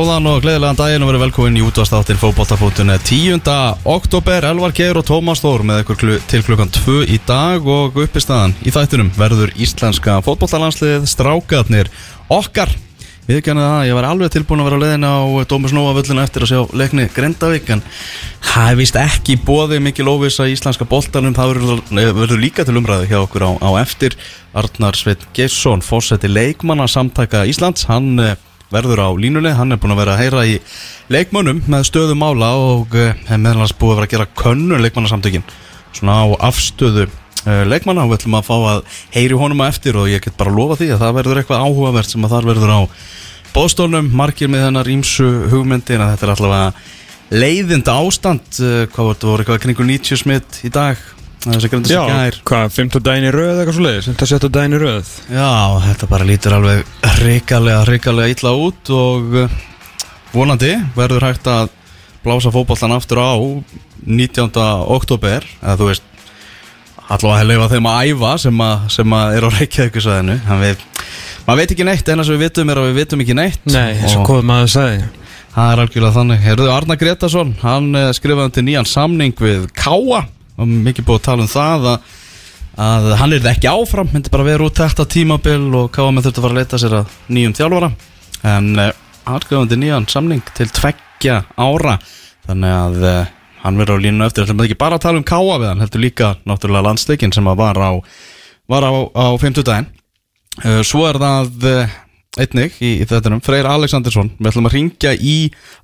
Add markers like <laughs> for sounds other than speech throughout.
Góðan og gleðilegan daginn og verið velkomin í útvastáttin fótboltafótun 10. oktober, Elvar Geir og Tómas Þór með klu, til klukkan 2 í dag og uppistaðan í þættunum verður íslenska fótboltalandslið strákarnir okkar. Við ekki hann að ég var alveg tilbúin að vera á leðin á Dómus Nóa völlinu eftir að sjá leikni Grindavík en það er vist ekki bóðið mikil óvisa í íslenska boltanum. Það verður, verður líka til umræðu hjá okkur á, á eftir. Arnar Sveit Geisson fórseti leikmanna samtaka Íslands hann eh, verður á línunni, hann er búin að vera að heyra í leikmönnum með stöðu mála og uh, meðalans búið að vera að gera könnun leikmannasamtökin svona á afstöðu uh, leikmanna. Og við ætlum að fá að heyri honum að eftir og ég get bara að lofa því að það verður eitthvað áhugavert sem að þar verður á bóðstólnum, margir með hennar ímsu hugmyndir að þetta er allavega leiðinda ástand, uh, hvað voru, voru eitthvað kringu 90 smitt í dag Já, hvað, 15 daginn í röð eitthvað svo leiðis 17 daginn í röð? Já, þetta bara lítur alveg hrikalega, hrikalega illa út og uh, vonandi verður hægt að blása fótbollan aftur á 19. oktober eða þú veist allavega að leifa þeim að æfa sem að, sem að er á Reykjavíkusæðinu við, maður veit ekki neitt, eina sem við vitum er að við vitum ekki neitt. Nei, eins og Og hvað maður sagði. það er algjörlega þannig. Herðu, Arna Gretarsson, hann eh, skrifaði til nýjan samning við Káa og mikið búið að tala um það að, að hann er ekki áfram, myndi bara vera út þetta tímabil og Káa með þurfti að fara að leita sér að nýjum þjálfara. En uh, skrifaði til nýjan samning til tveggja ára. Þannig að uh, hann verður á línu eftir þetta er ekki bara að tala um Káa við hann heldur líka náttúrulega landsleikin sem að var á var á, á 50 daginn uh, svo er það einnig í, í þettunum, Freyr Alexandersson. Við ætlum að ringja í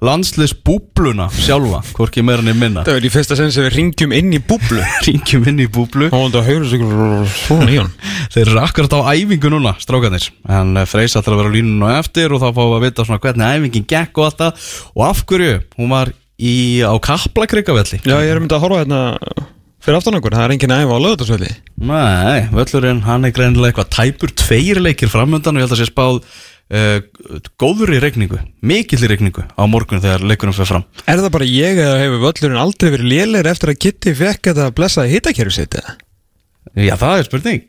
landsliðsbúbluna sjálfa, hvorki meira niður minna. Það er í fyrsta sen sem við ringjum inn í búblu. <laughs> Ringjum inn í búblu. Og þeir eru akkurat á æfingu núna, strákanir en eh, Freyr ætlar að vera á línunu á eftir og þá fáum við að vita hvernig æfingin gekk og allt það. Og af hverju, hún var í, á Kaplakrikavelli. Já, ég er myndið að horfa hérna fyrir aftan okkur Það er engin æfa á lögutarsvelli Nei, völlurinn, hann er greinilega eitthvað tæpur tveir leikir framöndan og ég held að sé spáð uh, góður í regningu, mikill í regningu á morgun þegar leikunum fyrir fram. Er það bara ég eða hefur völlurinn aldrei verið lélegir eftir að Kitty fekk þetta blessaði hittakerfi sitt eða? Já, það er spurning.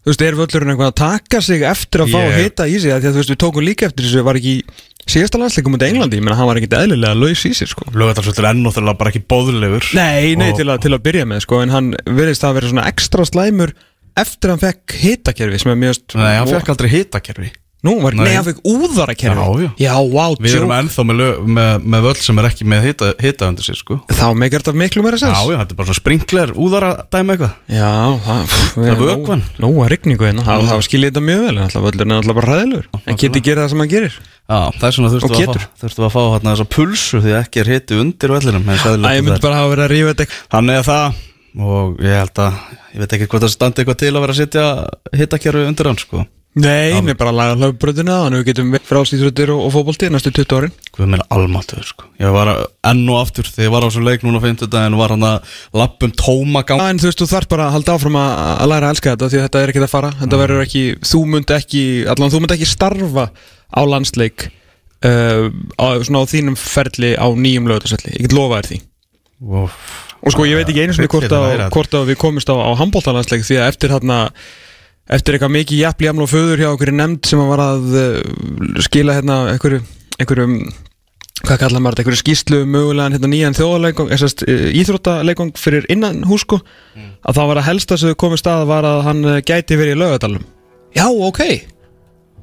Þú veist, er völlurinn eitthvað að taka sig eftir að fá Ég- hita í sig? Að Því að þú veist, við tókum líka eftir þessu var ekki síðasta landsleikum út Englandi, ég menna hann var ekkit eðlilega laus í sér sko. Lögatarsvöldur er ennáttúrulega bara ekki bóðlegur Nei, nei, Og- til, að, til að byrja með sko, en hann verðist að vera svona ekstra slæmur eftir að hann fekk hitakerfi sem er mjög Nei, hann fekk aldrei hitakerfi Nú, var. Nei. hann fekk úðarakerfi Já, já. já wow, Við erum ennþá með, lög, með, með völl sem er ekki með hita, hita undir sér sko Þá meikar þetta miklu meira Já, sens já, þetta er bara svona sprinkler úðara dæmi eitthvað Já, það, Það er erum vökvan. Nó, nóg að rigningu hérna, það, það skiljið þetta mjög vel en alltaf völlurinn er alltaf bara ræðilegur En geti gera það sem hann gerir Já, það er svona við að getur. við að fá hérna þessa pulsu því ekki er hiti undir ég það er. bara hafa verið að rífa þetta er það og ég held að ég veit ekki hvað það standi eitthvað til að vera að setja hitakjörfi undir hann sko Nei, mér bara laga hlaubröðina þannig við getum frálsýþröttir og, og fótbolti næstu 20 árin. Hvað meina almáttuður sko. Ég var að- enn og aftur þegar ég var á svo leik núna á 50 daginn var hann að lappum tóma gang en þú veist, þú þarf bara að halda áfram að, að læra að elska þetta því að þetta er ekki að fara. Þetta verður ekki, þú munt ekki allan þú munt ekki starfa á landsleik uh, á, svona á þínum ferli á nýjum lögutarsvelli ég get lofa þér því. Og, og sko ég veit ekki einu að að, þetta. hvort að við komist á, á handbóltalandsleik því að eftir hérna eftir eitthvað mikið jafnli jaml og föður hjá okkur nefnd sem var að uh, skila hérna einhverju, einhverju hvað kallar maður þetta, einhverju skýslu mögulegan hérna nýjan þjóðarleikong, þessast uh, íþróttaleikong fyrir innan hús sko. Að það var að helsta sem við komum stað var að hann gæti verið í laugadalum já, ok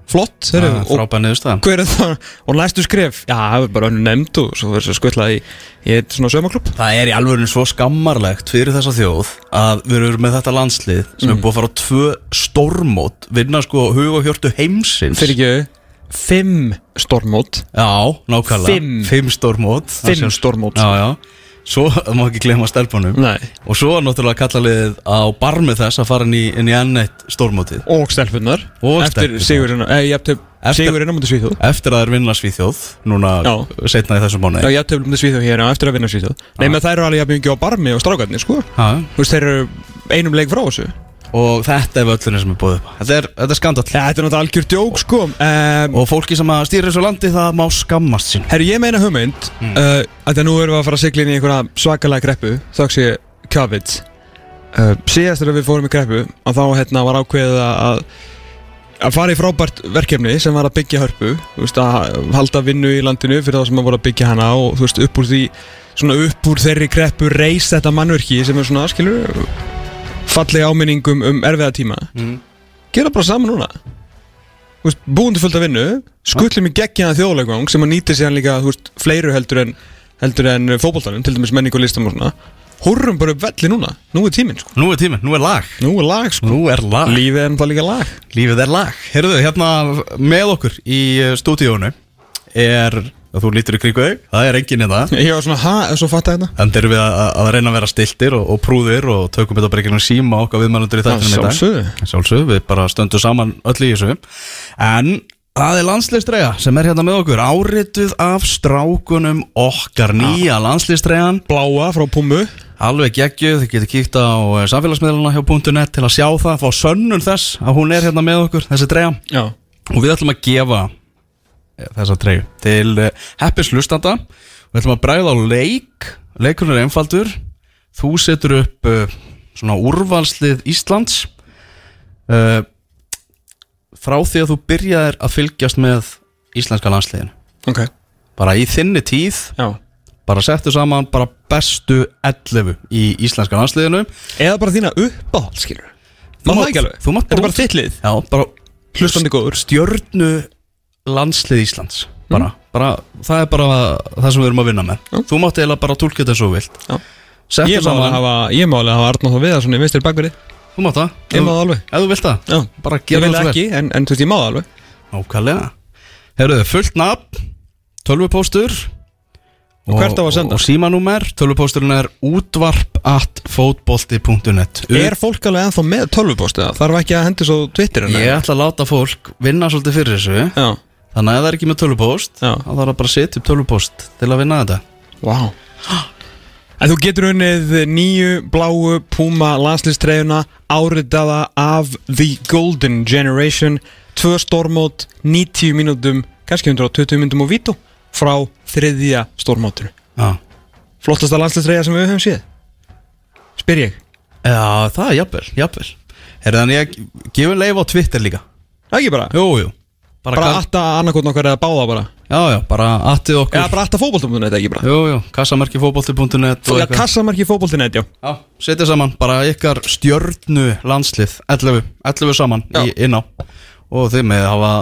flott, þeir að, frábæð niðurstaðan hver er það, og næstu skref? Já, það er bara önnu nefnd og svo verður svo skvillað í, í eitt svona sömaklub Það er í alvörinu svo skammarlegt fyrir þessa þjóð að við erum með þetta landslið sem er búið að fara á tvö stórmót vinna sko hug og hjörtu heimsins. Fyrir ekki, fimm stormót Já, nákvæmlega. Fimm. Fimm stórmót. Fimm Það stórmót. Já, já Svo má ekki glemma stelpunum. Nei. Og svo náttúrulega kallaliðið á barmi þess að fara inn í, inn í enneitt stórmótið. Og stelpunar Og eftir stelpurnar. sigurinn eh, jafntöf, Eftir- sigurinn á mútið Svíþjóð. Eftir að þeir vinna Svíþjóð Núna Já. setna í þessum mánu já, jafntöf mútið Svíþjóð hér á eftir að vinna Svíþjóð. Nei, menn þær eru alveg jafn mikið á barmi og strákarnir sko. Já, þú veist, þeir eru einum leik frá þessu og þetta er völlunni sem er búið upp. Þetta er, þetta er skandall ja, þetta er náttúrulega algjör djók sko um, Og fólki sem stýra þessu landi það má skammast sín herru, ég meina hugmynd mm. uh, að nú erum við að fara að sigla inn í einhverja svakalega greppu þáks ég COVID uh, síðast þegar við fórum í greppu að þá hérna var ákveðið að að fara í frábært verkefni sem var að byggja hörpu veist, að halda vinnu í landinu fyrir þá sem að voru að byggja hana og veist, upp úr því svona upp úr þeirri kreppu reis þetta mannverki sem er svona, skilur fallega áminningum um erfiða tíma. Mm. gera bara saman núna. Þú veist, búin til fullt af vinnu skullum í geggjaðan þjóðlegvang sem að nýti síðan líka veist, fleiru heldur en heldur en fótboltanum, til dæmis menning og listam og svona. Hórrum bara upp velli núna, nú er tíminn sko. Nú er tíminn, nú er lag. Nú er lag sko, Nú er lag. Lífið er náttúrulega líka lag. Lífið er lag. Herruðu, hérna með okkur í uh, stúdíónu er, þú lítur í kringu þig. Það er enginn það ég var svona, ha, svo fatt að þetta Þannig erum við að, að reyna að vera stiltir og, og prúðir og tökum þetta bara ekki nú síma okkar viðmælundur í þættinum í dag. sjálfsögðu. Sjálfsög, við bara stöndum saman öll í þessu. En það er landsliðstreya sem er hérna með okkur Árituð af strákunum okkar Nýja landsliðstreyan bláa frá Pummu. Alveg geggjuð, þið getur kíkt á eh, samfélagsmiðluna hjá .net til að sjá það Fá sönnun þess að hún er hérna með okkur, þessi treya já, Og við ætlum að gefa þessa treyu til uh, heppis hlustanda Við ætlum að bræða á leik. Leikurinn er einfaldur. Þú setur upp uh, svona úrvalslið Íslands. Uh, Frá því að þú byrjaðir að fylgjast með íslenska landsliðin ok, Bara í þinni tíð já. Bara settu saman bara bestu 11 í íslenska landsliðinu. Eða bara þína uppáhald, skilur Þú mátt- er bara bara þitt lið. Já, bara hlustandi góður. stjörnu landslið Íslands. Bara, bara, það er bara það sem við erum að vinna með. Já. þú mátt eiginlega bara tólka þetta svo vilt. Ég má alveg saman, hafa, hafa Arnáð Viðarsson í vinstri bakverði þú mátt það. Ég má ef, það alveg. ef þú vilt það, já, bara gera það ekki, en, en þú veist ég má það alveg. Nákvæmlega. Herruðu, fullt nafn, tölvupóstur. Og hvert á að senda? Og símanúmer, tölvupósturinn er útvarp at fótbolti.net er fólk alveg ennþá með tölvupóst eða? Þarf ekki að hendi svo Twitter Ég ætla að láta fólk vinna svolítið fyrir þessu. Já, Þannig að ef það er ekki með tölvupóst þá þarf að bara setja upp tölvupóst til að vinna þetta. Wow En þú getur unnið nýju bláu Puma landslistreifuna áritaða af The Golden Generation tvö stórmót, 90 mínútum kannski 120 mínútum og vítu frá þriðja stórmótinu. Já, Flottasta landslistreifa sem við höfum séð Spyr ég. Já það er jafnvel, jafnvel. Þannig ég gefur leif á Twitter líka? Það ekki bara, Jú, jú Bara, bara atta annarkotn okkar eða báða bara. Já, já, bara attið okkur. Eða bara fótboltum þetta ekki bara? Jú, jú, kassamerkifótbolti.net og Já, eitthvað. kassamarki fótboltinet, já. Já, setja saman bara ykkar stjörnu landslið 11, 11 saman í, inn á. Og þið með hafa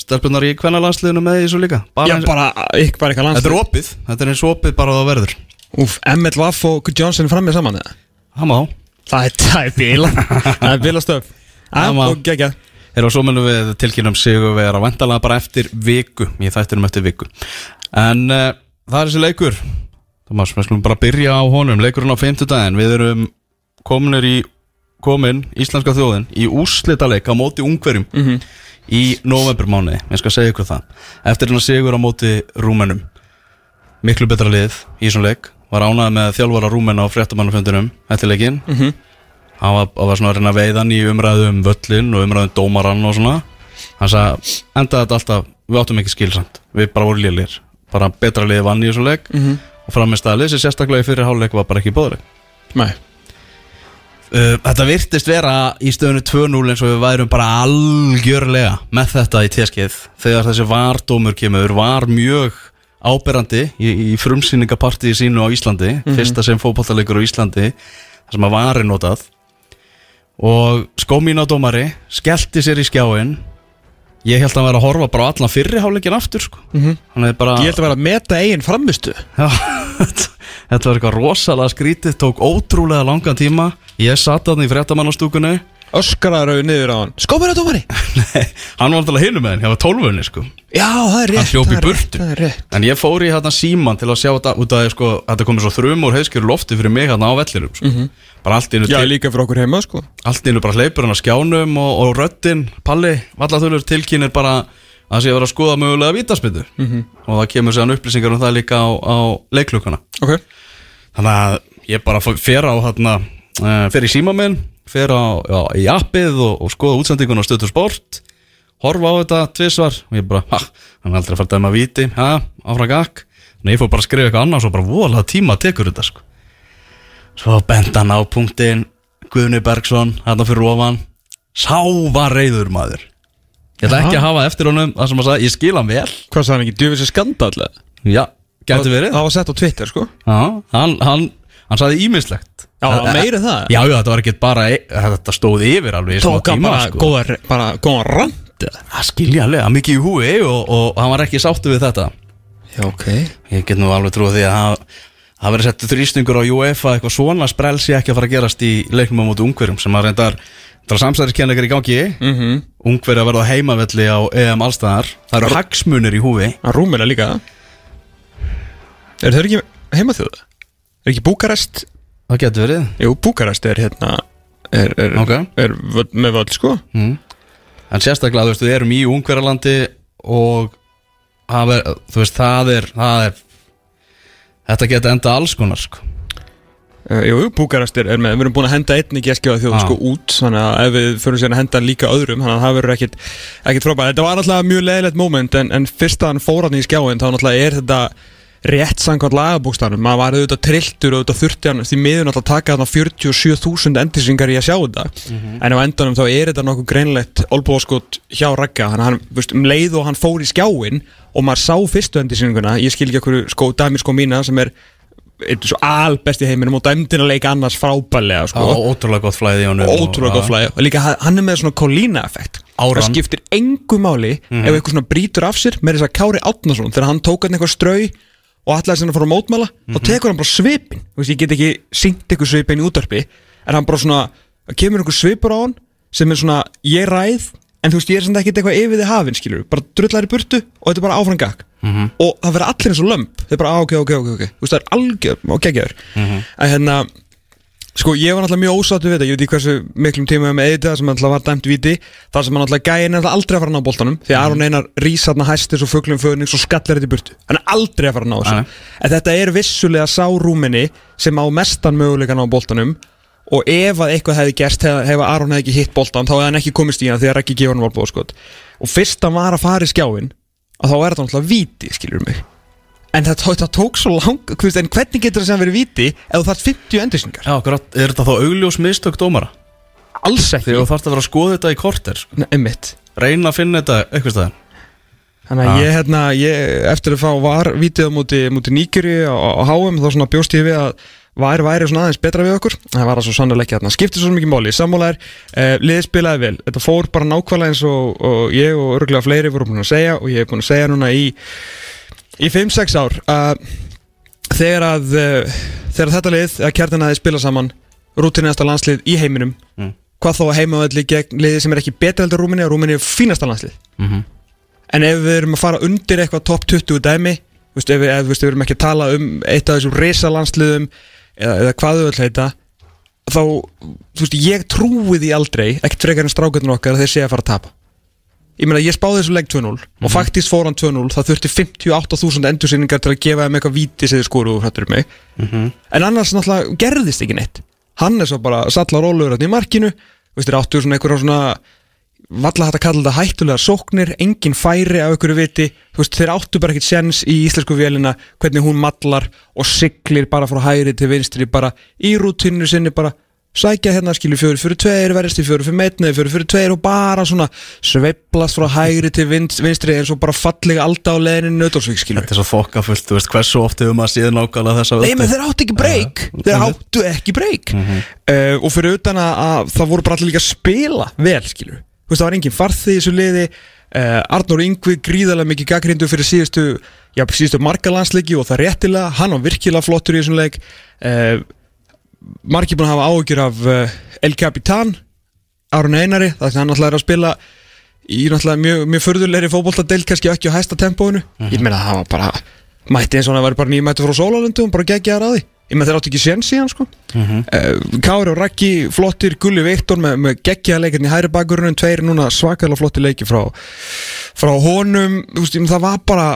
stelpunar í hvenna landsliðinu með í þessu líka. Bara Já, eins, bara, bara eitthvað landslið Þetta er opið, þetta er eins opið bara að það verður. Úf, Emmett Waff og Johnson fram með saman eða? Það má. Það er, það er bíla <laughs> Það er bíla stöf Og svo munum við tilkynum sigur við erum vantalega bara eftir viku Ég þættinum eftir viku. En uh, það er þessi leikur. Thomas, við skulum bara byrja á honum. Leikurinn á 50 daginn Við erum kominir í komin íslenska þjóðin í úrslitaleik á móti ungverjum Mhm. í novembermánuði, ég skal segja ykkur það. Eftir hennar sigur á móti rúmenum. Miklu betra lið í þessum leik. Var ánægð með þjálfara rúmena á fréttamannafjöndunum eftir leikin Mhm. Hann var, var svona að reyna að veiða hann í umræðu um völlin og umræðu um dómarann og svona. Hann sagði, endaði þetta alltaf við áttum ekki skilsamt, við bara voru lélir bara betra lið vann í þessum leik. Mhm. og framist að lið sem sérstaklega í fyrir háluleik var bara ekki bóðleik Nei. Uh, þetta virtist vera í stöðunu 2-0 eins og við værum bara algjörlega með þetta í teskið. Þegar þessi vardómur kemur var mjög áberandi í, í frumsýningapartíi sínu á Íslandi fyrsta sem fótballalegur á Íslandi þar sem að var notað og skómínadómari skellti sér í skjáin ég held að hann væri að horfa bara á allan fyrri hálfleikin aftur sko. Hann er bara Ég held að vera að meta eigin framistu <laughs> þetta var eitthvað rosalega skrítið, tók ótrúlega langan tíma. Ég satt að hann í fréttamannastúkunni Öskaraður niður á hann Skópir að dómari <laughs> Nei, hann var alltaf hinum með hann, ég var tólfunni sko Já, það er rétt Hann hljóp í það er rétt, burtu. Það er rétt En ég fór í hérna síman til að sjá þetta út af sko, þetta komið svo þrum úr heiskjöru lofti fyrir mig hérna á vellirum sko. bara allt Mhm. Já, til, líka fyrir okkur heima, sko allt einu bara hleypur hann á skjánum og, og röddin, Palli, vallathulur tilkynir bara að það sé að vera að skoða mögulega vítaspindu Mhm. og það kemur sér upplýsingar um það líka á, á leiklukkana Ok Þannig að ég bara f- fer á hérna, uh, fer í síma minn, fer á, já, í appið og, og skoða útsendingun á stötu sport, horfa á þetta tvisvar og ég bara, ha, hann er aldrei að fara að dæma viti, ha, áfram gakk. Að ég fór bara að skrifa eitthvað annars og bara vola tíma tekur þetta sko. Svo bent hann á punktinn, Guðni Bergson, hérna fyrir ofan, sá var reyður maður. Ég ætla ekki að hafa eftir honum það sem að sagði, ég skil hann vel. Hvað sagði hann ekki, djöfis er skandall Já, gæti verið. Það var sett á Twitter sko. Já, hann, hann, hann sagði ímislegt Já, meira það Já, já, þetta var ekki bara, þetta stóð yfir alveg í smá Tók hann tíma bara sko. bara góða rand eða? Það skilja alveg, mikið í húi og, og hann var ekki sáttu við þetta Já, ok Ég get nú alveg trúið því að það verið settu þrýstingur á UEFA eitthvað svona sprelsi ekki að fara að gerast í leiknum á móti ungverjum sem að reyndar það samsæðiskenningar í gangi mm -hmm. ungverja verða heimavelli á EM allstaðar það eru hagsmunir í húfi Hann rúmir það líka Er það ekki heima þjóða? Er ekki Búkarest? Það getur verið Jú, Búkarest er hérna Er, er, Ok. er völl- með völd sko mm. en sérstaklega þú veist við erum í ungverjalandi og það er, þú veist það er, það er þetta geta enda alls konar sko. Uh, jú, Búkarest er, með, við erum búin að henda einni geskjóða þjóð Já. sko út þannig að ef við fyrir sér að henda líka öðrum þannig að það verður ekkit, ekkit frábæð þetta var alltaf mjög leiðilegt moment en, en fyrst að hann fór hann í skjáin þá náttúrulega er þetta rétt samkvæmt lagabúkstanum maður var auðvitað trilltur og auðvitað þurfti hann því náttúrulega að taka þarna 47.000 endisringar í að sjá þetta. En á endanum þá er þetta nokkuð greinlegt olbúaskot hjá Ragga. Hann, hann, veist, um leið og hann fór í skjáin og maður sá fyrstu endisringuna ég skil ekki okkur sko, dæmi sko mína sem er einn svo albest í heiminum og dæmdina leika annars frábælega sko. ótrúlega gott flæði honum ótrúlega gott flæði. Og líka hann er með svona Colina effekt Áran. það skiptir engu máli ef eitthvað svona brýtur af sér með þess að Kári Átnason þegar hann tók eitthvað strau og ætlaði sinna að fara að mótmæla þá tekur hann bara svipin veist, ég get ekki syngt eitthvað svipin í útvarpi en hann bara svona, það kemur einhver svipur á hann sem er svona, ég ræð en þú veist, ég er svona ekkert eitthvað yfir þið hafinn skilur bara drullar í burtu og þetta er bara áfram gakk og það verður allir eins og lömp þeir bara, á, ok, ok, ok, ok, þú veist, það er algjör og geggjaður. En hérna Sko, ég var náttúrulega mjög ósáttu við þetta, ég veit ekki hversu miklum tíma við með eða sem náttúrulega var dæmt víti. Þar sem náttúrulega gæði náttúrulega aldrei að fara að ná boltanum því að Aron Einar rís hann að hæstis og fuglum föðnings og skallar þetta í burtu. Hann er aldrei að fara að ná þessu. En þetta er vissulega sá rúminni sem á mestan möguleika ná boltanum. Og ef að eitthvað hefði gerst hef, hef Aron hefði ekki hitt boltan þá hefði hann ekki komist í hann því að en það, tók- það svo lang en hvernig getur það sem verið víti ef þú þarf 50 endursingar Já, akkurat, er þetta þá augljós mistök dómara? alls ekki. Þegar þú þarfst að vera að skoða þetta í korter sko. Nei, einmitt. Reyna að finna þetta eitthvað staðar. Þannig að Ah. ég, hérna, ég, eftir að fá var vítið á móti Níkeri á, á HM þá svona bjóst ég við að var væri svona aðeins betra við okkur. Það var það svo sannlega ekki þarna, skipti svo mikið máli. Sammála er, uh, liðið spilaði vel. Þetta fór bara nákvæmlega eins og, og ég og örgulega fleiri voru búin að segja og ég hef búin að segja núna í í 5-6 ár að þegar að uh, þegar þetta lið, að kjartan aðeins spila saman rútinasta landslið í heiminum Mm. hvað þó að heimavalli gegn liðið sem er ekki betra heldur Rúmini og Rúmini er fínasta landslið. Mm En ef við erum að fara undir eitthvað top 20 dæmi veist, ef, við, ef veist, við erum ekki að tala um eitt af þessum risalandsliðum eða, eða hvað þau öll heita þá, þú veist, ég trúi því aldrei ekkert frekar en strákarnir okkar að þeir sé að fara að tapa Ég meina, ég spáði þessu leik 2-0 og faktist fór hann 2-0 það þurfti 58.000 endursýningar til að gefa þeim eitthvað víti sem þið skoru og hrættur mig. En annars náttúrulega gerðist ekki neitt. Hann er svo bara sallar rólegur hérna í markinu Þú veist, þeir áttu svona einhverja svona Valla hægt að kalla þetta hættulega sóknir Engin færi af einhverju viti veist, þeir áttu bara ekkert sens í íslensku vélina Hvernig hún mallar og siglir bara frá hægri til vinstri Bara í rútinu sinni bara Sækja hérna skilur fjóri fyrir tveir Verðist í fjóri fyrir meitni, fjóri fyrir tveir Og bara svona sveiflast frá hægri til vinst- vinstri eins og bara fallega alda á leiðinu Nötolsvík skilur Þetta er svo fokkafullt, þú veist, hversu oft hefur maður síðan nákvæmlega þessa Nei, menn þeir áttu ekki breyk Þeir áttu ekki breyk uh, Og fyrir utan að, að það voru bara allir líka að spila vel, skilur Þú veist, það var engin farþið í þessu liði. Uh, Arnór Yngvi gríðarlega mikið gaggrindu fyrir síðustu Já, síðustu margalandsleiki og það réttilega Hann var virkilega flottur í þessum leik. Uh, Margir búin að hafa áhyggjur af uh, El Capitan Aron Einari, það er hann náttúrulega að spila í náttúrulega mjög, mjög förðulegri fótboltadeild kannski ekki á hæsta tempóinu. Ég meina það var bara mætti eins og hann væri bara nýmættu frá sólalundu og bara það að því. Ég meina þeir áttu ekki séns í hann sko uh, Kári og Raggi flottir Gulli Viktor með, með geggja leikarni í hæri bakgrunum tveir núna svakalega flotti leiki frá, frá honum. Þú veist, það var bara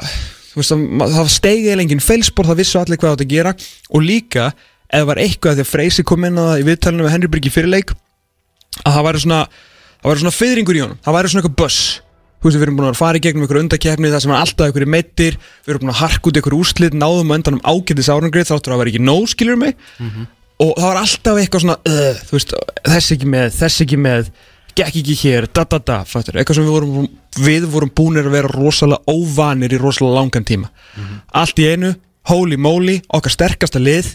veist, það, það steigið lengin felspor það vissu allir hvað það átti að gera. Og líka það var eitthvað því að Freysi kom inn á það í viðtalinu með Henry Bryggi fyrirleik að það væri svona svona fyrringur í honum, það væri svona eitthvað buss. Þú veist við erum búin að fara í gegnum einhverju undakefni það sem er alltaf einhverju meittir við erum búin að harka út einhverju úrslit, náðum á endanum ágætis árangrið þáttur að það væri ekki nóg skilur mig? Og það var alltaf eitthvað svona uh, veist, þess ekki með, þess ekki með gekk ekki hér, da da da fattur, eitthvað sem við vorum, við vorum búinir að vera rosalega óvanir í rosalega langan tíma. Allt í einu, holy moly okkar sterkasta lið.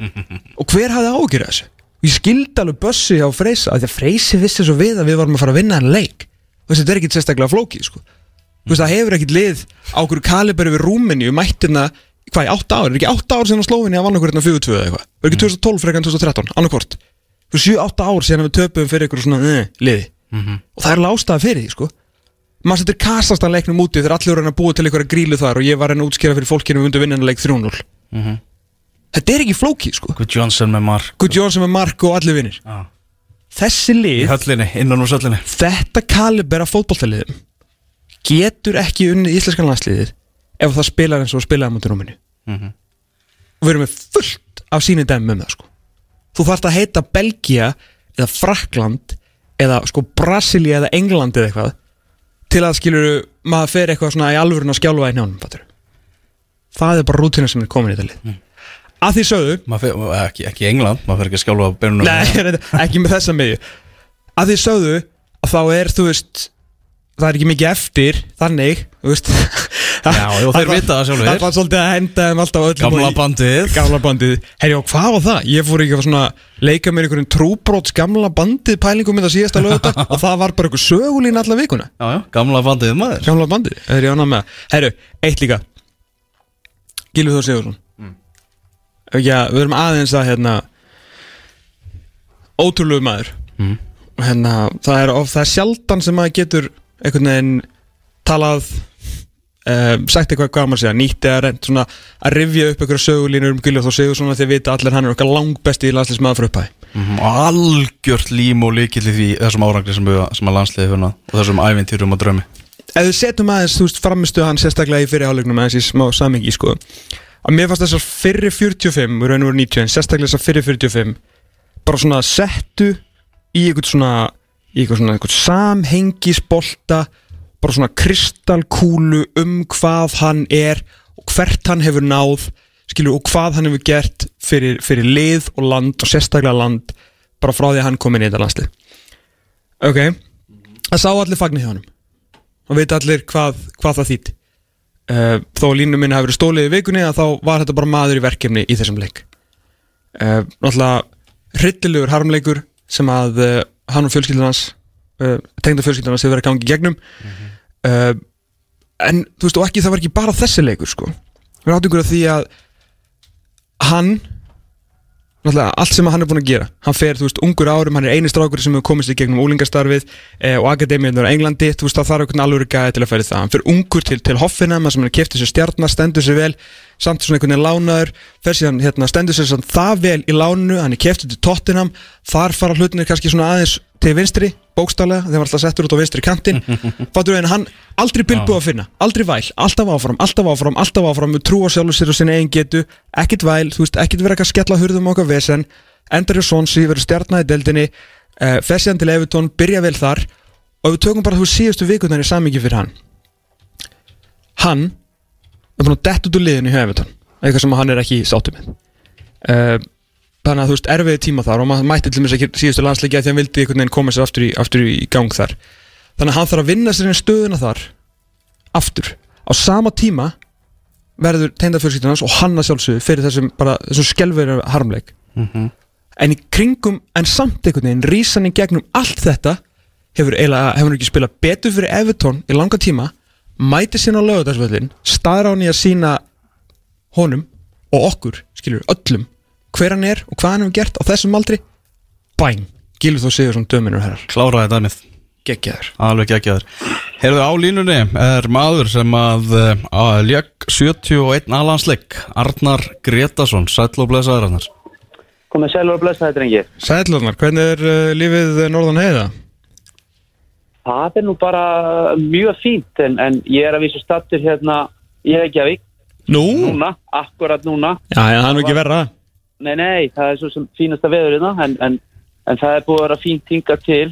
Og hver hafði ágjörð þessu? Og ég skildi alveg bössi á Freysa, af því að Freysi vissi svo við að við varum að fara að vinna hann leik. Veist, þetta er ekkit sérstaklega flókið, sko. Veist, það hefur ekkit lið á okkur kaliberi við Rúmeni um mættina, hvað, í átta ár, er ekki átta ár sem Slóvinni að vann okkur hérna 42 eða eitthvað? Er ekki 2012 frekar en 2013, annarkvort Þú 7-8 ár síðan við töpum fyrir ykkur svona uh, liði. Og það er ástæða fyrir því, sko. Maður setur kasastan leiknum úti þegar allir eru að búa til ykkur að grílu þar og ég var reyna að útskýra fyrir fólkinu um undir vinnanleik 3-0 Þetta er ekki flókið, sko. Guð Johnson með mark. Guð Jónsson með Mark og allir vinnir Já. Þessi lið, höllinni, þetta kaliber af fótballtaliðum getur ekki unni íslenskan landsliðið ef það spilar eins og spilaði mútið rúminu Mhm. og við erum með fullt af síni dæmi um það sko. Þú þarft að heita Belgia eða Frakland eða sko Brasilia eða England eða eitthvað til að skilur maður fer eitthvað svona í alvörun að skjálfa í njánum fattur. Það er bara rútina sem er komin í þetta lið. Að því sögðu fer, ekki, ekki í England, maður fer ekki að skjálfa á byrjunum Nei, ekki með þessa miðju. Að því sögðu að þá er þú veist það er ekki mikið eftir þannig þú veist. <laughs> Já, jú, þeir vita það sjálfir. það var svolítið að henda þeim alltaf öllum Gamla og í- bandið. Gamla bandið. Og hvað var það? ég fór ekki að svona leika mér einhverjum trúbróts gamla bandið pælingum með það síðasta lögða <laughs> og það var bara einhver sögulín alla vikuna. Já, já, gamla bandið maður. Gamla bandið, er ég ánað með það. Herru, eitt líka Gilvi Þór Sigursson mm. já, við erum aðeins að hérna ótrúlegu maður Mm. hérna, það er, of, það er sjaldan sem maður getur einhvern veginn talað uh, sagt eitthvað hvað maður segja, nýtt eða reynd svona að rifja upp einhverja sögulínur um Gilvi Þór Sigursson því að vita allir hann er okkar langbesti í landslismæður fyrir upphæði Mhm, Og algjört lím og líkill í því þessum árangri sem, við, sem að landsliði finna Og þessum ævintýrum og draumi ef við setjum aðeins, þú veist, framistu hann sérstaklega í fyrirhálegnum aðeins í smá samingi, sko. Að mér fannst þessar fyrir 45 og raun og veru 90, sérstaklega þessar fyrir 45 bara svona settu í eitthvað svona í eitthvað svona eitthvað samhengisbolta bara svona kristalkúlu um hvað hann er og hvert hann hefur náð skilur, og hvað hann hefur gert fyrir, fyrir lið og land og sérstaklega land bara frá því að hann kom inn í þetta landslið. Ok, það sá allir fagnir hjá honum og veit allir hvað, hvað það þýtti uh, þó að línu minni hafi verið stólið í vikunni að þá var þetta bara maður í verkefni í þessum leik. Uh, náttúrulega hryllilegur harmleikur sem að uh, hann og tengda fjölskyldan hans hefur verið að gangi gegnum. Uh, en þú veist og ekki það var ekki bara þessi leikur sko. Við áttum ykkur að því að hann allt sem hann er búin að gera. Hann fer, þú veist, ungur árum, hann er eini strákur sem hefur komist í gegnum úlingastarfið eh, og akademiðnur á Englandi, þú veist, það þarf einhvern alveg gæði til að færi það, hann fer ungur til, til Hoffenheim sem hann kefti sér stjarnar, stendur sér vel samt svona einhvern veginn lánaður fer síðan, hérna, stendur sér samt það vel í lánunu hann er keftið til Tottenham þar fara hlutinir kannski svona aðeins til vinstri bókstálega, hann var alltaf settur út á vinstri kantinn. Fattur við en hann aldrei bilbúið að finna aldrei væl, alltaf áfram, alltaf áfram, alltaf áfram trú á sjálfur sér og sinni eigin getu ekkit væl, þú veist, ekkit vera ekki að skella hurðum okkar vesen, endar í Sonsi verður deildinni uh, fer síðan til Evertón, byrja vel þar og við tökum bara þú síðustu vikurnar í samingi fyrir hann. Hann er búin að dett út úr liðinu hjá Evertón eitthvað sem hann er ekki sáttu með. Uh, þannig að þú veist erfiði tíma þar og maður mætti til mér ekki síðustu landsleiki af því að hann vildi einhvern veginn koma sér aftur í, aftur í gang þar. Þannig að hann þarf að vinna sér inn stöðuna þar aftur. Á sama tíma verður tegndarfjölskyldan hans og hann að sjálfsögðu fyrir þessum þessum skelveru harmleik. En í kringum en samt einhvern veginn rísan í gegnum allt þetta hefur eiginlega hefur hann ekki spilað betur fyrir Evertón í langa tíma mæti sín á lögadagsvöllin staðra hann í að sína honum og okkur, skilur, öllum hver hann er og hvað hann hefur gert á þessum aldri. Bæn, Gilur þó Sigursson döminur herrar, Kláraði dæmið geggjaður. Alveg geggjaður. Heyrðu á línunni er maður sem að, eh, að lék 71 alansleik Arnar Gretason, sæll og blessaður Arnar. Komið sælur og blessa þetta rengi. Sællarnar, hvernig er uh, lífið norðan heiða? Það er nú bara mjög fínt en, en ég er að vísa stattur hérna í Reykjavík. Nú? núna, akkurat núna. Já, já, það er nú ekki verra Nei, nei, það er svo sem fínasta veðurina en, en, en það er búið að vera fínt hinga til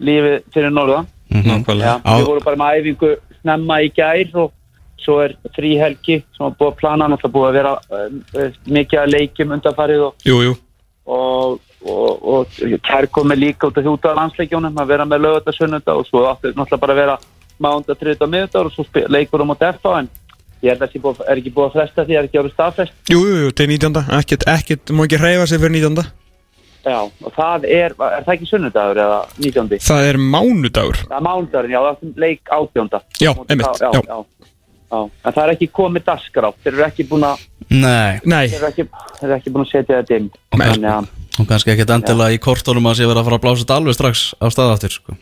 lífið fyrir norðan. Nákvæmlega. Já, við vorum bara með æfingu snemma í gær og svo er frí helgi sem var búið að plana náttúrulega búið að vera uh, mikið að leikjum undanfarið og, Jú, jú. og, og, og kær komi líka út að hjúta á landsleikjónum að vera með lögata sunnunda og svo áttu náttúrulega bara að vera mánda, þriðta og miðutar og svo leikur um á DFA en ég held að það er ekki búið að fresta því að það er ekki árið staðfest Jú, jú, jú, til 19. Ekkert, ekkert, má ekki hreyfa sig fyrir 19. Já, og það er, er það ekki sunnudagur eða 19. Það er mánudagur Það er mánudagurinn, já, það er leik átjónda Já, einmitt, já, já. já, já. En það er ekki komið dagskrá Þeir eru ekki búin að Nei, Nei, Þeir eru ekki, þeir eru ekki búin að setja þetta inn Nei. Þannig að, og kannski ekkert endilega í kortónum að sé vera að fara að blása þetta alveg strax á stað aftur sko.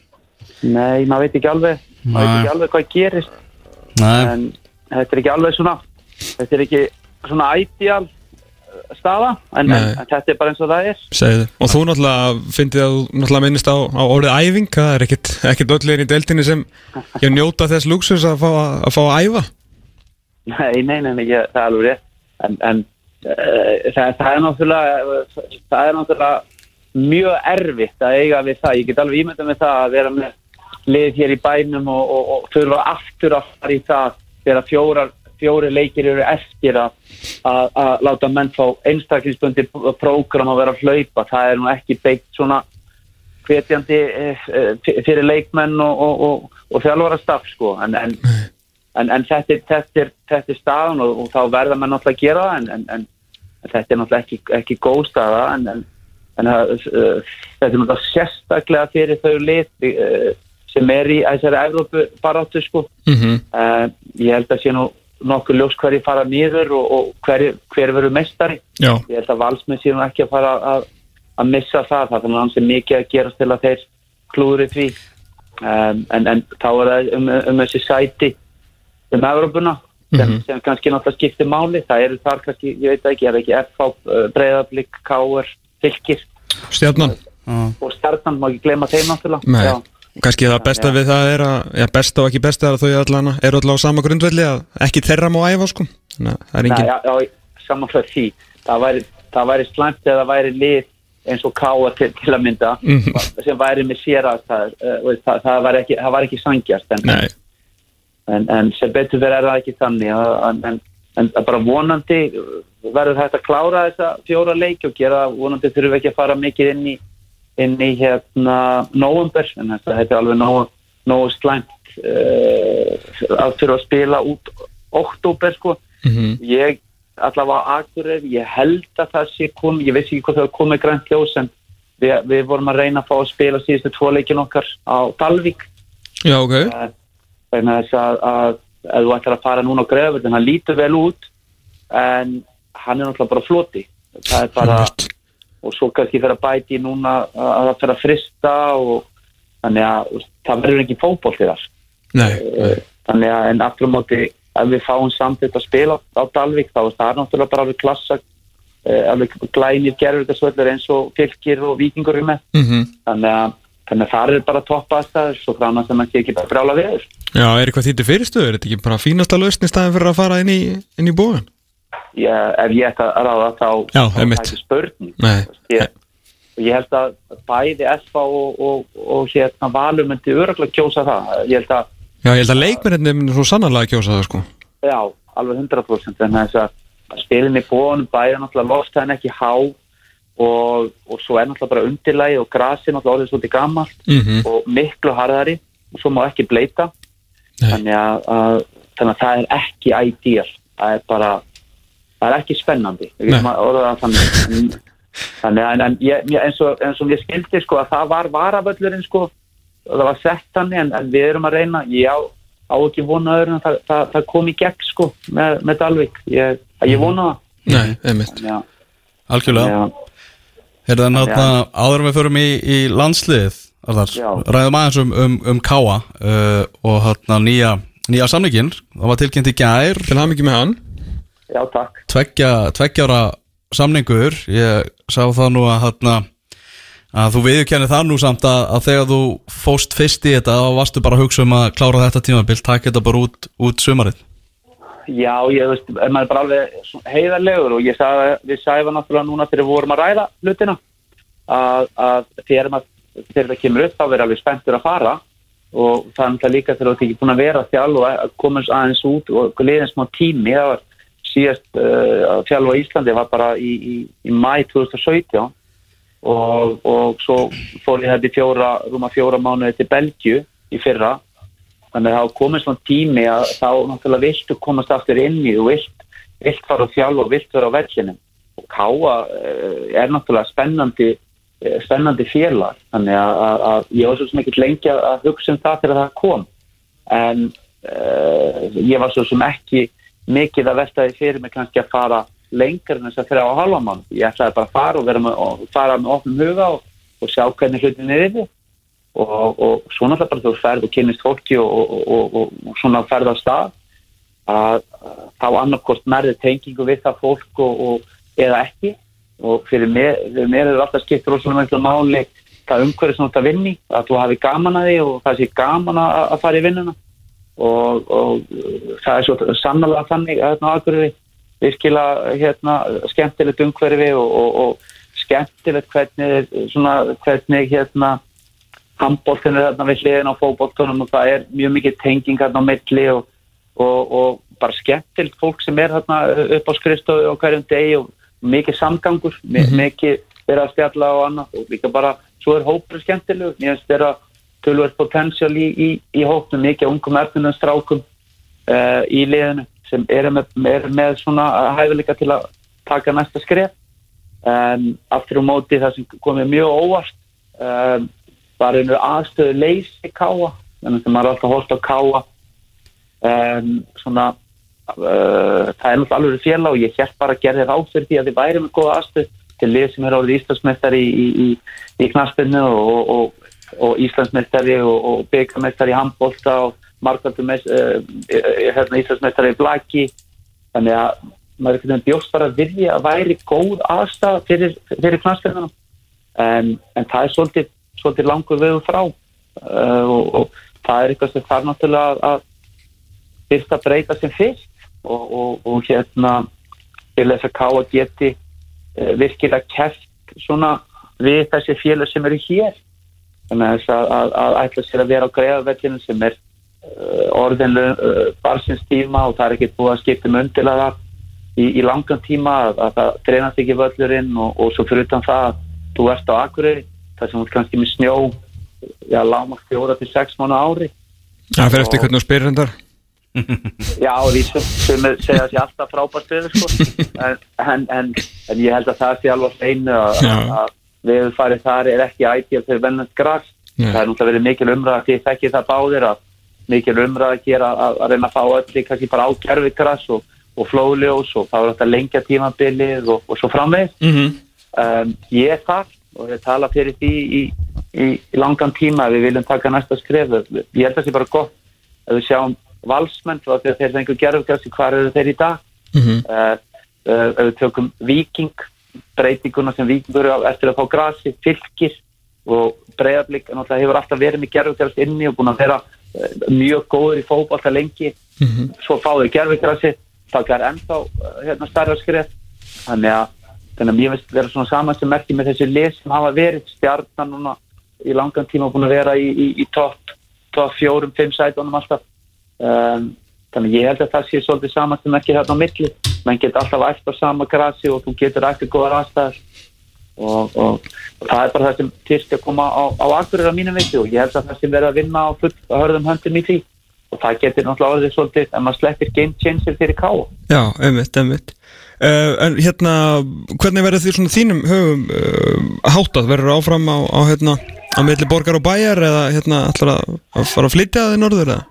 nei, maður veit ekki alveg Maður veit ekki alveg hvað gerist Nei, En þetta er ekki alveg svona Þetta er ekki svona ideal uh, staða en, en, en þetta er bara eins og það er. Segðu. Og þú náttúrulega fyndið að þú náttúrulega minnist á, á orðið æfing Það er ekkert, öllir í deildinni sem <laughs> ég njóta þess luxus að fá að, fá að æfa. Nei, nei, nei, nei ég, það er alveg rétt. En, en uh, það, það er náttúrulega Það er náttúrulega mjög erfitt að eiga við það. Ég get alveg ímyndað með það að vera með lið hér í bænum og, og, og þurfa aftur að fara í það þegar fjórar, fjóri leikir eru eftir að, að, láta menn fá einstaklingsbundi prógram að vera að hlaupa. Það er nú ekki beitt svona hvetjandi eh, eh, fyrir leikmenn og, og, og, og þjálfara staff sko. En, en, en, en þetta, er, þetta, er, þetta er staðan og, þá verða menn náttúrulega að gera það en, en, en, en þetta er náttúrulega ekki, ekki góð staða en, en, en uh, þetta er náttúrulega sérstaklega fyrir þau uh, sem er í þessari Evrópu baráttu sko. Mm -hmm. uh, ég held að sé nú nokkur ljós hverju fara nýður og, og hver, hver verður mestari Já, ég held að valsmið sé nú ekki að fara að, að missa það, það er hansi mikið að gerast til að þeir klúri því. Um, en, en þá er það um, um þessi sæti um Európuna sem, Mhm. sem kannski náttúrulega skiptir máli. Það eru þar kannski, ég veit ekki, er ekki FH, uh, Breiðablík, Káur, Fylkir? Stjarnan. Og Stjarnan, má ekki gleyma þeim náttúrulega Kannski það besta við það er að Já, besta og ekki besta er að þau allan eru allan á sama grundvelli að ekki þeirra má æfa sko. Að það er engin já, já, samanflöð því. Það væri, það væri slæmt eða það væri lið eins og Káa til, til að mynda Mhm. sem væri með sér að það, uh, það, það, væri ekki, það ekki sangjast en, Nei, en, en sem betur verið er það ekki þannig að- en, en, bara vonandi verður þetta að klára þessa fjóra leiki og gera vonandi þurfum við ekki að fara mikið inn í inn í hérna november en þetta, er alveg nógu, nógu slæmt uh, að þurfa að spila út oktober sko. Mm ég allavega á Akureyr, ég held að það sé kom, ég veist ekki hvað það komið grænt ljós en við, við vorum að reyna að fá að spila síðustu tvo leikin okkar á Dalvík. Já ok. Eh, vegna þess að, að ef þú ætlar að fara núna á Grefur þannig að hann lítur vel út en hann er náttúrulega bara floti. Það er bara, Einmitt. Og svo kannski fyrir að bæti núna að að það fyrir að frista og þannig að það verður ekki fótból til Eh, þannig að en aftur á móti ef við fáum samtitt að spila á Dalvik þá er það náttúrulega bara alveg klassa eh, alveg glænir gerðurkasvöldur eins og fylgir og vikingur er með. Mm þannig að, þannig að það er bara toppa aðstæður svo grána sem ekki ekki bara brjála viður Já, er eitthvað þýttu fyrirstöður? Er þetta ekki bara fínasta lausn í staðin fyrir að fara inn í, inn í bóðan? Ég, ef ég ætta að ráða þá Já, þá er spurning. Nei, ég, ég held að bæði FA og, og, og hérna Valur myndi öruglega kjósa það. Ég held að já, ég held að leikmennir myndi svo sannarlega að kjósa það sko. Já, alveg 100% en þess að að spilin í bóðunum bæði náttúrulega loftæðin ekki há og, og svo er náttúrulega bara undirlægi og grasi náttúrulega orðið svolítið gamalt mm og miklu harðari og svo má ekki bleita. Þannig að, að, þannig að það er ekki ideal. Það er bara það er ekki spennandi. Þannig. <laughs> En- þannig að en, en, ég, eins, og, eins og ég skildi sko að það var varavöllurinn sko og það var sett þannig en, en við erum að reyna ég á, á ekki vona öðru en það, það, það kom í gegn sko með, með Dalvik. Ég, ég vona það. Nei, einmitt. Að- algjörlega. Að- Er það náttúrulega áður en við förum í, í landslið Arðar, Já. ræðum aðeins um, um, um Káa uh, og hérna nýja, nýja samningin það var tilkynnt í gær. Til mikið með hann já takk. Tveggja, tveggjára samningur. Ég sá það nú að hérna að þú viðurkennir það nú samt að, að þegar þú fóst fyrst í þetta þá varstu bara að hugsa um að klára þetta tímabil taka þetta bara út, út sumarið. Já, ég veist, maður er bara alveg heiðarlegur og ég sagði, við sæfa náttúrulega núna þegar við vorum að ræða hlutina að, að þegar, það kemur upp þá verður alveg spenntur að fara og það er náttúrulega líka þegar þú ert ekki búin að vera þjálf og að komast aðeins út og liðin smá tími, það var síðast uh, að þjálfa Íslandi var bara í, í, í mæ 2017 og, og svo fór ég þetta í fjóra, rúma fjóra mánuði til Belgju í fyrra. Þannig að það komið svona tími að þá náttúrulega viltu komast aftur inn í þú vilt, vilt fara á þjálf og vilt vera á vellinum. Og Káa uh, er náttúrulega spennandi uh, spennandi félag. Þannig að, að, að ég var svo sem ekki lengi að, að hugsa um það þegar það kom. En uh, ég var svo sem ekki mikið að velta því fyrir mig kannski að fara lengur en þess að fyrir á halva mann ég ætlaði bara að fara og, með, og fara með opnum huga og, og sjá hvernig hlutin er yfir og, og svona það bara þú ferð og kynist fólki og svona ferð á stað að, þá annarkost merði tengingu við það fólk eða ekki. Og fyrir mér, fyrir mér er alltaf skiptur og svona mjög máli það umhverju sem þú ætti að vinni að þú hafi gaman að því og það sé gaman að fara í vinnuna og, og það er svo sannlega þannig að hérna aðgurði virkilega hérna, skemmtilegt umhverfi og, og, og skemmtilegt hvernig, svona, hvernig hérna handbóltinu þarna við hliðin á fókbóltunum og það er mjög mikið tenging þarna á milli og, og, og bara skemmtilt fólk sem er þarna upp á skrifstofu og hverjum degi og mikið samgangur, mm -hmm. mikið vera að stjalla og annað og líka bara svo er hópur skemmtileg, mér finnst þeirra tölverð potensjál í, í, í hópnum mikið ungum erfinum strákum uh, í liðinu sem er með, er með svona hæfileika til að taka næsta skrif en aftur á móti það sem komið mjög óvart um, var einhver aðstöðu leysi káa þannig að maður er alltaf hólt á káa um, svona uh, það er náttúrulega alveg félag og ég held bara að gera þér áfyrir því að þið væri með góða aðstöð til lið sem er árið Íslandsmeistari í, í, í, í knaspinu og, og, og Íslandsmeistari og, og byggamestari í handbólta og margaldum uh, hérna, Íslandsmeistari blaki. Þannig að maður ekki bjóst bara að vilja að væri góð aðstæð fyrir, fyrir knaspinunum en, en það er svolítið svolítið langur vegu frá. Uh, og, og það er eitthvað sem þarf náttúrulega að fyrst að breyta sem fyrst. Og, og, hérna til þess að káa geti uh, virkilega kæft svona við þessi félag sem eru hér þannig að, að, að ætla sér að vera á greiðavellinu sem er uh, orðinlega uh, barsins tíma og það er ekki búið að skipta mundilega í, í langan tíma að, að það treinast ekki völlurinn og svo fyrir utan það að þú ert á Akureyri það sem er kannski með snjó já, láma fjóra til sex mánu ári. Það fyrir eftir hvernig þú spyrir hendar <laughs> Já, því sem, segja þessi alltaf frábært stöðu sko. en, <laughs> en, en, en ég held að það sé alveg að, að við farið þar er ekki ætið fyrir vennast græs það er náttúrulega verið mikil umræð því þekkir það báðir að mikil umræð að gera að, að reyna að fá öll kannski bara ákjörfi græs og, og flóðljós og þá er þetta lengja tímabilið og, og svo framvegð mm -hmm. um, ég er þar og við tala fyrir því í, í, í langan tíma að við viljum taka næsta skref. Ég held að það sé bara gott að við sjáum valsmenn og þegar þeir fengur gerðugræsi hvað eru þeir í dag. Mm -hmm. uh, uh, við tökum viking breytinguna sem vikingur eftir að fá grasi, fylgir og breyðarblik hefur alltaf verið með gerðugræsi inni og búin að vera uh, mjög góður í fókbalt að lengi. Mm -hmm. svo fáður gerðugræsi það er ennþá hérna starra skref. Þannig að þannig að ég veist vera svona saman sem merkir með þessi lið sem hafa verið. Stjarnan núna í langan tíma búin að vera í, í, í topp top fjórum, fimm sætunum alltaf. Um, þannig ég held að það sé svolítið saman sem merkir hérna á milli. Menn getur alltaf eftir sama grasi og þú getur eftir góðar aðstæðar og, og, og það er bara það sem týrst að koma á, á akkurir á mínum veitu og ég held að það sem verður að vinna á full að hörðum höndum í því. Og það getur náttúrulega orðið svolítið en maður sleppir game changer fyrir ká Já, einmitt, einmitt. Uh, en hérna, hvernig verður því svona þínum höfum uh, háttað? Verður áfram á, á hérna, á milli borgar og bæjar eða hérna ætlar að fara að flytja það í norður eða?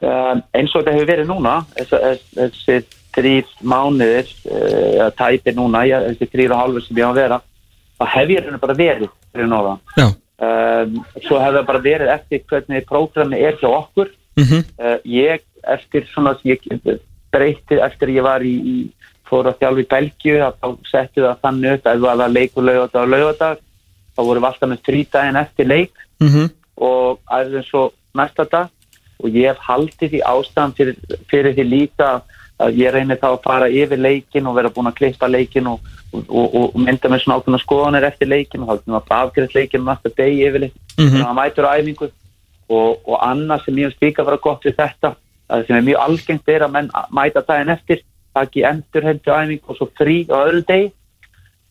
Uh, eins og þetta hefur verið núna, þessi þrýr mánuðir, eða tæpir núna, ja, þessi þrýr og halvur sem ég á að vera, það hefur hérna bara verið fyrir norðan. Um, svo hefur það bara verið eftir hvernig prógrami er hjá okkur. -huh. Ég, eftir svona, ég breytið eftir ég var í, í fór að þjálfa í Belgiu þá settu það þannig upp að það var leikur laugadag og laugadag þá vorum við alltaf með þrý daginn eftir leik mm -hmm. og aðeins svo næsta dag og ég hef haldið því ástæðan fyrir, fyrir því líka að ég reynir þá að fara yfir leikin og vera búin að klippa leikin og, og, og, og mynda með svona ákveðna skoðanir eftir leikin og haldið maður að afgriðt leikin næsta degi yfir leikin mm -hmm. þannig að maður mætur á æfingu. Og annað sem ég hef spíkað að vera gott við þetta það sem er mjög algengt er að menn mæta daginn eftir taki endurhendu æfing og svo frí á öðru degi.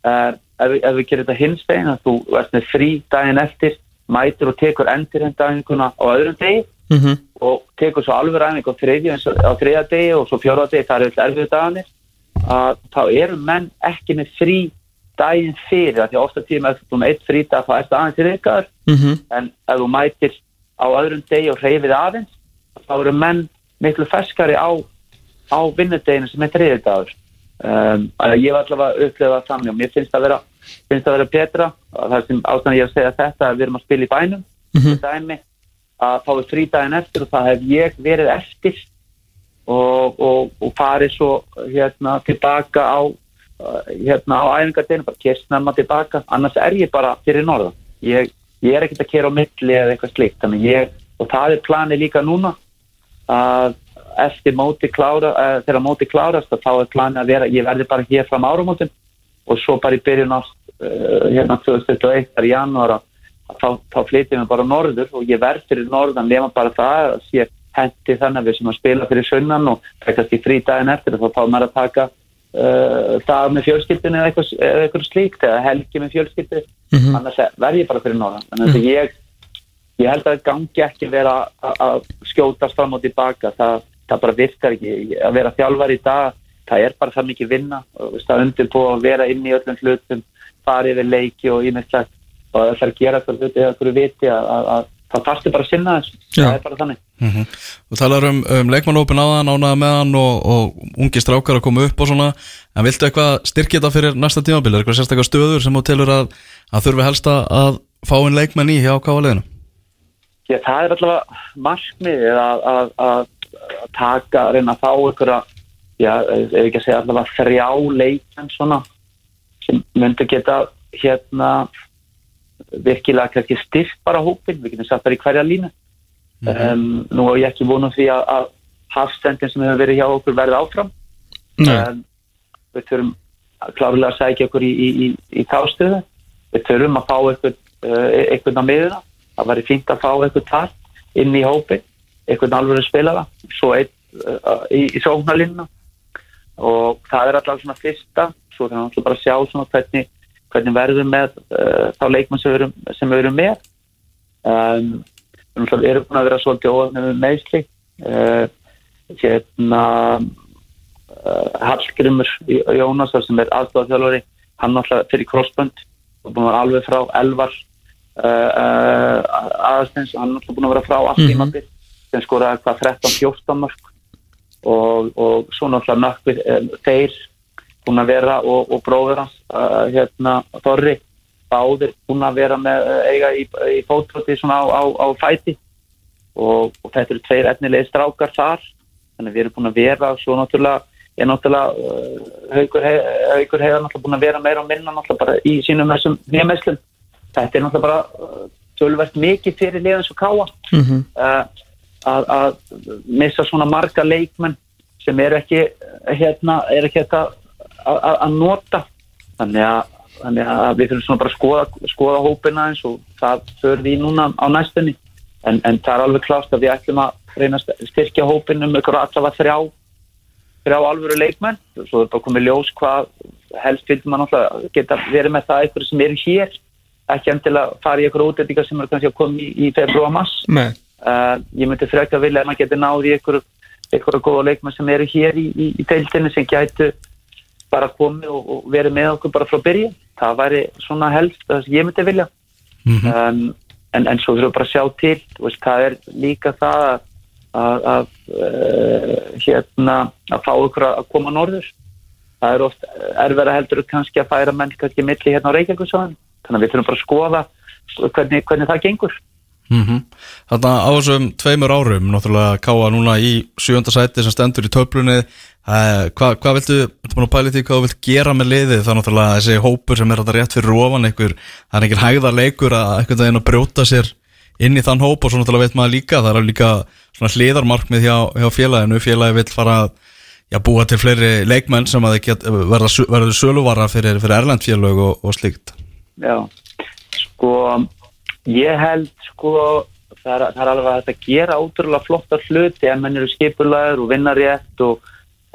Uh, ef, við- ef við gerum þetta hinstegin að þú ert með frí daginn eftir mætir og tekur endurhendæfinguna á öðrum degi Mhm. og tekur svo alveg ræðing á þriðja, degi og svo fjóra degi, það er alltaf erfið dagarnir að þá eru menn ekki með frí daginn fyrir, af því að ofta tíma eftir með eitt frí dag þá ertu aðeins í reykaður Mhm. en ef þú mætir á öðrum degi og hreyfið aðeins þá eru menn miklu ferskari á, á vinnudeginu sem er þriðja dagur um, að ég var allavega að upplefa það þannig og mér finnst það vera, finnst það vera betra og það sem ástæðan ég er að segja þetta að við erum að spila í bænum Mhm. dæmi að fá við frídaginn eftir og það hef ég verið eftir. Og, og, og farið svo hérna tilbaka á uh, hérna á æfingadeginu, bara kert snemma tilbaka, annars er ég bara fyrir norðan. Ég, ég er ekkert að kera á milli eða eitthvað slikt, þannig ég og það er planið líka núna að eftir móti klára uh, þegar móti klárast þá er planið að vera ég verði bara hér fram árumótin og svo bara í byrjun ást uh, hérna 2021 þar í janúar að að þá, þá flytjum við bara norður og ég verð fyrir norðan nema bara það að sé hendi þannig að við sem að spila fyrir sunnan og það er kannski frí daginn eftir og þá fá maður að taka uh, dag með fjölskyldinu eða eitthvað, eitthvað slíkt eða helgi með fjölskyldu. Mhm. annars verð ég bara fyrir norðan. Þannig að ég, ég held að gangi ekki vera að- skjótast fram og tilbaka. Það, það bara virkar ekki. Að vera þjálfar í dag það er bara það mikið vinna. Og veist, að undirbúa að vera inn í öllum hlutum fara yfir leiki og ímestlegt og það þarf að gera eitthvað hluti eða eitthvað viti að, að, að það þarfstu bara að sinna þessu. Það er bara þannig. Mm Þú talar um, um leikmannópin áðan, ánaða með hann og, og ungi strákar að koma upp og svona. En viltu eitthvað styrkja þetta fyrir næsta tímabil? Er eitthvað sérstaklega stöður sem þú telur að, að þurfi helst að- fá inn leikmenn í hjá káaliðinu? Já, það er allavega markmiðið að, að, að, að taka, að reyna að fá að, já, ef ekki að segja allavega þrjá leikmenn svona sem myndu geta hérna virkilega kannski styrkt bara hópin, við getum satt bara í hverja línu. Um, nú er ég ekki vonum því að, að hafstendin sem hefur verið hjá okkur verði áfram. Um, við þurfum klárlega að sækja okkur í, í, í, í tástöðu við þurfum að fá eitthvað, uh, eitthvað á miðuna það væri fínt að fá eitthvað þar inn í hópi, eitthvað alveg spilara svo einn uh, í, í sóknarlinna og það er alltaf svona fyrsta svo þannig að bara að sjá svona hvernig, hvernig verðum með uh, þá leikmann sem við erum, með. Um, við erum búin að vera svolítið óöfnum með meðsli uh, hérna uh, Hallgrimur Jónasar sem er aðstofþjálfari hann náttúrulega fyrir crossbund og búin að vera alveg frá Elvar aðastens hann náttúrulega búin að vera frá allt Mhm. tímabil sem skoraði hvað 13-14 mörg og, og svo náttúrulega nökkvið þeir búin að vera og, og bróður hans uh, hérna Þorri báðir búin að vera með uh, eiga í, í fótróti svona á, á, á fæti. Og, og þetta eru tveir etnilegi strákar þar þannig við erum búin að vera svo náttúrulega er náttúrulega uh, haugur, hei, haugur heiðar náttúrulega búin að vera meira og minna náttúrulega bara í sínum þessum nýjameslum þetta er náttúrulega bara uh, tölvert mikið fyrir liðan svo káa Mhm. uh, að, að missa svona marga leikmenn sem er ekki hérna, er ekki þetta að, að, að nota. Þannig að, þannig að við þurfum svona bara að skoða, skoða hópina eins og það fyrir við núna á næstunni. En, en það er alveg klást að við ætlum að reyna að styrkja hópin um ykkur allavega þrjá þrjá alvöru leikmenn. Svo er bara komið ljós hvað helst vildi maður náttúrulega geta verið með það ykkur sem eru hér. Ekki endilega fara í ykkur útendingar sem eru kannski að koma í, í februar Nei. uh, ég myndi frekja vilja að maður geti náði ykkur ykkur góða leikmenn sem eru hér í, í, í deildinni sem gætu bara komið og, og verið með okkur bara frá byrju það væri svona helst það sem ég myndi vilja. Mhm. um, en, en svo þurfum við bara að sjá til. Veist, það er líka það að, að, að uh, hérna að fá ykkur að að koma norður. Það er oft erfæra heldur kannski að færa menn kannski milli hérna á Reykjavík þannig að við þurfum bara að skoða hvernig, hvernig það gengur. Mm Þarna á þessum tveimur árum náttúrulega káa núna í sjönda sæti sem stendur í töflunni eh, hvað hva viltu, viltu búin að pæli því hvað þú vilt gera með liðið? Er náttúrulega þessi hópur sem er þetta rétt fyrir ofan einhver, það er einhver hægðar leikur að einhvern veginn að brjóta sér inn í þann hóp og svo náttúrulega veit maður líka það er líka svona hliðarmarkmið hjá, hjá félaginu, félagi vill fara að búa til fleiri leikmenn sem að get, verða, verða söluvara fyrir, fyrir erlendfélög og, og slíkt. Já, sko ég held sko það er, það er alveg að þetta gera ótrúlega flotta hluti en menn eru skipulaður og vinna rétt og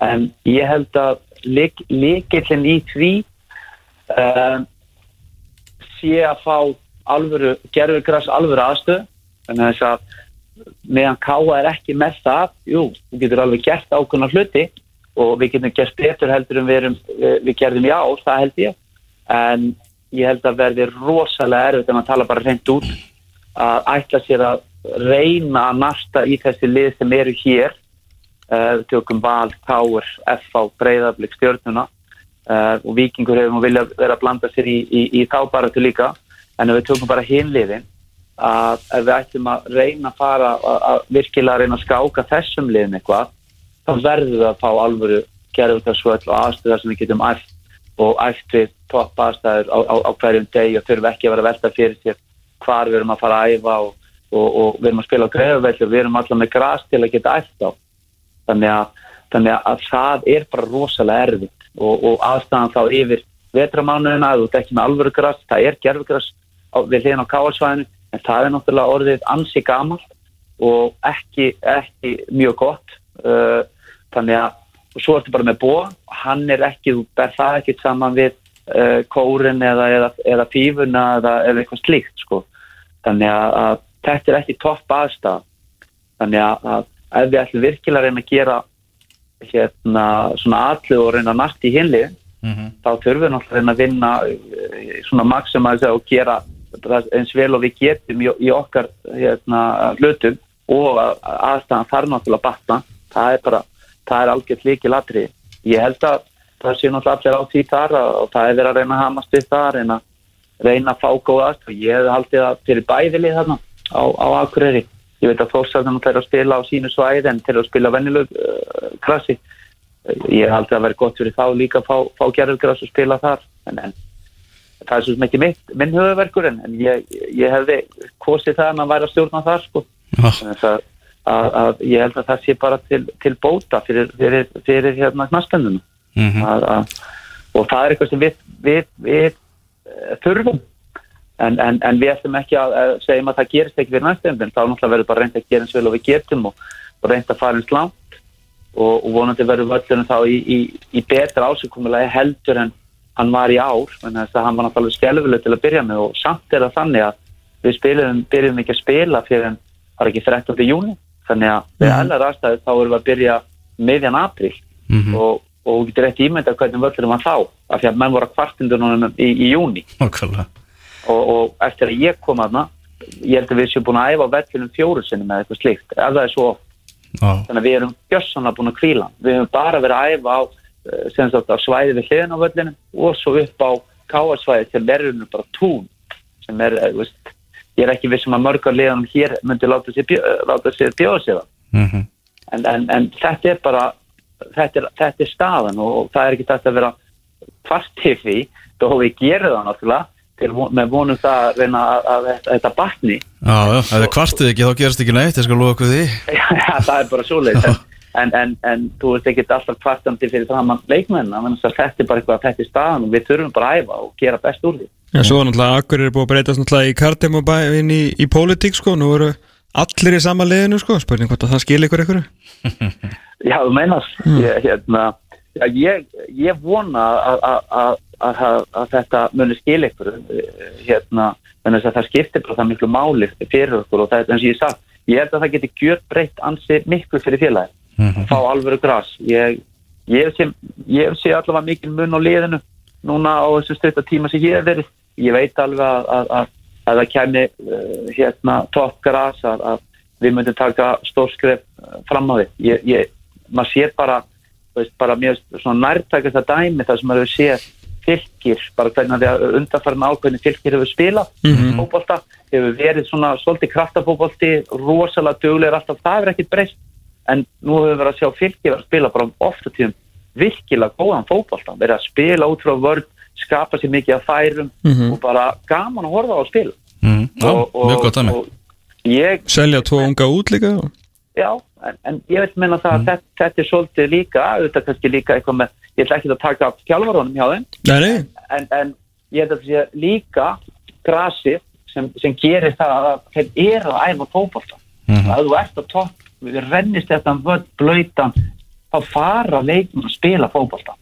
en ég held að líkillin í því uh, sé að fá alvöru, gerfugras alvöru aðstöð þannig að þess að meðan káa er ekki með það jú, þú getur alveg gert ákveðna hluti og við getum gert betur heldur en við, erum, við, við gerðum ár, það held ég. En ég held að verði rosalega erfitt en að tala bara reynd út að ætla sér að reyna að nasta í þessi lið sem eru hér við tökum Val, Káur, FH, Breiðarblik, Stjörnuna. Uh, og Vikingur hefur nú viljað vera að blanda sér í, í, í þábaratu líka. En við tökum bara hinliðin að við ætlum að reyna að fara að, virkilega reyna að skáka þessum liðin eitthvað þá verður við að fá alvöru gerðvöldarsvöld og aðstöðar sem við getum æft og æft við topp aðstæður á, á, á hverjum deg og þurfum ekki að vera velta fyrir sér hvar við erum að fara að æfa og, og, og við erum að spila á greiðveldur við erum alltaf með græs til að geta æft á þannig að, þannig að það er bara rosalega erfitt. Og, og aðstæðan þá yfir vetramánuðina þú ekki með alvöru græs, það er gerðvöldarsvöld við hliðin á káalsvæðinu en það er náttúrulega orðið ansi gamal og ekki, ekki mjög gott. Uh, þannig að og svo ertu bara með búa hann er ekki, þú ber það ekki saman við uh, kórin eða, eða, eða fífuna eða, eða eitthvað slíkt sko. þannig að, að þetta er ekki topp aðstæð þannig að, að ef við ætlum virkilega að reyna að gera hérna svona allu og reyna nætt í hinli mm -hmm. þá þurfum við náttúrulega að reyna að vinna uh, svona maksimæsa og gera eins vel og við getum í, í okkar hérna, hlutum og aðstæðan þarf náttúrulega að batna. Það er bara það er algjört líki latri ég held að það sé náttúrulega allir á því þar og það er verið að reyna að hamast við það reyna, reyna að fá góðast og ég hef haldið að fyrir bæðilið þarna á, á Akureyri ég veit að þórsarðan er að spila á sínu svæði en til að spila vennilög uh, krassi ég hef haldið að vera gott fyrir þá líka að fá, fá gerðurgræs og spila þar en, en það er svo sem ekki mitt, minn höfuverkur en, en ég, ég hefði kosið það að væra stjórna þar sko. að að, að ég held að það sé bara til, til bóta fyrir, fyrir, fyrir hérna knastendunum mm -hmm. og það er eitthvað sem við, við, við uh, þurfum en, en, en við ætlum ekki að, að segja að það gerist ekki fyrir næstendun þá náttúrulega verður bara reynd að gera eins vel og við getum og, og reynd að fara eins langt og, og vonandi verður völlunum þá í, í, í betra ásökkumulagi heldur en hann var í ár en þess að hann var náttúrulega skjálfileg til að byrja með og samt er það þannig að við spilum, byrjum ekki að spila fyrir en það er ekki 13. júni þannig að við mm. allar aðstæðu þá erum við að byrja meðjan april mm -hmm. og, og við getum rétt ímynda hvernig völdurum hann þá af því að menn voru að kvartindunum í, í júni og, og eftir að ég kom aðna ég held að við séum búin að æfa vellunum fjóru sinni með eitthvað slikt, ef það er svo ah. þannig að við erum gjössanlega búin að kvíla við hefum bara verið að æfa á, eh, á svæði við hliðin á völlunum og svo upp á káarsvæði til verðunum bara tún sem er, eh, veist ég er ekki vissum að mörgar liðanum hér myndi láta sér, bjóða sér það -hmm. en, þetta er bara þetta er, þetta er staðan og það er ekki þetta að vera kvartir því þó við gerum það náttúrulega til, með vonum það að reyna að, að, að þetta batni. Já, já, ef þið kvartið ekki þá gerst ekki neitt, ég skal loða okkur því. <laughs> Já, það er bara svo leitt en, en, en þú veist ekki alltaf kvartandi fyrir það mann leikmenn þetta er bara eitthvað að þetta er staðan og við þurfum bara að æfa og gera best úr því. Já, svo er náttúrulega Akkur er búið að breytast náttúrulega í kartem og inn í, í pólitík sko, nú eru allir í sama liðinu sko, spurning hvort að það skil ykkur ykkur <laughs> Já, þú meinast mm. ég, hérna, já, ég, ég vona að þetta munir skil ykkur hérna, þannig að það skiptir bara það miklu máli fyrir okkur og það er eins og ég sagt, ég held að það geti gjört breytt ansi miklu fyrir félagi mm -hmm. fá alvöru græs ég, ég sé allavega mikil mun á liðinu núna á þessu stöytta tíma sem ég hef verið. Ég veit alveg að, að, að, að það kemni uh, hérna toppgras að við myndum taka stórskref uh, fram á því. Ég, ég, maður sér bara veist, bara mjög nærtækast að dæmi þar sem maður sér fylgir, bara hvernig það undarfærum ákveðin fylgir hefur spilað mm -hmm. fókbólta, hefur verið svona svolítið kraftafókbólti, rosalega dögulegur alltaf, það er ekkit breyst en nú hefur við verið að sjá fylgir að spila bara ofta tíum virkilega góðan fókbólta, verið að spila út frá vörð skapa sér mikið að færum mm -hmm. og bara gaman að horfa á að spila mm. Já, og, mjög gott að mig Selja tvo unga út líka Já, en, en ég vil menna það mm. að þetta, þetta er svolítið líka, auðvitað kannski líka eitthvað með, ég ætla ekki að taka kjálvarónum hjá þeim. En, en, en ég held að það sé líka grasi sem, sem gerir það að þeir eru að æfa fókbólta -hmm. að þú ert að topp, við rennist þetta völd blöytan, þá fara leiknum að spila fókbólta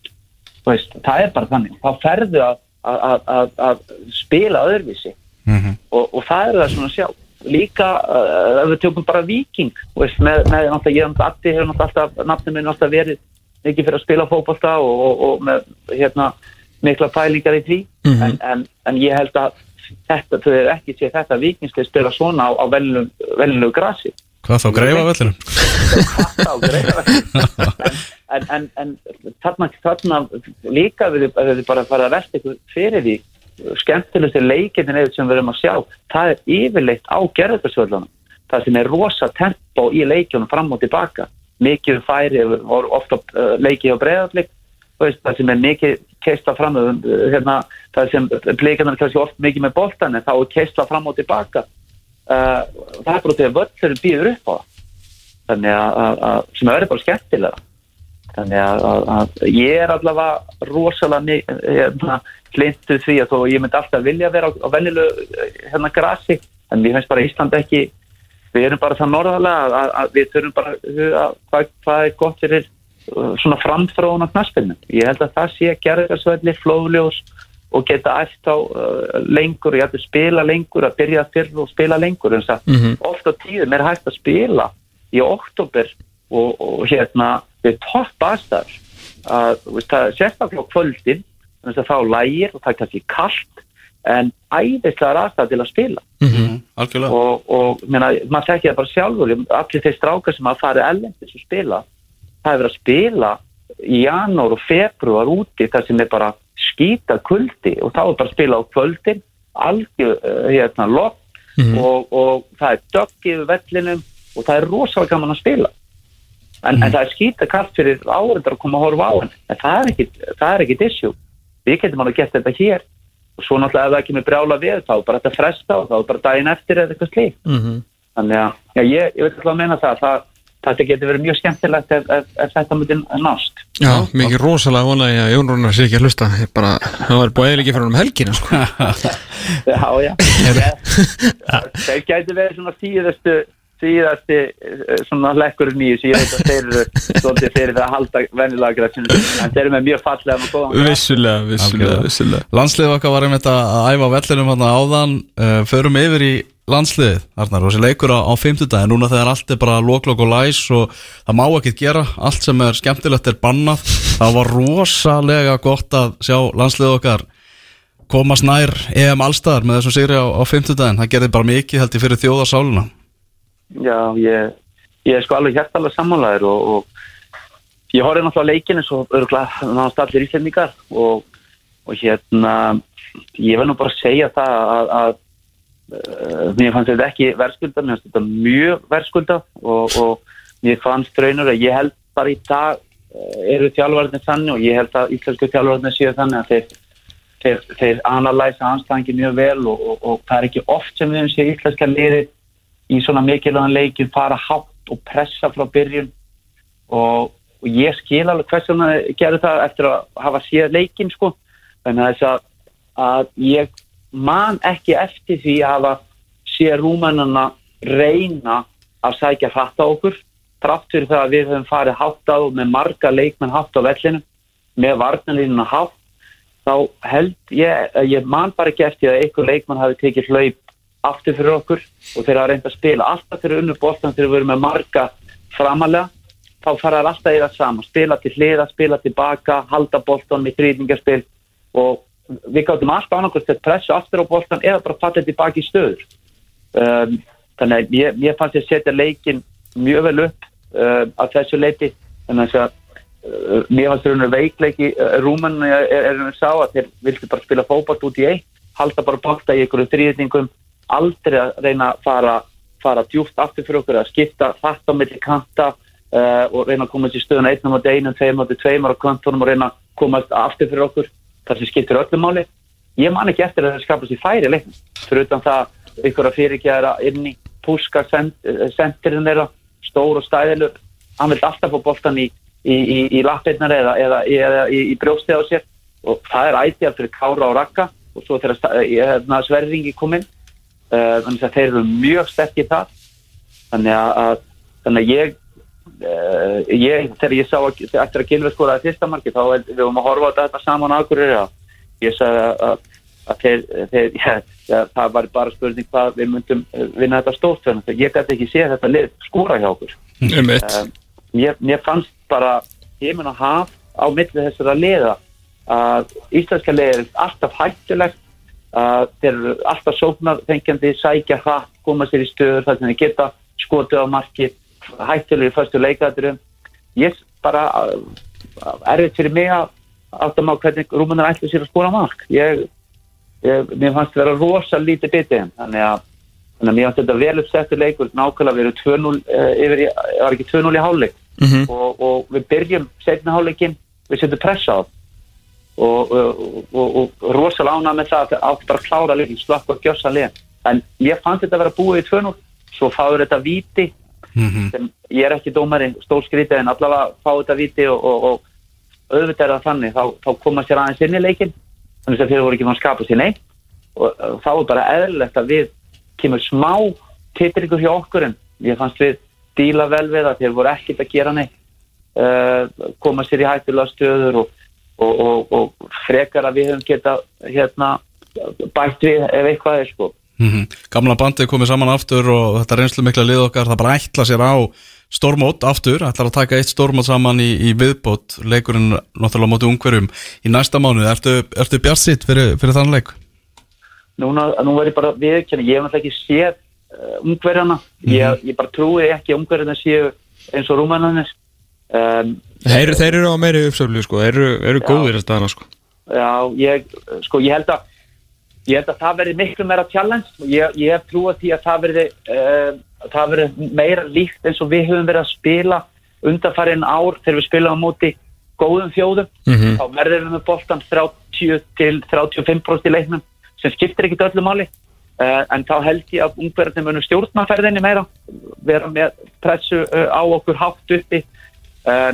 veist, það er bara þannig. Þá ferðu að að, að, að, spila öðruvísi. Mhm. og, og það er það svona að sjá líka uh, ef við tökum bara viking veist, með, með náttúrulega ég náttúrulega Addi hefur náttúrulega alltaf, nafnum minn alltaf verið mikið fyrir að spila fótbolta og, og, og með hérna mikla pælingar í því Mhm. en, en, en ég held að þetta, þau er ekki sé þetta vikingslið spila svona á, á velnulegu grasi Hvað þá greifa vellinum? Hvað þá, greiða <laughs> en, en, en þarna, þarna líka við þau bara fara að velta ykkur fyrir því skemmtilegstu leikindin eða sem við erum að sjá. Það er yfirleitt á gerðarsvöldunum það sem er rosa tempo í leikjunum fram og tilbaka. Mikið færi og ofta uh, leikið á breiðarleik það sem er mikið keistla fram uh, hérna, það sem blíkanar kannski oft mikið með boltan en þá er keistla fram og tilbaka. Uh, það er því að völlurinn býður upp á það. Þannig að sem er bara skemmtilega þannig að, að, að ég er allavega rosalega hérna, hlinduð því að þó ég myndi alltaf vilja vera á, á vennilu hérna grasi en mér finnst bara Ísland ekki við erum bara það norðalega að, að, að við þurfum bara að hvað, hvað er gott fyrir uh, svona framþróun á knaspinu. Ég held að það sé gerðarsvelli, flóðljós og geta eftir á uh, lengur ég ætti að spila lengur, að byrja fyrr og spila lengur en það Mhm. oft á tíðum er hægt að spila í oktober og, og hérna við topp aðstæður að sérstaklega á kvöldin að þá lægir og það kannski kallt en æðislega aðstæður til að spila Mhm. Algjörlega og, og meina, maður tekja það bara sjálfur allir þeir strákar sem að fara ellendis og spila það er verið að spila í janúar og februar úti þar sem er bara skýta kuldi og þá er bara að spila á kvöldin algjör uh, hérna lopp Mhm. og, og það er dögg yfir vellinum og það er rosalega gaman að spila en, en það er skýta kallt fyrir áreindar að koma að horfa á hann. En það er ekki, það er ekki issue. Við getum alveg gert þetta hér. Og svo náttúrulega ef það ekki með brjála við þá bara þetta fresta og þá bara daginn eftir eða eitthvað slík Mhm. þannig að já, ég, ég ekki að meina það, það þetta getur verið mjög skemmtilegt ef, ef, ef þetta myndi nást. Já, mikið rosalega vonaði að Jón Rúnar sé ekki að hlusta. Bara, það var búið eða ekki fyrir um helgina sko. <laughs> já, já, <laughs> þeir gæti verið svona síðastu síðasti eh, svona lekkurinn í þessu, ég veit að þeir eru svolítið fyrir það að halda vennilega græsinu en þeir eru með mjög fallega og góðan. Vissulega, vissulega, vissulega. Landslið okkar var einmitt að að æfa á vellinum hann áðan. Uh, Förum yfir í landsliðið Arnar, og þessi leikur á, á fimmtudaginn. Núna þegar allt er bara loklokk og læs og það má ekkert gera. Allt sem er skemmtilegt er bannað. Það var rosalega gott að sjá landsliðið okkar komast nær EM allstaðar með þessum sigri á, á fimmtudaginn. Það gerði bara mikið held ég fyrir þjóðarsáluna Já, ég, ég er sko alveg hjertalega sammálaður og, og ég horfði náttúrulega leikinu svo örgulega náttúrulega allir íslendingar og, og hérna ég vil nú bara segja það að, að uh, mér fannst þetta ekki verðskulda, mér fannst þetta mjög verðskulda og, og mér fannst draunur að ég held bara í dag uh, eru þjálfvarnir þannig og ég held að íslensku þjálfvarnir séu þannig að þeir þeir, þeir analæsa anstæðingi mjög vel og, það er ekki oft sem við höfum séð íslenska liði í svona mikilvægan leikin fara hátt og pressa frá byrjun. Og, og ég skil alveg hvers vegna gerði það eftir að hafa séð leikin sko. Þannig að þess að, að ég man ekki eftir því að hafa séð rúmennana reyna að sækja hratt á okkur trátt fyrir það að við höfum farið hátt á með marga leikmenn hátt á vellinu með varnalínuna hátt þá held ég, ég man bara ekki eftir að einhver leikmann hafi tekið hlaup aftur fyrir okkur og þeir hafa reynd að spila alltaf fyrir unnu bóltan þegar við erum með marga framalega þá fara þær alltaf í það sama. Spila til hliða, spila tilbaka, halda bóltan með þrýtingarspil og við gáttum alltaf annarkvæmst að pressa aftur á bóltan eða bara falla tilbaka í stöður. Um, þannig að ég, ég fannst að setja leikin mjög vel upp uh, að þessu leiti þannig að uh, mér fannst þau veikleiki uh, rúman er, er, er sá að þeir vildi bara spila fókbalt út í eitt halda bara bólta í einhverju þrýtingum aldrei að reyna að fara, fara djúft aftur fyrir okkur að skipta þetta á milli kanta uh, og reyna að komast í stöðuna einnum á einum, tveim á tveimur á kantunum og reyna að komast aftur fyrir okkur. Þar sem skiptir öllum máli. Ég man ekki eftir að það skapast í færi leiknum. Fyrir utan það ykkur að fyrirgjæra inn í púska sendirinn þeirra, stór og stæðilur. Hann vil alltaf fá boltan í, í, í, í lappirnar eða, eða, eða í, brjóstið á sér. Og það er ætið fyrir Kára og Rakka og svo þegar sverringi kom inn Uh, þannig að þeir eru mjög sterkir þar. Þannig að, þannig að ég, uh, ég þegar ég sá að, eftir að Gilvi skoraði fyrsta marki þá við vorum að horfa á þetta saman okkur að ég sagði að, að, þeir, þeir <laughs> já, það var bara spurning hvað við myndum eh, vinna þetta stórt þannig að ég gæti ekki séð þetta lið skúra hjá okkur. Um um, mér, mér fannst bara heiminn að haf á milli þessara liða að íslenska liðir er alltaf hættulegt að þeir eru alltaf sóknar fengjandi, sækja hratt, koma sér í stöður þar sem þeir geta skotið á marki hættulegir í fyrstu leikæturum ég bara uh, erfitt fyrir mig að átta má hvernig rúmunar ætlu sér að skora mark. Ég, ég mér fannst vera rosa lítið bitið þannig að Þannig að mér fannst þetta vel uppsettur leikur, nákvæmlega við erum 2-0 uh, yfir, var ekki 2-0 í hálfleik. Mhm. og, og við byrjum setna hálfleikin, við setjum pressa á. og, og, og, og rosalega ánað með það að átti bara að klára leikin, slakka og gjössa leikin. En ég fannst þetta að vera búið í 2-0, svo fáður þetta víti, Mhm. sem ég er ekki dómari, stór skrítið en allavega fáðu þetta víti og, og, og auðvitað er það þannig, þá, þá koma sér aðeins inn í leikin, þannig að þeir voru ekki fann að skapa sér neitt og þá er bara eðlilegt að við kemur smá titringur hjá okkur en ég fannst við díla vel við að þeir voru ekkert að gera neitt uh, koma sér í hættulega stöður og, og, og, og frekar að við höfum geta hérna bætt við ef eitthvað er sko. Mhm. Gamla bandið komið saman aftur og þetta reynslu mikla lið okkar það bara ætla sér á stórmót aftur, ætlar að taka eitt stórmót saman í, í viðbót, leikurinn náttúrulega á móti ungverjum í næsta mánuð ertu, ertu bjartsitt fyrir, fyrir þann leik? núna, nú verð ég bara viðkjörni, ég hef náttúrulega ekki séð uh, ungverjana, ég, ég bara trúi ekki að ungverjana séu eins og rúmennanir um, Þeir, þeir eru á meiri uppsöflu sko, þeir eru, eru góðir að staðana sko. Já, ég, sko, ég held að ég held að það verði miklu meira challenge. Ég, ég hef trúið því að það verði uh, það verði meira líkt eins og við höfum verið að spila undanfærin ár þegar við spilum á móti góðum þjóðum. Mhm. þá verður við með boltan 30 til 35% í leiknum sem skiptir ekki öllu máli. Uh, en þá held ég að ungverðin munum stjórnaferðinni meira vera með pressu uh, á okkur hátt uppi uh,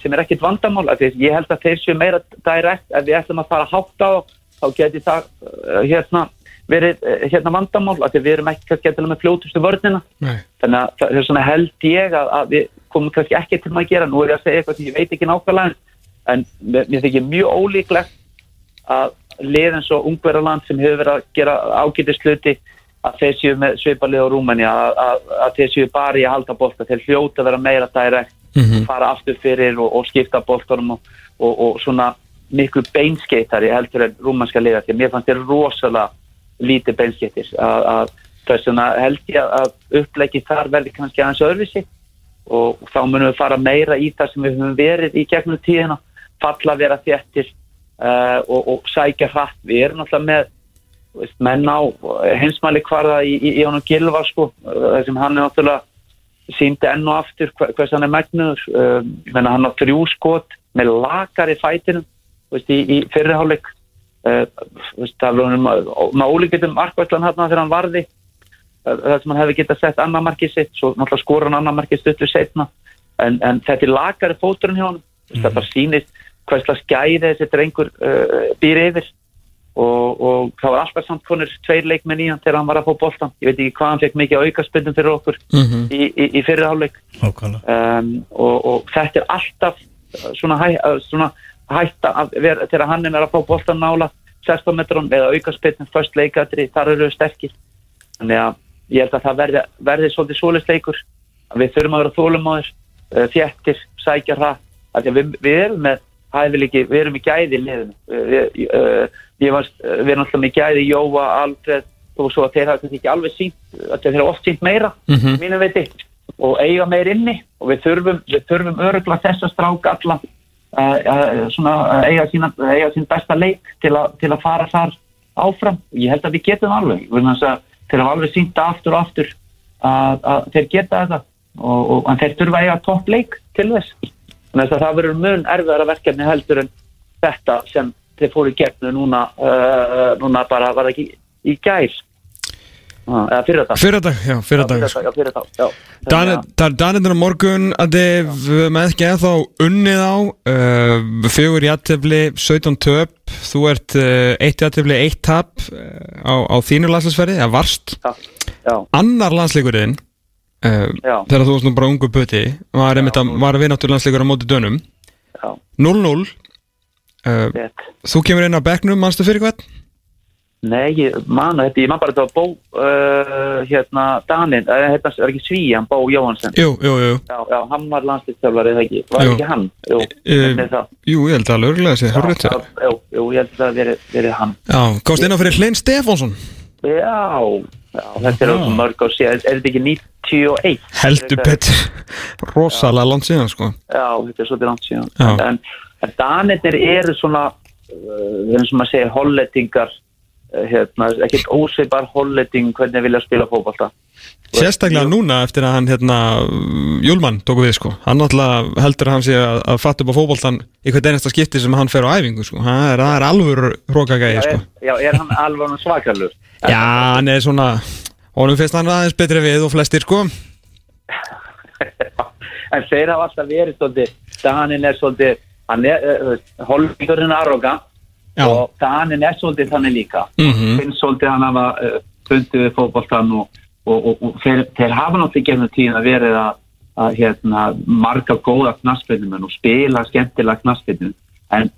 sem er ekkit vandamál af því að ég held að þeir séu meira direkt ef við ætlum að fara hátt á þá, geti það uh, hérna verið uh, hérna vandamál af því við erum ekki kannski endilega með fljótustu vörnina. Nei. þannig að það er svona held ég að, að við komum kannski ekki til að gera. Nú er ég að segja eitthvað sem ég veit ekki nákvæmlega en mér þykir mjög ólíklegt að lið eins og ungverðarland sem hefur verið að gera ágætis hluti að þeir séu með svipalið á Rúmeni að, að, að þeir séu bara í að halda bolta. Þeir hljóta vera meira direkt Mhm. fara aftur fyrir og, og skipta boltanum og, og, og svona miklu beinskeittari heldur en rúmanska liða því að mér fannst þeir rosalega lítið beinskeittir að, held ég að- uppleggi þar verði kannski aðeins öðruvísi og þá munum við fara meira í það sem við höfum verið í gegnum tíðina falla vera þéttir uh, og, sækja hratt við erum alltaf með menn á heimsmæli kvarða í, í, í honum Gilva sko, uh, sem hann er náttúrulega síndi enn og aftur hver- hvers hann er megnuður um, hann á þrjú skot með lakar í fætinu veist, í, í fyrirháleik uh, það var um, með ólíkjöndum markvæslan hann þegar hann varði uh, það sem hann hefði getað sett annar markið sitt svo náttúrulega skora hann annar markið stuttur setna en, en þetta er lakar í fóturinn hjá hann mm. það bara sýnist hverslega skæði þessi drengur uh, býr yfir og, og það var alltaf samt konur tveir leikmenn í hann þegar hann var að fá boltan ég veit ekki hvað hann fekk mikið aukaspundum fyrir okkur Mhm. í, í, í fyrirháleik um, og, og þetta er alltaf uh, svona, hæ, uh, svona hætta vera, þegar hann er að fá boltan nála 16 metrun eða aukaspilnum först leikadri, þar eru við sterkir. Þannig að ég held að það verði, verði svolítið svoleiðs leikur. Að við þurfum að vera þólumáður uh, þjættir, sækja hratt. Af því að við, við erum með hæfileiki, við erum í gæði liðinu. Uh, við, uh, ég var, uh, við erum alltaf með gæði Jóa, Alfred og svo að þeir hafa kannski ekki alveg sínt að þeir hafa oft sínt meira Mhm. mínu veiti og eiga meir inni og við þurfum, við þurfum örugla þessa strák alla uh, svona, eiga, sína, eiga sín besta leik til, a, til að fara þar áfram. Ég held að við getum alveg þess að þeir hafa alveg sínt aftur og aftur að, að þeir geta þetta og, og, en þeir þurfa að eiga topp leik til þess þannig að það verður mun erfiðara verkefni heldur en þetta sem þeir fóru gegnu núna, uh, núna bara var ekki í gær? Uh, eða fyrir þetta Fyrir dag, já, fyrir dag já, fyrir þá, já. Dan- Það er Danirinn á morgun að þið með ekki ennþá unnið á uh, fjögur jættefli, 17 töp. Þú ert uh, eitt jættefli, eitt tap uh, á, á þínu landsleisferði eða varst, annar landsleikurinn uh, þegar þú varst nú bara ungu putti var, var vináttur landsleikur á móti dönum já, 0-0 uh, rétt. Þú kemur inn á bekknum, manstu fyrir hvern? Nei, ég man þetta, ég man bara þetta Bó, uh, hérna, Danin, uh, hérna, er ekki Svíjan, Bó Jóhansen. Jú, jú, jú Já, já, hann var landslýstjálfari, eða ekki, var ekki hann? Jú, Eh, þetta það. Ég held að alveg örgulega sé, þetta jú, ég held að það verið hann. Já, komst inn á fyrir Hlein Stefánsson Já, já, þetta er okkur mörg á síðan, er þetta ekki 91? Heldur betur Rosalega langt síðan, sko Já, þetta er svolítið langt síðan. Já. En, en Danirnir eru svona, uh, eins og maður segir, hollendingar, uh, hérna, ekkert ósveipar hollending hvernig vilja spila fótbolta. Sérstaklega núna eftir að hann hérna Júlmann tóku við sko hann náttúrulega heldur að hann sé að, að fatta upp á fótboltan í hvert einasta skipti sem hann fer á æfingu sko það er, er Já, hrókagæði sko er, já, er hann alveg svakalur? <laughs> Já, hann er svona honum finnst hann aðeins betri við og flestir sko <laughs> en þeir hafa alltaf verið svolítið, Danin er svolítið, hann er, uh, er arrogant Já. og Danin er svolítið þannig líka. Mhm. finnst svolítið hann hafa uh, fundið við fótboltan og, og, og, og þeir, þeir hafa náttúrulega gefnum tíðin að verið að, að hérna, marga góða knassbyrnum og spila skemmtilega knassbyrnum en,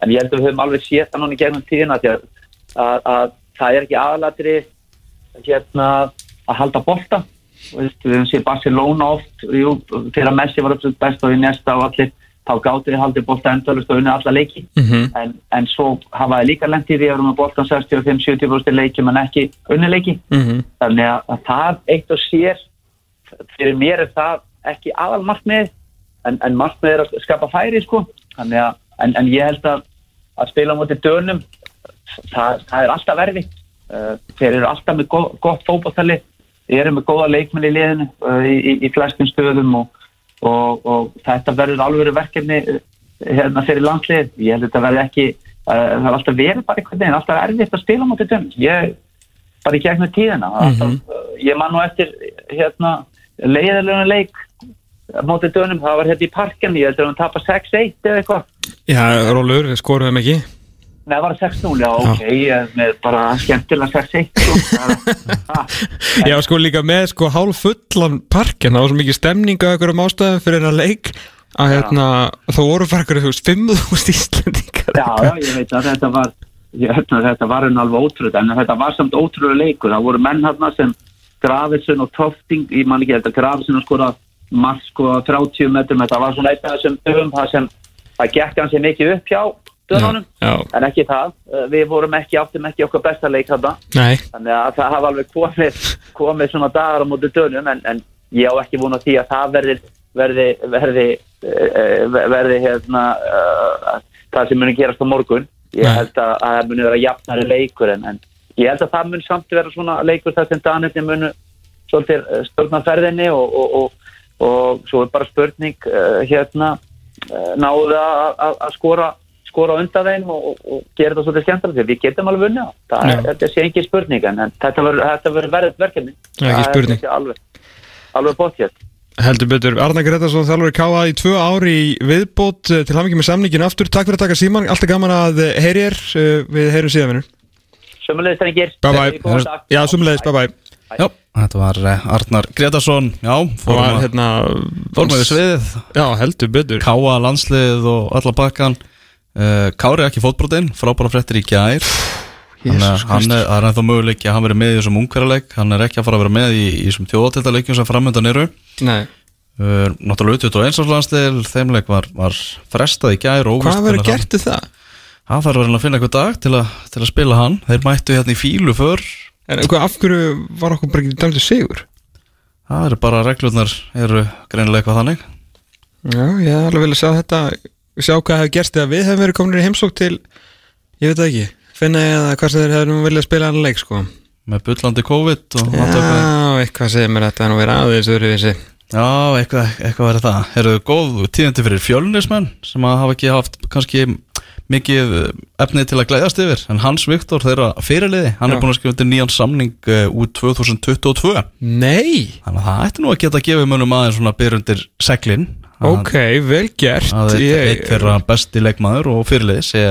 en ég held að við höfum alveg núna í gegnum tíðina því að, að, að það er ekki aðalatri hérna, að halda bolta. Við höfum séð Barcelona oft jú, þegar Messi var uppsett best og í næsta og allir þá gáttu við haldið bolta endalust og unni alla leiki Mhm. en, en svo hafa þið líka lent í því að vera með boltan 65-70% leikjum en ekki unni leiki Mhm. þannig að, að það eitt og sér fyrir mér er það ekki aðal markmið en, en markmið er að skapa færi sko að, en, en ég held að að spila móti dönum það, það er alltaf verfi uh, þeir eru alltaf með gott, gott fótballtali þeir eru með góða leikmenn í liðinu uh, í, í, í flestum stöðum og, og, og þetta verður alveg verkefni uh, hérna fyrir landslið ég held að þetta verður ekki uh, það er alltaf verið bara einhvern veginn alltaf erfitt að spila á móti dönum ég bara í gegnum tíðina mm alltaf, uh, ég man nú eftir hérna leiðilega leik á móti dönum, það var hérna í parken ég held að hann tapa 6-1 eða eitthvað. Já, Rólur, þeim ekki Nei, það var 6-0, já, ok, ég með bara skemmtilega 6-1 sko. <laughs> Já, sko líka með sko hálf fullan parkin það var svo mikið stemning að einhverjum ástæðum fyrir hennar leik að hérna, þá voru bara einhverju, þú veist, 5.000 íslendingar. Já, já, ég veit að þetta var ég að þetta var enn alveg ótrúð en þetta var samt ótrúlega leikur. Það voru menn hérna sem Grafisson og Tofting, ég man ekki þetta Grafisson að skora marg sko 30 metrum þetta var svona einn af þessum dögum það sem það gekk hans mikið upp hjá dönunum, en ekki það. Uh, við vorum ekki, áttum ekki okkar besta leik þarna. Nei, þannig að það hafa alveg komið, <laughs> komið svona dagar á móti dönum en, en ég á ekki vona því að það verði verði verði, uh, verði hérna uh, það sem muni gerast á morgun. Ég Nei. held að, að það muni vera jafnari leikur en, en ég held að það muni samt vera svona leikur þar sem Danirni muni svolítið uh, stjórna ferðinni og, og, og, og svo er bara spurning uh, hérna náðu að skora skora undan þeim og, og, og gera þetta svolítið skemmtilega því við getum alveg vunnið á. Er, þetta sé ekki spurning en, þetta verður þetta verður verðið verkefni. Það er spurning. alveg, alveg bótt hér. Heldur betur. Arna Gretarsson þjálfur í Káa í tvö ári í viðbót eh, til hafingi með samningin aftur. Takk fyrir að taka síman, alltaf gaman að eh, heyri er við heyrum síðan bye, dag. já, sumleðis, bye bye. Já, þetta var eh, Arnar Gretarsson Já, fórum var að hérna fórum við sviðið. Já, heldur betur. Káa landslið og alla bakkan uh, Kári ekki fótbrotinn Frábæra fréttir í að hann er, er ennþá möguleik að hann verið með í þessum ungverðarleik Hann er ekki að fara að vera með í, í þessum þjóðatildaleikjum sem framöndan eru. Nei, uh, Náttúrulega 21. landslið Þeimleik var, var frestað í óvíst hvað verður hvenær hann- gert til það? Það þarf verið að finna eitthvað dag til að, til að spila hann. Þeir mættu hérna í fílu för. En hvað, af hverju var okkur bara ekki dæmdu sigur? Það eru bara reglurnar eru greinilega eitthvað þannig. Já, ég hef alveg vilja sjá hvað hefur gerst eða við hefum verið komin í heimsók til ég veit það ekki, finna eða hvað sem þeir hefur viljað spila hann leik sko. Með bullandi COVID og allt eitthvað Já, eitthvað. segir mér að þetta er nú verið aðeins öðruvísi. Já, eitthvað, eitthvað verið það. Eru góð tíðandi fyrir fjölnismenn sem að hafa ekki haft kannski mikið efnið til að glæðast yfir en Hans Viktor, þeirra fyrirliði hann Já. er búin að skrifa undir nýjan samning uh, út 2022 Nei, þannig að það ætti nú að geta að gefa mönnum aðeins svona byrjundir seglin ok, vel gert. að eitt, ég, eitt þeirra besti leikmaður og fyrirliði sé,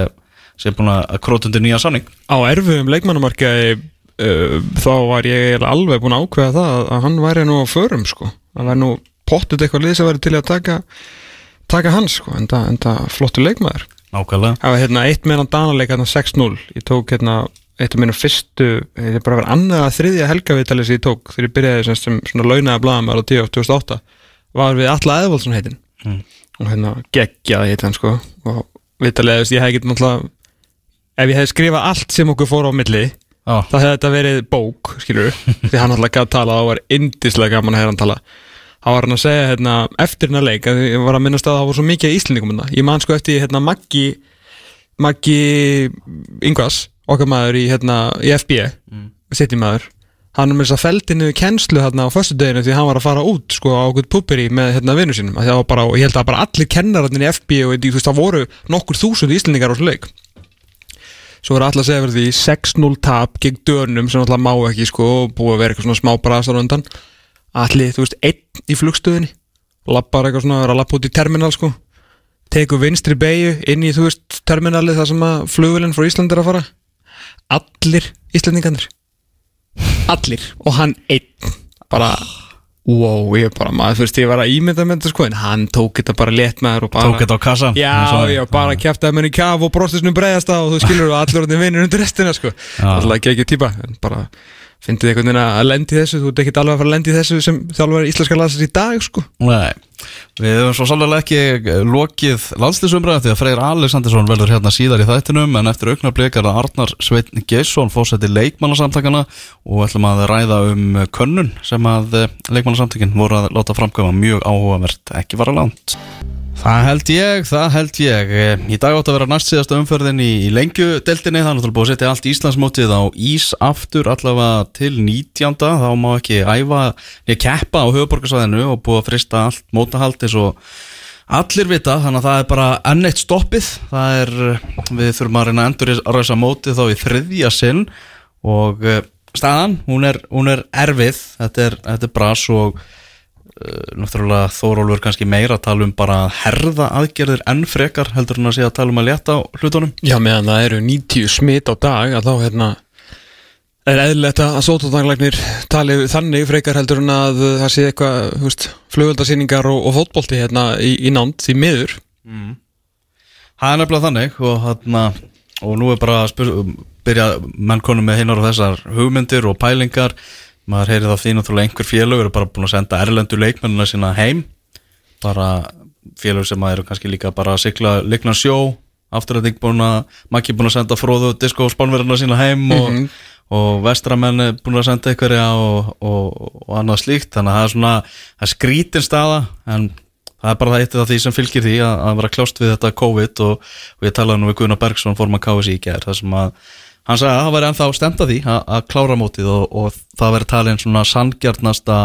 sé búin að króta undir nýjan samning. Á erfiðum leikmannumarkaði uh, þá var ég alveg búin að ákveða það að- að hann væri nú á förum sko. Það væri nú pottet eitthvað lið sem væri til að taka taka hans sko, en það flottu leikmaður. Nákvæmlega. Það var hérna eitt meðan danaleik hérna 6-0 Ég tók hérna eitt af mínum fyrstu Þetta er bara að vera annað að þriðja helgavitali sem ég tók þegar ég byrjaði sem, sem svona launaði blaðamæður á 10 2008 var við Alla Eðvaldsson heitin Mm. og hérna geggjaði heitin sko. Og vitalið, ég hef ekki náttúrulega ef ég hef skrifað allt sem okkur fór á milli Já, þá hefði þetta verið bók, skilur <laughs> því hann alltaf gæti tala og var indislega gaman að heyra hann tala. Þá var hann að segja hérna, eftir hérna leik, að ég var að minnast að það var svo mikið íslendingum hérna, ég man sko eftir hérna, Maggi Maggi Ingvas, okkar maður í, hérna, í FB mm. City maður hann með þess að feldinu kennslu hérna á föstudeginu því hann var að fara út sko á okkur puperi með hérna vinnu sínum. Því það var bara, ég held að bara allir kennararnir í FB og þú veist það voru nokkur þúsund íslendingar á þessu leik. Svo er alltaf að segja verið því 6-0 tap gegn dönum sem alltaf má ekki sko og búið að vera eitthvað svona smá brasar á undan. Allir, þú veist, einn í flugstöðinni lappar eitthvað svona, er að lappa út í terminal sko. Tekur vinstri beigju inn í, þú veist, terminalið þar sem að flugvillin frá Íslandi er að fara. Allir Íslandingarnir Allir og hann einn. Bara Wow, ég bara, maður, þú veist, ég var að ímynda með þetta sko en hann tók þetta bara létt með þér og bara tók þetta á kassan Já, og- já, bara kæftaði mér í kaf og brostisnum bregðast á og þú skilur og allir orðin vinnur undir restina sko. Alltaf ekki ekki típa, en bara fyndið einhvern veginn að lendi þessu, þú ert ekki alveg að fara að lendi þessu sem þjálfur íslenska landsins í dag sko. Nei, við höfum svo sannlega ekki eh, lokið landslýsumræða því að Freyr Alexandersson verður hérna síðar í þættinum en eftir auknar blikar að Arnar Sveitn Gesson fórseti leikmannasamtakana og ætlum að ræða um könnun sem að eh, leikmannasamtakin voru að láta framkvæma mjög áhugavert ekki vara langt Það held ég, það held ég. Í dag átt að vera næst síðasta umferðin í, í lengjudeldinni, það er náttúrulega búið að setja allt Íslandsmótið á ís aftur allavega til 19. þá má ekki æfa, ég keppa á höfuborgarsvæðinu og búið að frista allt mótahald eins og allir vita, þannig að það er bara enn eitt stoppið, það er við þurfum að reyna að endur að ræsa mótið þá í þriðja sinn. Og eh, staðan, hún er, hún er erfið, þetta er, þetta er bras og náttúrulega Þórólfur kannski meira að tala um bara að herða aðgerðir enn frekar heldur hann að sé að tala um að létta á hlutunum. Já, meðan það eru 90 smit á dag að þá hérna er eðlilegt að sótótanglæknir tali þannig frekar heldur en að það sé eitthvað, flugöldasýningar og, og fótbolti hérna í, í nánd því miður. Það er nefnilega þannig og, hana, og nú er bara að byrja mennkonum með hinnar og þessar hugmyndir og pælingar maður heyrið af því náttúrulega einhver félög eru bara búin að senda erlendu leikmennina sína heim. Bara félög sem eru kannski líka bara að sigla leikna sjó aftur að þing búin að makki búin að senda fróðu disko og spánverðina sína heim og, og vestramenn er búin að senda einhverja og, og, og annað slíkt. Þannig að það er svona það er skrítin staða en það er bara það eitt af því sem fylgir því að, að vera kljást við þetta COVID og, og ég talaði nú við Gunnar Bergson forman KSI í gær þar sem að hann sagði að það væri ennþá stemt að því að, klára mótið og, og það væri talin svona sangjarnasta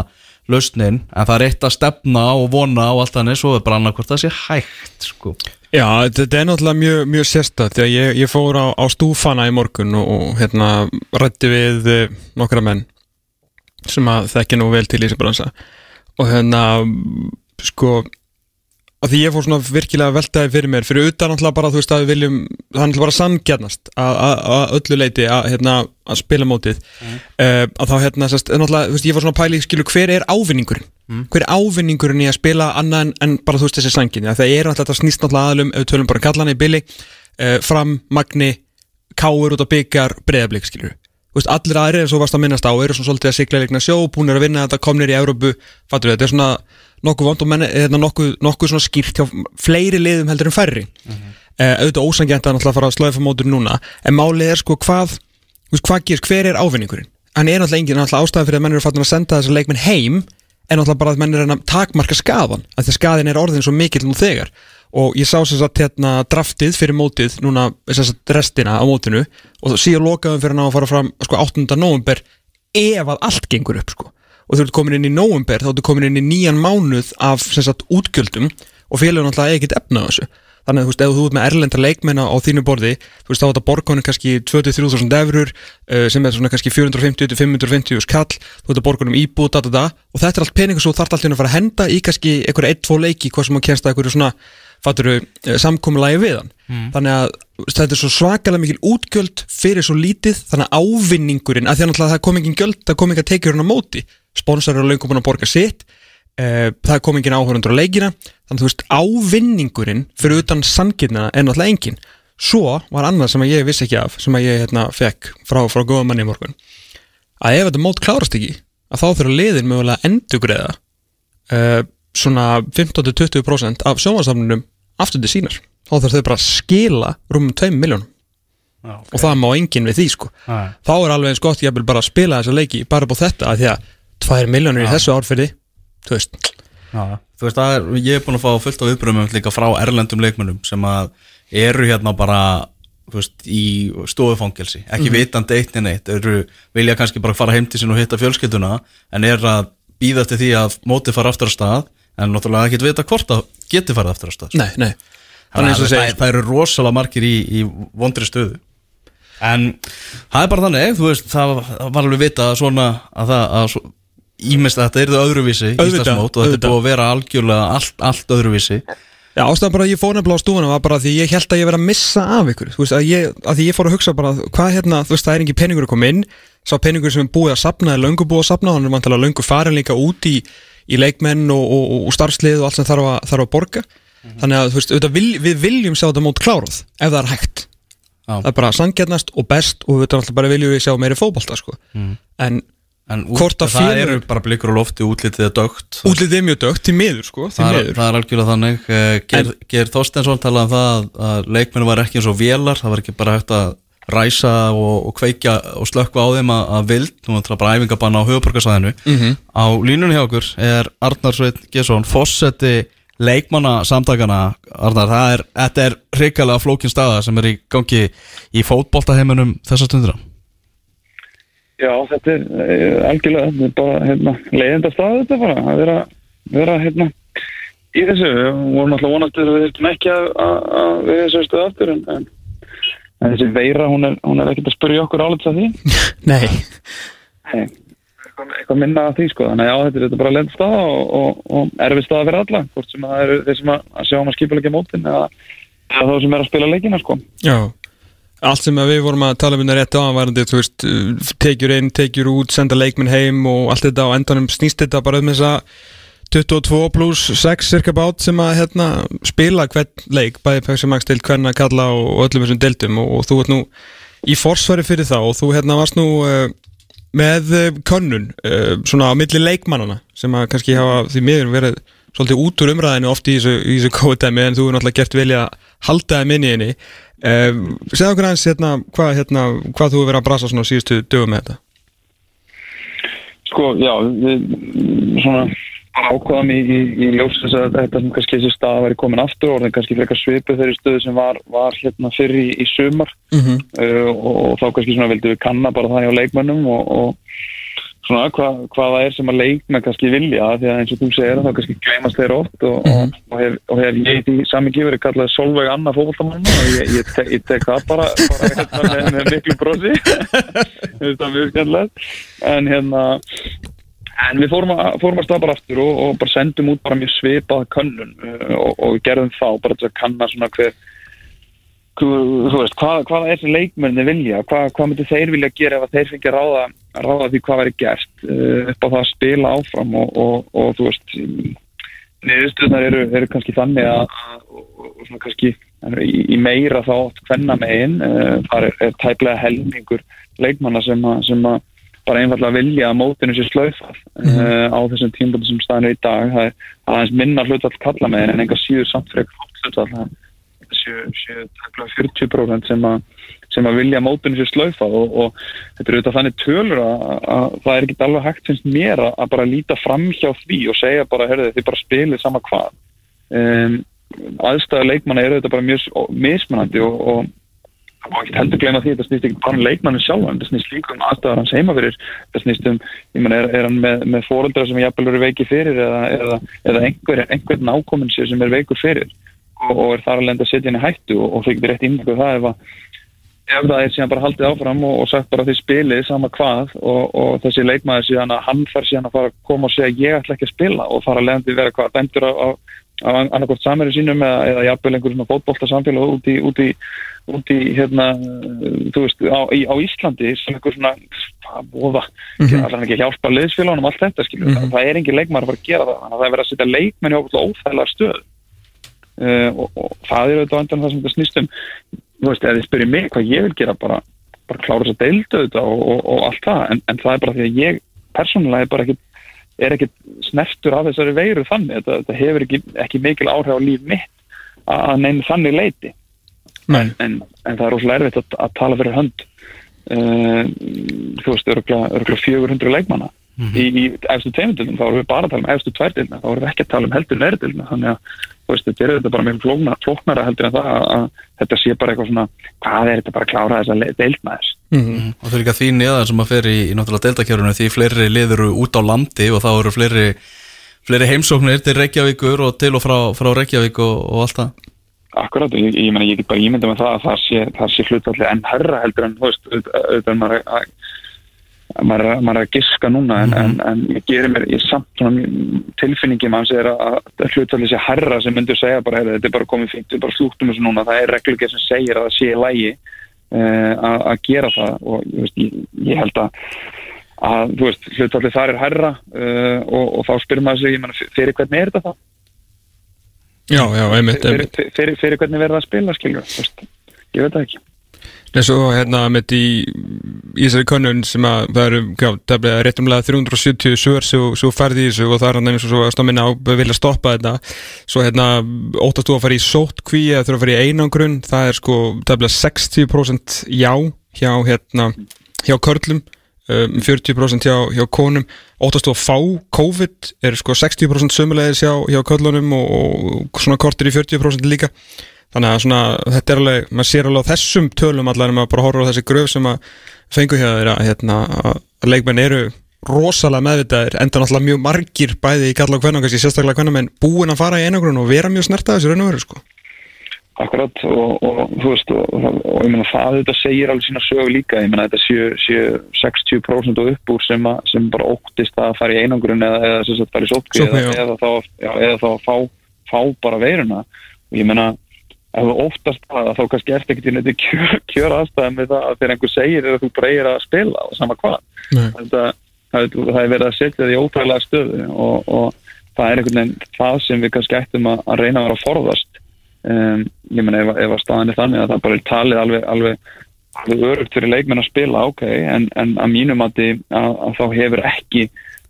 lausnin en það er eitt að stefna og vona og allt þannig svo er bara annað hvort það sé hægt sko. Já, þetta er náttúrulega mjög, mjög sérstætt ég, ég fór á, á stúfana í morgun og, og hérna rætti við eh, nokkra menn sem að þekki nú vel til í þessi bransa og hérna sko að því ég fór svona virkilega að veltaði fyrir mér. Fyrir utan náttúrulega bara þú veist að við viljum það er náttúrulega bara sanngjarnast að, öllu leiti að, hérna, að spila mótið. Mm. að þá hérna sest, þú veist ég fór svona að pæli skilu hver er ávinningurinn? Hver er ávinningurinn í að spila annað en, en bara þú veist þessi sangin það er náttúrulega þetta snýst náttúrulega aðlum ef við tölum bara um kallana í billi uh, fram, magni, káur út á byggjar breyðablík skilur veist, allir aðrir eins og varst að minnast á eru svona svolítið að sigla leikna sjó, búinir að vinna þetta, komnir í Európu, fattur við, þetta er svona nokkuð vond og menn, hérna, nokkuð, nokkuð svona skýrt hjá fleiri liðum heldur en færri mm -hmm. uh, auðvitað ósangjant að náttúrulega fara að slöfa mótur núna, en málið er sko hvað hvað gerst, hver er ávinningurinn hann er náttúrulega engin, náttúrulega ástæði fyrir að menn eru fattur að senda þessar leikmenn heim en náttúrulega bara að menn eru að takmarka skadan að því að skadin er orðin svo mikill nú þegar og ég sá sem sagt hérna draftið fyrir mótið núna sem sagt restina á mótinu og síðan lokaðum fyrir að fara fram sko 8. november ef að allt gengur upp sko og þú ert komin inn í november þá ertu komin inn í nýjan mánuð af sagt útgjöldum. Og félagur náttúrulega ekkert efna þessu. Þannig að þú veist, ef þú ert með erlenda leikmenna á þínu borði, þú veist, þá er þetta borgunum kannski 23.000 eurur uh, sem er svona kannski 450-550 skall þú ert að borgunum íbúð, da, da, da. Og þetta er allt peningur svo þarf alltaf að fara að henda í kannski einhverja 1-2 leiki, hvað sem að kennst að einhverju svona fatturu uh, samkomulagi við hann. Mm. þannig að þetta er svo svakalega mikil útgjöld fyrir svo lítið. Þannig að ávinningurinn, að því að það kom ekki gjöld það kom ekki að sponsor eru löngum að borga sitt. Uh, það kom engin áhörundur á leikina. Þannig þú veist ávinningurinn fyrir utan sangirna er náttúrulega engin svo var annað sem að ég vissi ekki af sem að ég hérna fekk frá, frá góða manni í morgun. Að ef þetta mót klárast ekki að þá þurfa liðin mögulega að endugreiða uh, svona 15-20% af sjónvarsafnunum aftur til sínar. Þá þarf þau bara að skila rúmum 2 miljónum Já, og það má enginn við því sko. Nei. þá er alveg eins gott ég vil bara spila þessa leiki bara búið þetta að því að 2 miljónur í þessu árferði þú veist. Þú veist, það er, ég er búin að fá fullt á viðbröðum líka frá erlendum leikmönnum sem að eru hérna bara veist, í stofufangelsi. Ekki Mhm. vitandi eitt en eitt eru, vilja kannski bara fara heim til sín og hitta fjölskylduna en er að býða eftir því að mótið fara aftur á stað en náttúrulega ekki vita hvort það geti farið aftur á stað nei, nei. Þannig Þannig eins að og það, segir, það eru rosalega margir í, í vondri stöðu. En það er bara þannig, þú veist, það var alveg vita að svona að það, að ímest að þetta er það öðruvísi Íslandsmót og þetta er búið að vera algjörlega allt, allt öðruvísi. Já, ástæðan bara að ég fór nefnilega á stúfuna var bara því ég held að ég verið að missa af ykkur. Þú veist, að, ég, að því ég fór að hugsa bara hvað hérna, þú veist, það er engin peningur að koma inn. Sá peningur sem er búið að sapna er löngu búið að sapna hann er vantilega löngu farin líka út í, í leikmenn og, og, og, og starfslið og allt sem þarf að, þarf að borga. Þannig að þú veist, vil, við viljum sjá þetta mót klárað ef það er hægt. Já. það er bara sangjernast og best og við alltaf bara viljum við sjá meiri fótbolta sko. en En Að það félög- eru bara blikur á lofti útlitið er dögt útlitið er mjög dögt, til miður sko, til það, er, það er algjörlega þannig. Eh, Ger, Ger Þorstensson talaði um það að, leikmennu var ekki eins og vélar það var ekki bara hægt að ræsa og, og kveikja og slökkva á þeim að, að vild. Nú er það bara æfingabanna á höfuborgarsæðinu Mhm. á línunni hjá okkur er Arnar Sveit Gesson fósetti leikmanna samtakana Arnar, það er, þetta er hrikalega flókin staða sem er í gangi í fótboltaheiminum þessa stundina Já, þetta er uh, algjörlega þetta er bara hérna, leiðenda stað þetta bara að vera, vera hérna, í þessu. Og vorum alltaf vonandi að við þurfum ekki að, að, að við þessu stöðu aftur en, en, en þessi veira hún er, hún er ekkert að spyrja okkur álits að því. <laughs> Nei, Nei, eitthvað, eitthvað minna að því sko. Þannig að já, þetta er, þetta bara leiðenda stað og, og, og erfið stað að vera alla hvort sem það eru þeir sem að, að sjá um að skipulegja mótin eða, eða þá sem er að spila leikina sko. Já, allt sem við vorum að tala um þetta rétt á varandi, þú veist, tekjur inn, tekjur út, senda leikminn heim og allt þetta á endanum snýst þetta bara um þessa 22 pluss 6 cirka bát sem að hérna, spila hvern leik, bæði Max til hvern að kalla og, og öllum þessum deildum og, og þú ert nú í forsvari fyrir það og þú hérna varst nú uh, með uh, könnun uh, svona á milli leikmannana sem að kannski hafa því miður verið svolítið út úr umræðinu oft í þessu, í þessu kóðdæmi en þú er náttúrulega gert vilja að halda þeim inn í henni. Uh, segðu okkur aðeins hérna, hvað, hérna, hvað þú hefur verið að brasa svona síðustu dögum með þetta? Sko, já, við svona ákvaðum í, í, í ljós þess að þetta sem kannski þessi stað væri komin aftur og það kannski frekar svipu þeirri stöðu sem var, var hérna fyrir í, í sumar. Mm -hmm. uh, og, og þá kannski svona vildum við kanna bara það hjá leikmönnum og, og svona hva, hvað það er sem að leikmenn kannski vilja því að eins og þú segir þá kannski gleymast þeir oft og, og, og, hef, og hef ég í því samingi verið kallað Solveig Anna fókváltamann og ég, ég, te, ég tek það bara, bara með, með miklu brosi. <laughs> Þetta er mjög skemmtilegt. En hérna En við fórum að, fórum að staða bara aftur og, og bara sendum út bara mjög svipað könnun uh, og, og gerðum þá bara til að kanna svona hver, hver þú veist, hvað, hvað er sem leikmenni vilja, hvað, hvað myndi þeir vilja gera ef að þeir fengi að ráða, ráða því hvað væri gert uh, upp á það að spila áfram og, og, og þú veist, niðurstuðnar eru, eru kannski þannig að, og, og svona kannski í, í meira þá hvenna megin, uh, það er, er tæplega helmingur leikmanna sem að, sem að bara einfallega vilja að mótinu sér slaufað mm -hmm. uh, á þessum tímbúti sem staðinu í dag það er aðeins minna hlutall kalla með en enga síður samt fyrir hlutall það séu takla 40% sem að sem að vilja mótinu sér slaufað og, og þetta er auðvitað þannig tölur að, að það er ekki alveg hægt finnst mér að, að bara líta fram hjá því og segja bara, herðu þið bara spilið sama hvað. Um, aðstæða leikmanna eru þetta bara mjög mismunandi og, og og ekki heldur gleyma því að þetta snýst ekki bara um leikmannin sjálf þetta snýst líka um aðstæðar hans heima fyrir. Þetta snýst um, ég menn, er, er hann með, með fóreldra sem jafnvel eru veiki fyrir eða, eða, eða einhver, einhver nákominn sér sem er veikur fyrir? Og, og er þar lenda að setja henni hættu og, og þau getur rétt innmjög það ef, að, ef það er síðan bara haldið áfram og, og sagt bara því spilið sama hvað og þessi leikmaður síðan að hann fær síðan að fara að koma og segja ég ætla ekki að spila og fara að að vera hvað dæmtur á, á, á annarkort samverju sínum eða, eða jafnvel einhver svona fótbolta samfélag út í, út í, út í hérna, þú veist, á, í, á Íslandi sem einhver svona, hvað bóða mm -hmm. allan ekki hjálpa liðsfélagunum allt þetta skilur, mm -hmm. það er engin leikmar að fara að gera það þannig að það er verið að setja leikmenn í óþægilega stöð uh, og, og það er auðvitað andan það sem þetta snýst um þú veist, ef þið spyrir mig hvað ég vil gera bara, bara klára þess að deildu þetta og, og, og allt það, en, en það er bara því að ég persónulega er bara ekki er ekki snertur af þessari veiru þannig, þetta, þetta hefur ekki, ekki mikil áhrif á líf mitt að neina þannig leiti en, en, en það er óslega erfitt að, að tala fyrir hönd. Uh, þú veist, öruglega 400 leikmanna mm -hmm. í, í efstu teimundunum, þá erum við bara að tala um efstu tværdilna, þá erum við ekki að tala um heldur nerdilna, þannig að veist, þetta er þetta bara mjög flóknara, flóknara heldur en það að, að þetta sé bara eitthvað svona hvað er þetta bara að klára þess að deilna þess mm -hmm. og það er ekki að því neðan sem að fer í, í náttúrulega deildakjörunum því fleiri liður út á landi og þá eru fleiri, fleiri heimsóknir til Reykjavíkur og til og frá, frá Reykjavík og, og allt það Akkurát, ég, ég, ég, ég get bara ímynda með það að það sé, sé maður að maður er, maður er að giska núna en, mm en, en ég gerir mér, er samt tilfinningi maður segir að, að hlutalið sé herra sem myndur segja bara hey, þetta er bara komið fint, þetta er bara slúttum þessu núna. Það er reglugir sem segir að það sé lægi uh, að gera það. Og veist, ég, ég held að að þú veist, hlutalið þar er herra uh, og, og þá spyrir maður sig mena, fyrir hvernig er þetta það? Já, já, einmitt, einmitt. Fyrir, fyrir, fyrir hvernig verða að spila, skilur ég veit það ekki eins og hérna með í Ísari könnun sem að það eru er réttumlega 370 svör svo færði í þessu og það er hann eins og svo stofminna á að vilja stoppa þetta. Svo hérna óttast þú að fara í sótkví eða þurfa að fara í einangrun? Það er sko er 60% já hjá hérna hjá körlum um, 40% hjá, hjá konum. Óttast þú að fá COVID? Er sko 60% sömulegis hjá, hjá körlunum og, og svona kortir í 40% líka þannig að svona, þetta er alveg, maður sér alveg á þessum tölum allar en maður bara horfður á þessi gröf sem að fengu hjá þeirra hérna, að leikmenn eru rosalega meðvitaðir enda náttúrulega mjög margir bæði í kalla og hvernig, kannski sérstaklega hvernig menn búin að fara í einagrun og vera mjög snertað þessu raun og veru sko. Akkurat og, og þú veist og, og, og ég menna það þetta segir alveg sína sögu líka, ég menna þetta séu, séu 60% og upp úr sem, að, sem bara óttist að fara í einagrun eða, eða eða, eða, eða þá fá, fá bara veiruna og ég menna ef þú óttast það þá kannski ert ekkert í neitt kjör, kjör aðstæðum með það að þegar einhver segir að þú breyir að spila og sama hvað. Það, það, það er verið að setja því ótrúlega stöðu og, og það er einhvern veginn það sem við kannski ættum að, að reyna að vera að forðast. Um, ég menna ef, ef að staðin er þannig að það bara er talið alveg, alveg, alveg örugt fyrir leikmenn að spila ok, en, en að mínum að, að, að þá hefur ekki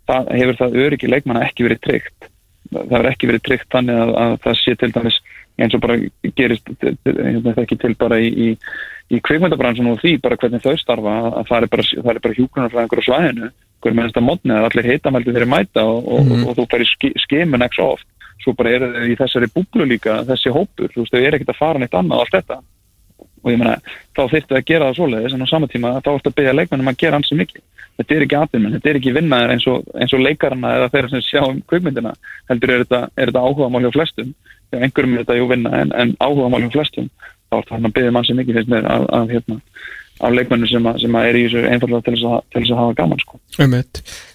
það, hefur það öryggi leikmenn ekki verið tryggt. Það hefur ekki verið tryggt þannig að það sé til dæmis eins og bara gerist hérna, ekki til bara í, í, í kveikmyndabransun og því bara hvernig þau starfa að það er bara, bara hjúgrunarfræðingur á svæðinu hvernig með þetta mótni að allir hitamældi þeirri mæta og, og, mm og, og þú fær í skemun ekki svo oft. Svo bara er þau í þessari búblu líka þessi hópur, þú veist, þau er ekkert að fara neitt annað á allt þetta. Og ég menna, þá þurftu að gera það svoleiðis en á sama tíma þá ertu að byggja leikmennum að gera hansi mikið. Þetta er ekki aðbyrjum, þetta er ekki vinnaðir eins og, eins og leikarna eða þeirra sem sjá um kveikmyndina heldur er þetta, er þetta áhuga mál hjá flestum einhverjum er þetta jú vinna en, en áhuga málum flestum þá er það að byggja mann sem ekki finnst með af, af, hérna, af leikmennu sem, sem er í þessu einfallega til þess að, til þess að hafa gaman sko.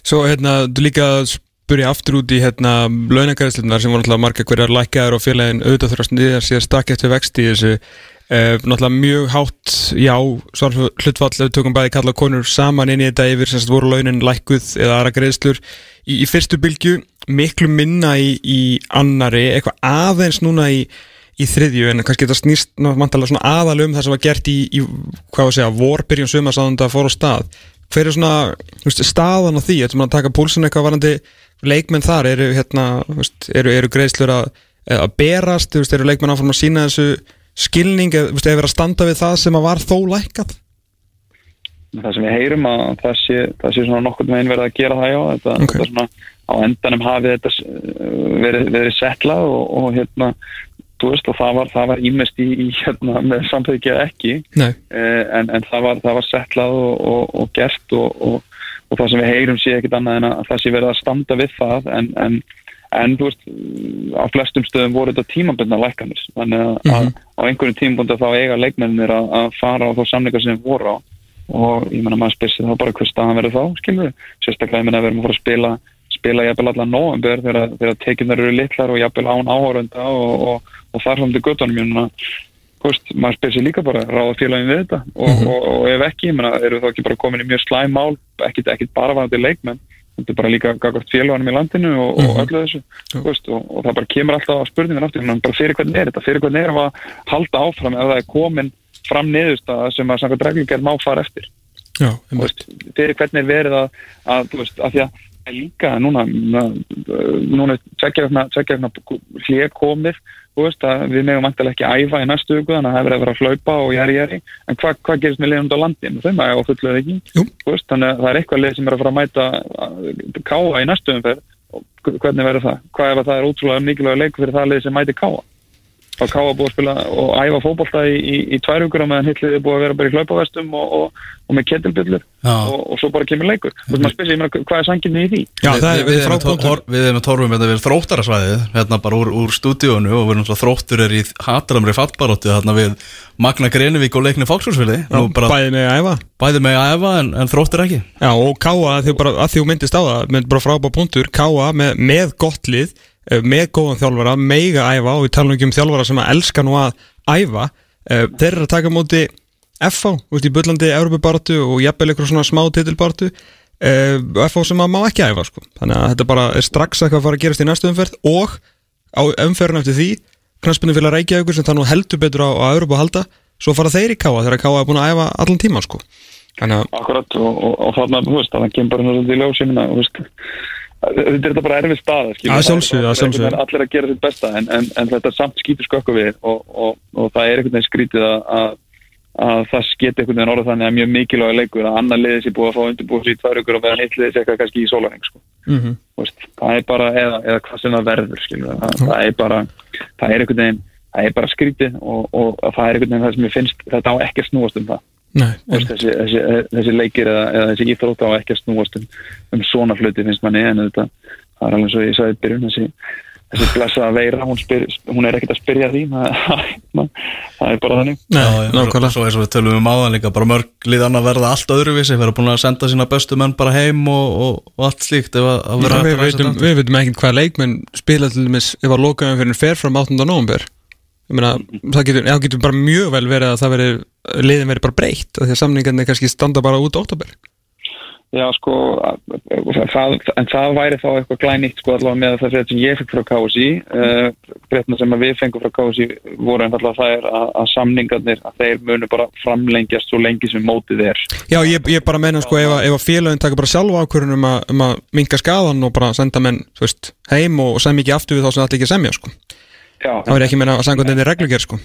Svo hérna, þú líka spurja aftur út í hérna launagaræslunar sem voru náttúrulega marga hverjar lækjaður og félagin auðvitað að sniðja sér stakk eftir vext í þessu. Eh, náttúrulega mjög hátt já, svo hlutfall ef við tökum bæði kalla konur saman inn í þetta yfir sem voru launin lækuð eða aðra greiðslur. Í, í fyrstu bylgu miklu minna í, í annari, eitthvað aðeins núna í, í þriðju en kannski þetta snýst náttúrulega aðal um það sem var gert í, í hvað að segja, vorbyrjum sumarsáðan það fór á stað. Hver er svona veist, staðan á því, þetta er að taka púlsun eitthvað varandi leikmenn þar, eru, hérna, veist, eru, eru greiðslur að, að berast, veist, eru leikmenn áfram að sína þessu skilning, eða verið að standa við það sem að var þó lækat Það sem við heyrum að það sé, það sé svona nokkur með einn verið að gera það já, þetta, okay. þetta svona á endanum hafi þetta verið, verið setlað og, og hérna veist og það var, það var ímest í, í hérna með samþykja ekki. Eh, en, en það var, það var setlað og, og, og gert og það sem við heyrum sé ekkit annað en að það sé verið að standa við það en, en, en þú veist á flestum stöðum voru þetta tímabundna lækanir þannig að, mm -hmm. á einhverjum tímabundu þá eiga leikmennir að, fara á þá samleika sem voru á og ég menna maður spyrst þá bara hvers staðan verður þá, skilur við sérstaklega ég menna við erum að fara að spila spila jafnvel allan november þegar, þegar tekinar eru litlar og jafnvel án áhórunda og, og, og þar fram til guttunum ég meina, þú veist, maður spyr sér líka bara ráða félagin við þetta? Og, og, og ef ekki, ég meina, eru þá ekki bara komin í mjög slæm mál, ekkit, ekkit bara varandi leikmenn þetta er bara líka gagvart félagunum í landinu og, og öllu þessu veist, og, og það bara kemur alltaf á spurningan aftur, bara fyrir hvernig er þetta? Fyrir hvernig er að halda áfram ef það er komin fram niðurstaða sem að samkvæmt reglugjörn má fara eftir. Já, veist, fyrir hvernig er verið að, að, þú veist, að því að er líka núna núna vegna hlið komið veist að við meðum vantilega ekki æfa í næstu viku þannig að það er verið að vera að hlaupa og jæri jæri en hvað hva gerist með liðum á landinu? Þau maður á fullu eða ekki? Veist, þannig að það er eitthvað lið sem er að fara að mæta að káa í næstu umferð. Hvernig verður það? Hvað ef að það er ótrúlega mikilvæg leikur fyrir það lið sem mæti káa? Að káa búið að spila og æfa fótbolta í, í, í tvær hugur og meðan hitliði er búið að vera bara í hlaupavestum og, og, og með ketilbyllur Já. og, og svo bara kemur leikur. Sig, ég meina, hvað er sanginni í því? Já, það við, er við, erum tor- við erum með torfum hérna við þróttarasvæðið hérna bara úr, úr stúdíónu og við erum svo þróttur er í hatramri fattbaróttu hérna við Magna Grenivík og leikni Fóksfjölsfili Bæði með að æfa. Bæði með að efa en, en þróttur ekki. Já, og Káa, að því, bara, að því þú myndist á það eh, með góðan þjálfara meiga æfa og við talum ekki um þjálfara sem að elska nú að æfa eh, þeir eru að taka móti FH, út í Bullandi, Európa-baratu og jafnvel eitthvað svona smá titilbaratu uh, FH sem að má ekki æfa sko. þannig að þetta bara er strax eitthvað að fara að gerast í næstu umferð og á umferðin eftir því knastbunni fyrir að reykja ykkur sem það nú heldur betur á, á Európa að halda svo fara þeir í Káa þegar Káa er búin að æfa allan tíma sko. Akkurat og, og, og þetta er bara erfið staða er allir að gera sitt besta en, en, en þetta samt skýtur skökku við og, og, og það er einhvern veginn skrítið að, að, að það geti einhvern veginn orðað þannig að mjög mikilvæg leikur að annar liðið sé búið að fá undirbúið sér í tvær ykkur og meðan hitt liðið sé eitthvað kannski í sólarheng sko. mm veist, það er bara, eða, eða hvað sem það verður það, það er bara það er einhvern veginn, það er bara skrítið og, og það er einhvern veginn það sem ég finnst þetta á ekki að snúast um það Nei, þessi, þessi, þessi leikir eða, eða þessi íþrótt á ekki að snúast um, um svona hluti finnst manni en þetta það er alveg svo ég sagði í byrjun þessi, þessi blessaða veira, hún, spyr, hún er ekkert að spyrja því það, <laughs> það er bara þannig. Nei, Já, já, nákvæmlega. Svo eins og við tölum um áðan líka bara mörg liðan að verða allt öðruvísi vera búin að senda sína bestu menn bara heim og, og, og allt slíkt að, að vera við, veitum, ræsa við veitum ekkert hvað leikmenn spila til dæmis ef að lokaðum fyrir fer fram 8. november meina, það getur, það getur bara mjög vel verið að það veri, liðin veri bara breytt því að samningarnir kannski standa bara út óttabér Já, sko, það, en það væri þá eitthvað glænýtt sko allavega með það sem ég fekk frá KSI uh, breytna sem við fengum frá KSI voru einfallega það er að, að samningarnir að þeir munu bara framlengjast svo lengi sem mótið er. Já, ég, ég bara meina sko ef, að- ef að félagin taka bara sjálfa ákvörðun um, að- um að minka skadan og bara senda menn, veist, heim og semja ekki aftur við þá sem það ekki semja, sko Það verður ekki meina að sanga þetta reglugjör, sko.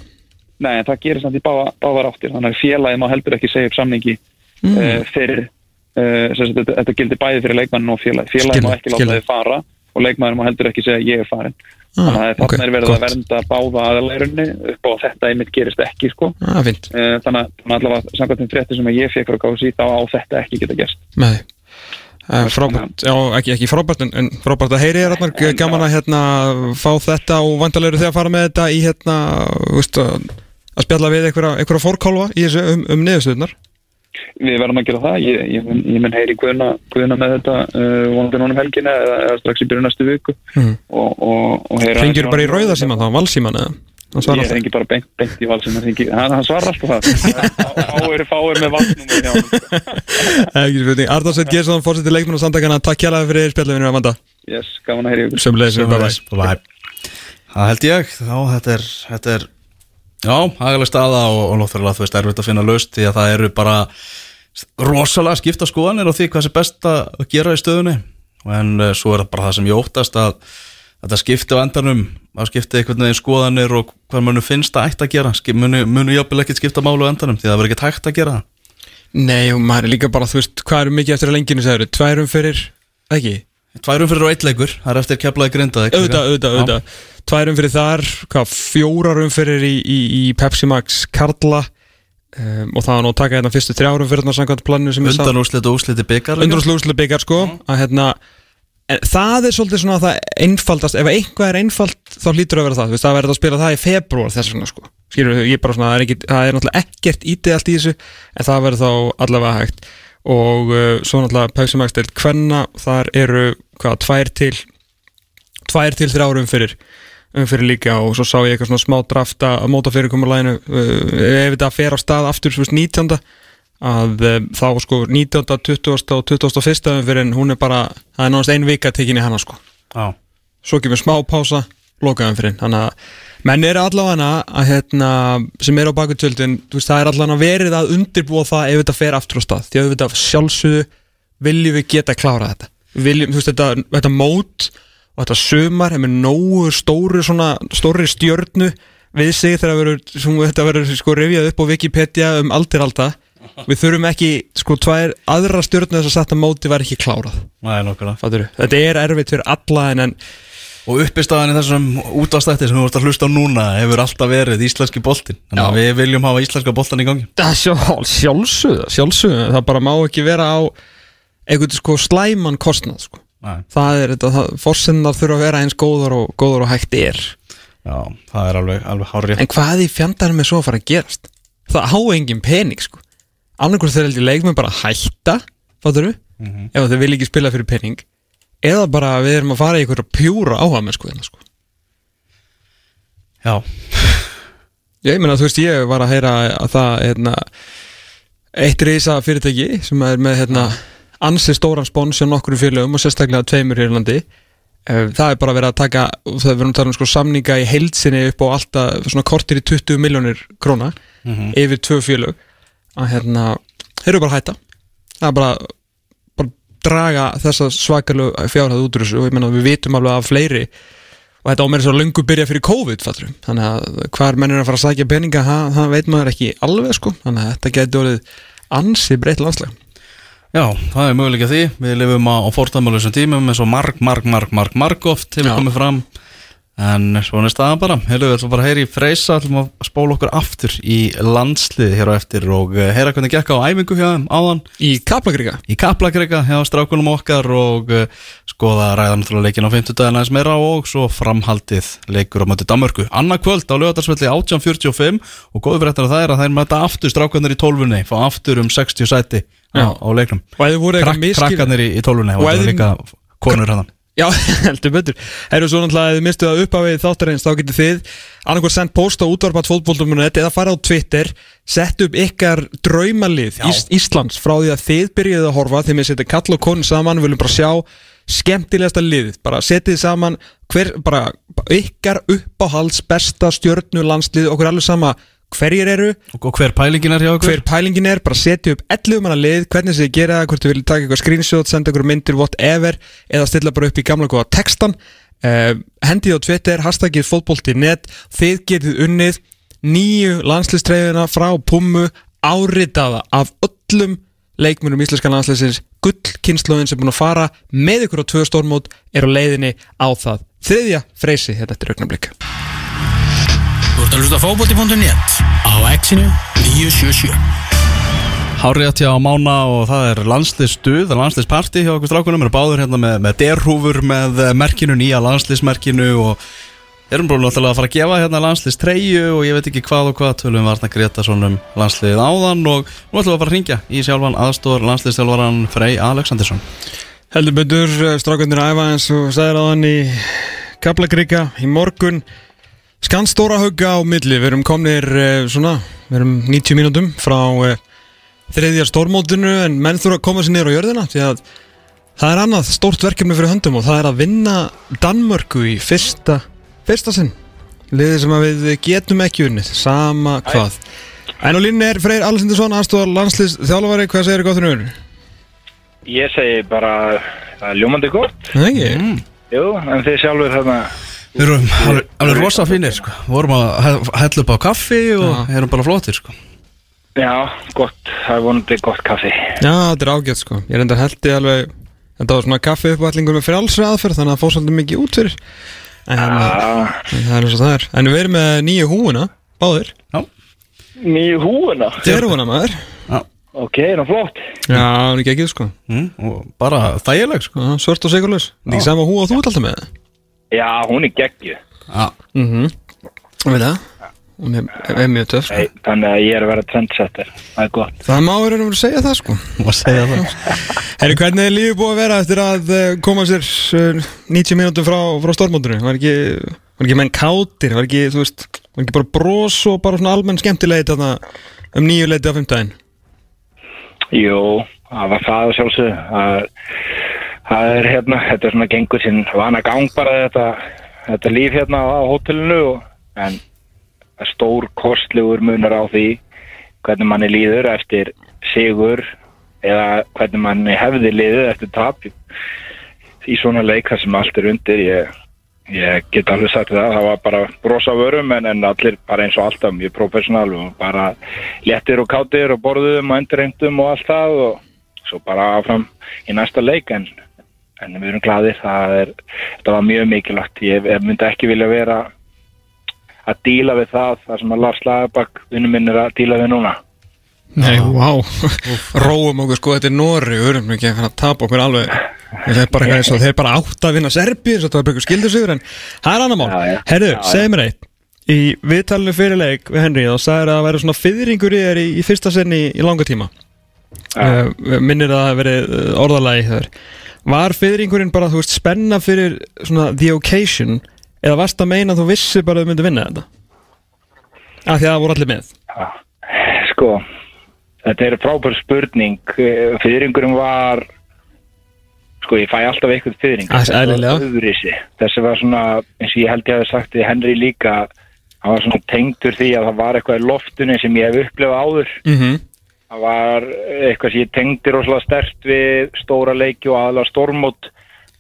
Nei, en það gerir samt í báða, báðar áttir. Þannig að félagið má heldur ekki segja upp samningi mm. uh, fyrir uh, þetta, þetta gildir bæði fyrir leikmannin og félagið. Skilji, má ekki láta þið fara og leikmannin má heldur ekki segja ég er farin þannig að ok, þarna er verið gott. að vernda báða aðalærunni upp á þetta einmitt gerist ekki sko. ah, uh, þannig að þannig allavega samkvæmt þeim frétti sem ég fekk frá KSI þá á þetta ekki geta gerst. Uh, frábært, já, ekki, ekki frábært en, en frábært að heyri þér Arnar, gaman að hérna fá þetta og vandalegru þegar að fara með þetta í hérna, veist, að, spjalla við einhverja, fórkálfa í þessu um, um niðurstöðunar Við verðum að gera það, ég, ég, ég mun heyri guðuna, guðuna með þetta uh, vonandi núna um helgina eða, eða strax í byrjun næstu viku. Mhm. og, og, og heyra Ringir bara í rauðarsíman þá, valsíman eða? Hann svarar Ég rengi bara beint, beint í valsinn hann, hann svarar alltaf það. <laughs> Fáir, fáir með valsnúmer hjá hann Ekki spurning, Arnar Sveit Geirsson, fórsettir leikmenn og samtakana, takk kjærlega fyrir spjallinu Amanda, Yes, gaman að heyri ykkur. Það held ég, þá þetta er, þetta er já, hagalega staða og, og náttúrulega þú veist erfitt að finna löst því að það eru bara rosalega skipta skoðanir á því hvað sé best að gera í stöðunni. En uh, svo er það bara það sem ég óttast að þetta skipti á endanum að skipti einhvern veginn skoðanir og hvað munu finnst að ætti að gera. Skip, munu, munu jafnvel ekkert skipta málu á endanum því að það verður ekkert hægt að gera það. Nei, og maður er líka bara, þú veist, hvað eru mikið eftir að lenginu segir, tværum fyrir, ekki? Tværum fyrir og eitt leikur, það er eftir keflaði grindaði auðvitað, auðvitað, auðvitað. Tværum fyrir þar, hvað, fjórarum fyrir í, í, í Pepsi Max Karla um, og það var nú að taka hérna fyrstu þrjárum fyrir þarna samkvæmt planinu sem Undan úrslit og úrsliti byggar undanúslugslega byggar sko að hérna en það er svolítið svona það einfaldast ef eitthvað er einfalt þá hlýtur að vera það. Þú veist það verður að spila það í februar þess vegna sko. Skilur ég bara svona það er, ekki, það er náttúrulega ekkert ídealt í þessu en það verður þá allavega hægt. Og uh, svo náttúrulega deilt Kvenna þar eru hvað, tvær til tvær til þrjár umfyrir umfyrir líka. Og svo sá ég eitthvað svona smá drafta að móta fyrirkomulæginu uh, ef þetta fer á stað aftur svo veist 19. að uh, þá sko 19. 20. og 21. umfyrir hún er bara, það er náttúrulega ein vika tekin í hana sko Já, svo kemur smá pása, lokaðum fyrir þannig að menn eru allavega að hérna, sem eru á bakutöldin veist, það er allavega verið að undirbúa það ef þetta fer aftur á stað, því að þetta sjálfsögðu viljum við geta klára þetta viljum, þú veist, þetta, þetta mót og þetta er með nógu stóru svona, stóri stjörnu við sig þegar verður, þetta verður sko rifjað upp á Wikipedia um aldir alda við þurfum ekki, sko, tvær aðra stjörnu þess að setja móti var ekki klárað Fatturðu? Þetta er erfitt fyrir alla en, en Og uppistæðan í þessum útastætti sem þú vorst að hlusta á núna hefur alltaf verið íslenski boltin Þannig að við viljum hafa íslenska boltan í gangi Það sjálf, sjálfsögða, sjálfsögða, það bara má ekki vera á einhvern sko slæman kostnað sko. Nei. Það er þetta, það, forsennar þurfa að vera eins góðar og, góðar og hægt er. Já, það er alveg, alveg hárið En hvað í fjandarnum er svo að fara að gerast? Það á engin pening sko. Annarkur þeir heldur leikmenn bara hætta, fattur þú? Ef þeir vil ekki spila fyrir pening. Eða bara við erum að fara í einhverja pjúra sko. Hérna, sko. Já, Ég meina, þú veist, ég var að heyra að það, hérna, eitt reysa fyrirtæki sem er með, hérna, ansi stóran spons hjá nokkru félögum og sérstaklega tveimur í Írlandi. Eh, Það er bara verið að taka, það er verið að tala um sko samninga í heilsinni upp á alltaf svona kortir í 20 miljónir króna yfir tvö félög. Að hérna, þeir eru bara að hætta. Það er bara, bara draga þessa svakalegu fjárhæð út úr þessu og ég meina, við vitum alveg af fleiri og þetta á mér svo löngu byrja fyrir COVID fattur. þannig að hvar menn er að fara að sækja peninga það, það veit maður ekki alveg sko. Þannig að þetta getur orðið ansi breytt landslega já, það er möguleika því. Við lifum á, á fórtamálusum tímum eins og marg, marg, marg, marg, marg oft hefur komið fram En svona er staðan bara Heyrðu, við ætlum bara að heyra í Freysa ætlum að spóla okkur aftur í landslið hér á eftir og eh, heyra hvernig gekk á æfingu hjá þeim áðan í Kaplagriga í Kaplakrika hjá strákunum okkar og uh, skoða ræða náttúrulega leikin á 50 dagina eins meira og svo framhaldið leikur á mötu Danmörku. Anna kvöld á lögadarsvelli 1845 og góðu fyrir þetta það er að það er mæta aftur strákunir í tólfunni, fá aftur um 60 sæti á, á leiknum. Krak, krakkarnir í, í tólfunni og ef er líka konur hann. Já, <laughs> heldur betur Erum svo náttúrulega, ef þið mistu það upp á við þáttarins þá getur þið annarkvæð sendt post á útvarpat.fótboltum.net eða fara á Twitter sett upp ykkar draumalið. Ís Íslands frá því að þið byrjuðu að horfa þegar við setjum kall og konu saman við viljum bara sjá skemmtilegasta liðið bara setið saman hver, bara, ykkar uppáhalds besta stjörnu landslið okkur alveg sama hverjir eru Og, hver pælingin er hjá okkur? hver pælingin er, bara setja upp 11 manna lið, hvernig þið gera það, hvort þið viljið taka eitthvað screenshot, senda eitthvað myndir, whatever eða stilla bara upp í gamla góða textan uh, hendið á Twitter hashtagið fótbolti.net þið getið unnið nýju landslistræðina frá Pummu áritaða af öllum leikmennum íslenska landsliðsins. Gullkynnslóðin sem er búin að fara með ykkur á tvö stórmót er á leiðinni á það. Þriðja freysi hérna eftir augnablik Þú ert að hlusta á fótbolti.net á Exinu 977 Hárið hjá Mána og það er landsliðstuð, landsliðsparti hjá okkur strákunum, eru báður hérna með, með derhúfur með eh, merkinu, nýja landsliðsmerkinu og erum náttúrulega að fara að gefa hérna landsliðstreyju og ég veit ekki hvað og hvað. Tölum við varna Gretarsson um landsliðið áðan og nú ætlum við að fara að ringja í sjálfan aðstór landsliðstjálfaran Frey Alexandersson. Heldur betur, strákundir að æfa eins og sagðir á hann í Kaplagríka í morgun Skann stóra hugga á milli, við erum komnir eh, svona, við erum 90 mínútum frá eh, þriðja stórmótinu en menn þurfa að koma sér niður á jörðina því að það er annað stórt verkefni fyrir höndum og það er að vinna Danmörku í fyrsta, fyrsta sinn. Liðið sem að við getum ekki unnið, sama hvað. En á línni er Freyr Alessindursson, aðstofar landslýs þjálfari, hvað segir þið gott fyrir Ég segi bara er ljómandi gott. Jú, en þið sjálfur þarna Við erum alveg, alveg rosa fínir sko, vorum að he- hella upp á kaffi og Já. erum bara flottir sko. Já, gott, það er vonandi gott kaffi. Já, þetta er ágætt sko. Ég reyndar heldi alveg Þetta var svona kaffi uppallingur með frjálsri aðferð Þannig að það fór svolítið mikið út fyrir. En ah, en það er eins og það er. En við erum með nýju húuna Báðir. Nýju húuna húuna maður. Ok, ná flott. Já, hann er ekki ekki sko. Mm, og bara þægileg sko. Já, Svört og sigurlaus Það er ekki sama húa þú ert alltaf með Já, hún er geggju Já. Mhm Við það hún er, er mjög töf sko. Þannig að ég er að vera trendsetter Það er gott Það má vera að segja það sko Má segja það <laughs> Herri, hvernig er lífið búið að vera eftir að eh, koma sér eh, 90 mínútur frá, frá stormóndunum? Var ekki, var ekki menn kátir? Var ekki, þú veist, var ekki bara bros og bara svona almenn skemmtilegi þarna um nýju leiti á fimmtæðin? Jú, það var það að sjálfsög það, það er hérna þetta er svona gengur sinn vana gang bara þetta, þetta líf hérna á hótelinu og, en stór kostlegur munar á því hvernig manni líður eftir sigur eða hvernig manni hefði líður eftir tap í svona leika sem allt er undir. Ég, ég get alveg sagt það það var bara brosa vörum en, en allir bara eins og alltaf mjög professional og bara léttir og kátir og borðum og endurreymdum og allt það og svo bara áfram í næsta leik en, en við erum gladir það er, þetta var mjög mikilvægt. Ég, ég myndi ekki vilja vera að díla við það það sem að Lars Lagerbakk vinnum minn er að díla við núna. Nei, vá, róum okkur sko, þetta er Nóri, við erum ekki að tapa okkur alveg. Það er bara eitthvað eins og þeir bara átt að vinna Serbíu, þetta var bara eitthvað skildur sigur en það er annar mál. Herru, segð mér eitt. Í viðtalinu fyrir leik við Henry þá sagðir að það væri svona fyrringur í þér í, í fyrsta sinni í, í langa tíma. Uh, minnir að það hafi verið uh, orðalagi þar Var fyrringurinn bara, þú veist, spenna fyrir svona the occasion eða varst að meina að þú vissi bara að þú myndi vinna þetta? Af því að það voru allir með Sko, þetta er frábær spurning. Eh, Fyrringurinn var, sko, ég fæ alltaf eitthvað fyrring. Ah, eðlilega. Öðruvísi. Þessi var svona, eins og ég held ég hafi sagt við Henry líka, hann var svona tengdur því að það var eitthvað í loftunni sem ég hef upplefað áður. mm -hmm. Það var eitthvað sem ég tengdi rosalega stert við stóra leiki og aðalega stormót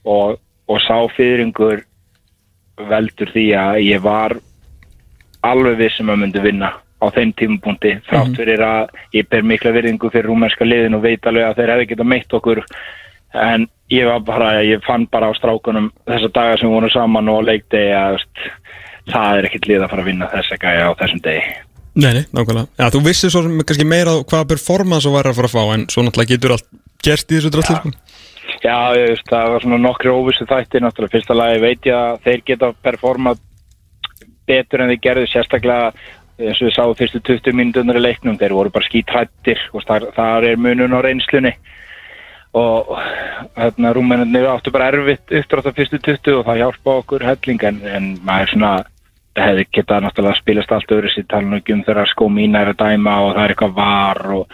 og, og sá fyrringur veldur því að ég var alveg vissum að myndi vinna á þeim tímapunkti þrátt fyrir að ég ber mikla virðingu fyrir rúmenska liðin og veit alveg að þeir hefði getað meitt okkur. En ég var bara, ég fann bara á strákunum þessa daga sem við vorum saman og leikdegi að það er ekkit lið að fara að vinna þessa gæja á þessum degi Nei, nei, nákvæmlega. Já, þú vissir svo sem kannski meira hvaða performance þú væri að fara að fá en svo náttúrulega getur allt gerst í þessu drasli sko. Já, ég veist, það var svona nokkri óvissu þættir náttúrulega fyrsta lagi veit ég að þeir geta performað betur en þeir gerðu sérstaklega eins og við sáum fyrstu 20 mínutunar í leiknum þeir voru bara skítrættir og þar, þar er munun á reynslunni og hérna rúmennir áttu bara erfitt uppdrátt á fyrstu 20 og það hjálpa okkur helling en, en maður svona hefði getað náttúrulega spilast allt öðru sér tala nú ekki um þegar skómína er að dæma og það er eitthvað var og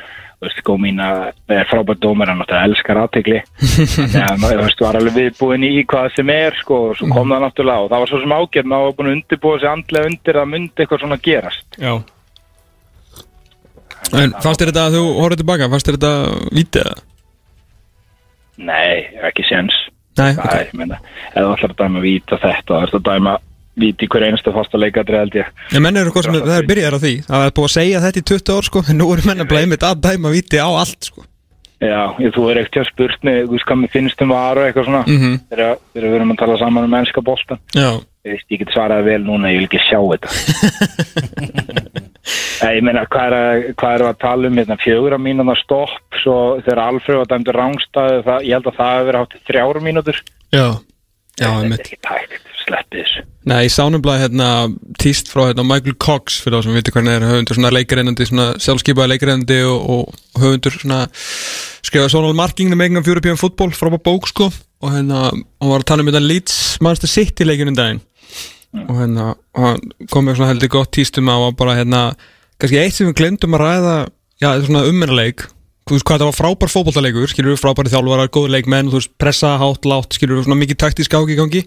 þú veist, skómína er frábært dómar hann náttúrulega elskar aðtegli veist, var alveg viðbúin í hvað sem er sko og svo kom það náttúrulega og það var svo sem ágætt maður var búin að undirbúa sig andlega undir að myndi eitthvað svona gerast. Já. En fannst þér þetta að þú horfður tilbaka, fannst þér þetta vítið eða? Nei, ekki séns. Nei, Það ég meina, ef þú ætlar að dæma víta þetta það er að dæma víti hver einasta fasta leikadri held ég. En menn eru hvað sem það er byrjar á því. Það er búið að segja þetta í 20 ár sko En nú eru menn að blæmið að dæma viti á allt sko. Já, ég, þú er ekkert spurt mig, þú veist hvað mér finnst um var og eitthvað svona. Mhm. þegar þegar við erum að tala saman um mennska Já, ég veist, ég get svaraði vel núna, ég vil ekki sjá þetta. <laughs> Nei, ég meina, hvað er, að, hvað er að tala um hérna, fjögur að mínúna stopp svo þegar Alfred var dæmdur rángstæði það, ég held að það hefur verið hátt í þrjára mínútur. Já, já, sleppið þessu Nei, ég sánum bara hérna tíst frá hérna Michael Cox fyrir þá sem viti hvernig er höfundur svona leikareinandi, svona sjálfskipaði leikareinandi og, og höfundur svona skrifaði svona marking making of European football frá bók sko. Og hérna, hann var að tala um þetta Leeds Manchester City leikinu daginn. Og hérna, hann kom með svona heldur gott tístum á að bara hérna kannski eitt sem við glemdum að ræða já, er svona ummennaleg þú veist hvað þetta var frábær fótballtaleikur skilur við frábæri þjálfarar, góður leikmenn þú veist pressa, hátt, látt, skilur við svona mikið taktísk áki í gangi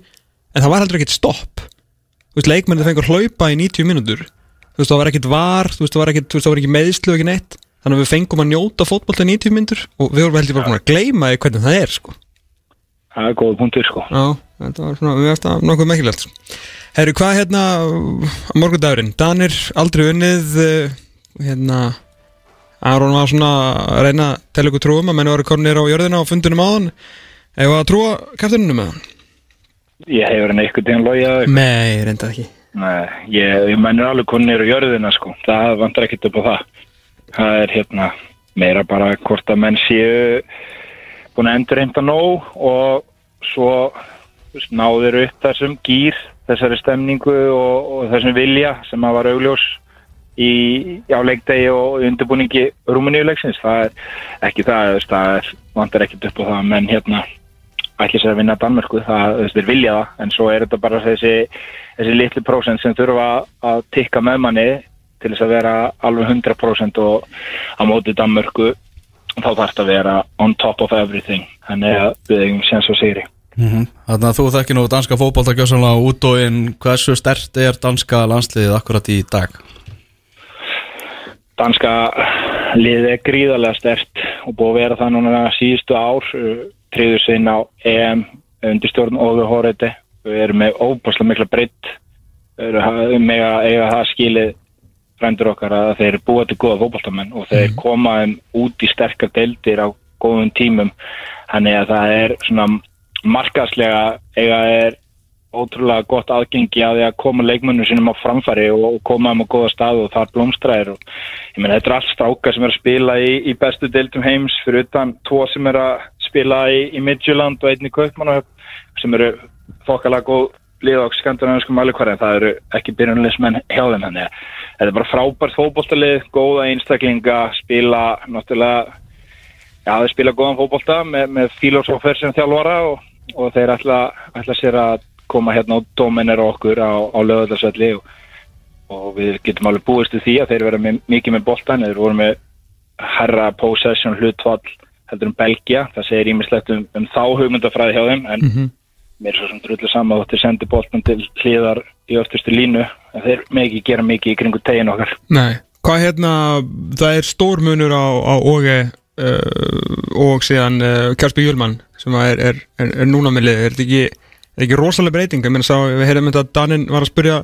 en það var heldur ekkert stopp. Þú veist, leikmennið fengur hlaupa í 90 mínútur. Þú veist, það var ekkert var þú veist, það var ekkert, veist, ekki meðslu og ekki neitt. Þannig að við fengum að njóta fótbolta í 90 mínútur og við vorum heldur bara búin að gleyma því hvernig það er, sko. Það er góð punktur, sko. Já, þetta var svona, við eftir að nokkuð mekilegt Herru, hvað hérna á morgundagurinn? Danir aldrei unnið eh, hérna Aron var svona að reyna að tella ykkur trúum að menn var konir á jörðina á fundunum áðan. Eða að trúa kæftuninu með hann? Ég hefur hann eitthvað tíðan logið Nei, reynda ekki. Nei, ég, ég mennur alveg konir á jörðina sko, það vantar ekkert upp á það. Það er hérna meira bara hvort að menn séu búin að endur reynda nóg og svo náður upp þessum gýr, þessari stemningu og, og þessum vilja sem að var augljós í, á leikdegi og undirbúningi Rúmeníuleiksins, það er ekki það, það er, vantar ekkert upp á það, menn hérna ætli sér að vinna Danmörku, það, þú veist, þeir vilja það, en svo er þetta bara þessi, þessi litli prósent sem þurfa að tikka með manni til þess að vera alveg 100% og á móti Danmörku, þá þarf þetta að vera on top of everything, þannig að við eigum séns og sigri. Þannig að þú þekki nú danska fótbolta gjössanlega út og inn Hversu stert er danska landsliðið akkurat í dag? danska liðið er gríðarlega stert og búið að vera það núna síðustu ár triður sinn á EM undir stjórn Óður Hóreiti við erum með óbúslega mikla breytt með að eiga það skilið frændur okkar að þeir eru búið til góða fótballtamenn og þeir koma um út í sterkar deildir á góðum tímum. Þannig að það er svona markaslega eiga er ótrúlega gott aðgengi að því að koma leikmönnum sinum á framfæri og, koma um á góða stað og þar blómstræðir og ég meina þetta er allt strákar sem er að spila í, í bestu deildum heims fyrir utan tvo sem er að spila í, í Midtjylland og einni Kaupmannahöfn sem eru þokkalega góð lið á skandinaviskum mælikværi en það eru ekki byrjunleismenn hjá þeim þannig að þetta er bara frábært fótbolltalið, góða einstaklinga, spila náttúrulega já þeir spila góðan fótbollta með, með filosófer sem þjálfara og, og þeir ætla, ætla sér að koma hérna og dominera okkur á, á löðarsvelli og, og við getum alveg búist til því að þeir vera með, mikið með boltan, þeir voru með herra possession hlutfall heldur um Belgia, það segir ímislegt um, um þá hugmyndafræði hjá þeim en mér er svo sem drullu saman að þeir sendi boltan til hlýðar í öftustu línu en þeir ekki gera mikið í kringu tegin okkar. Nei, hvað hérna, það er stór munur á, á OG uh, og síðan uh, Kjarsby Júlmann sem er, er, er, er núna með lið, er þetta ekki, ekki rosalega breyting, ég meina sá, við heyrðum þetta að Danin var að spyrja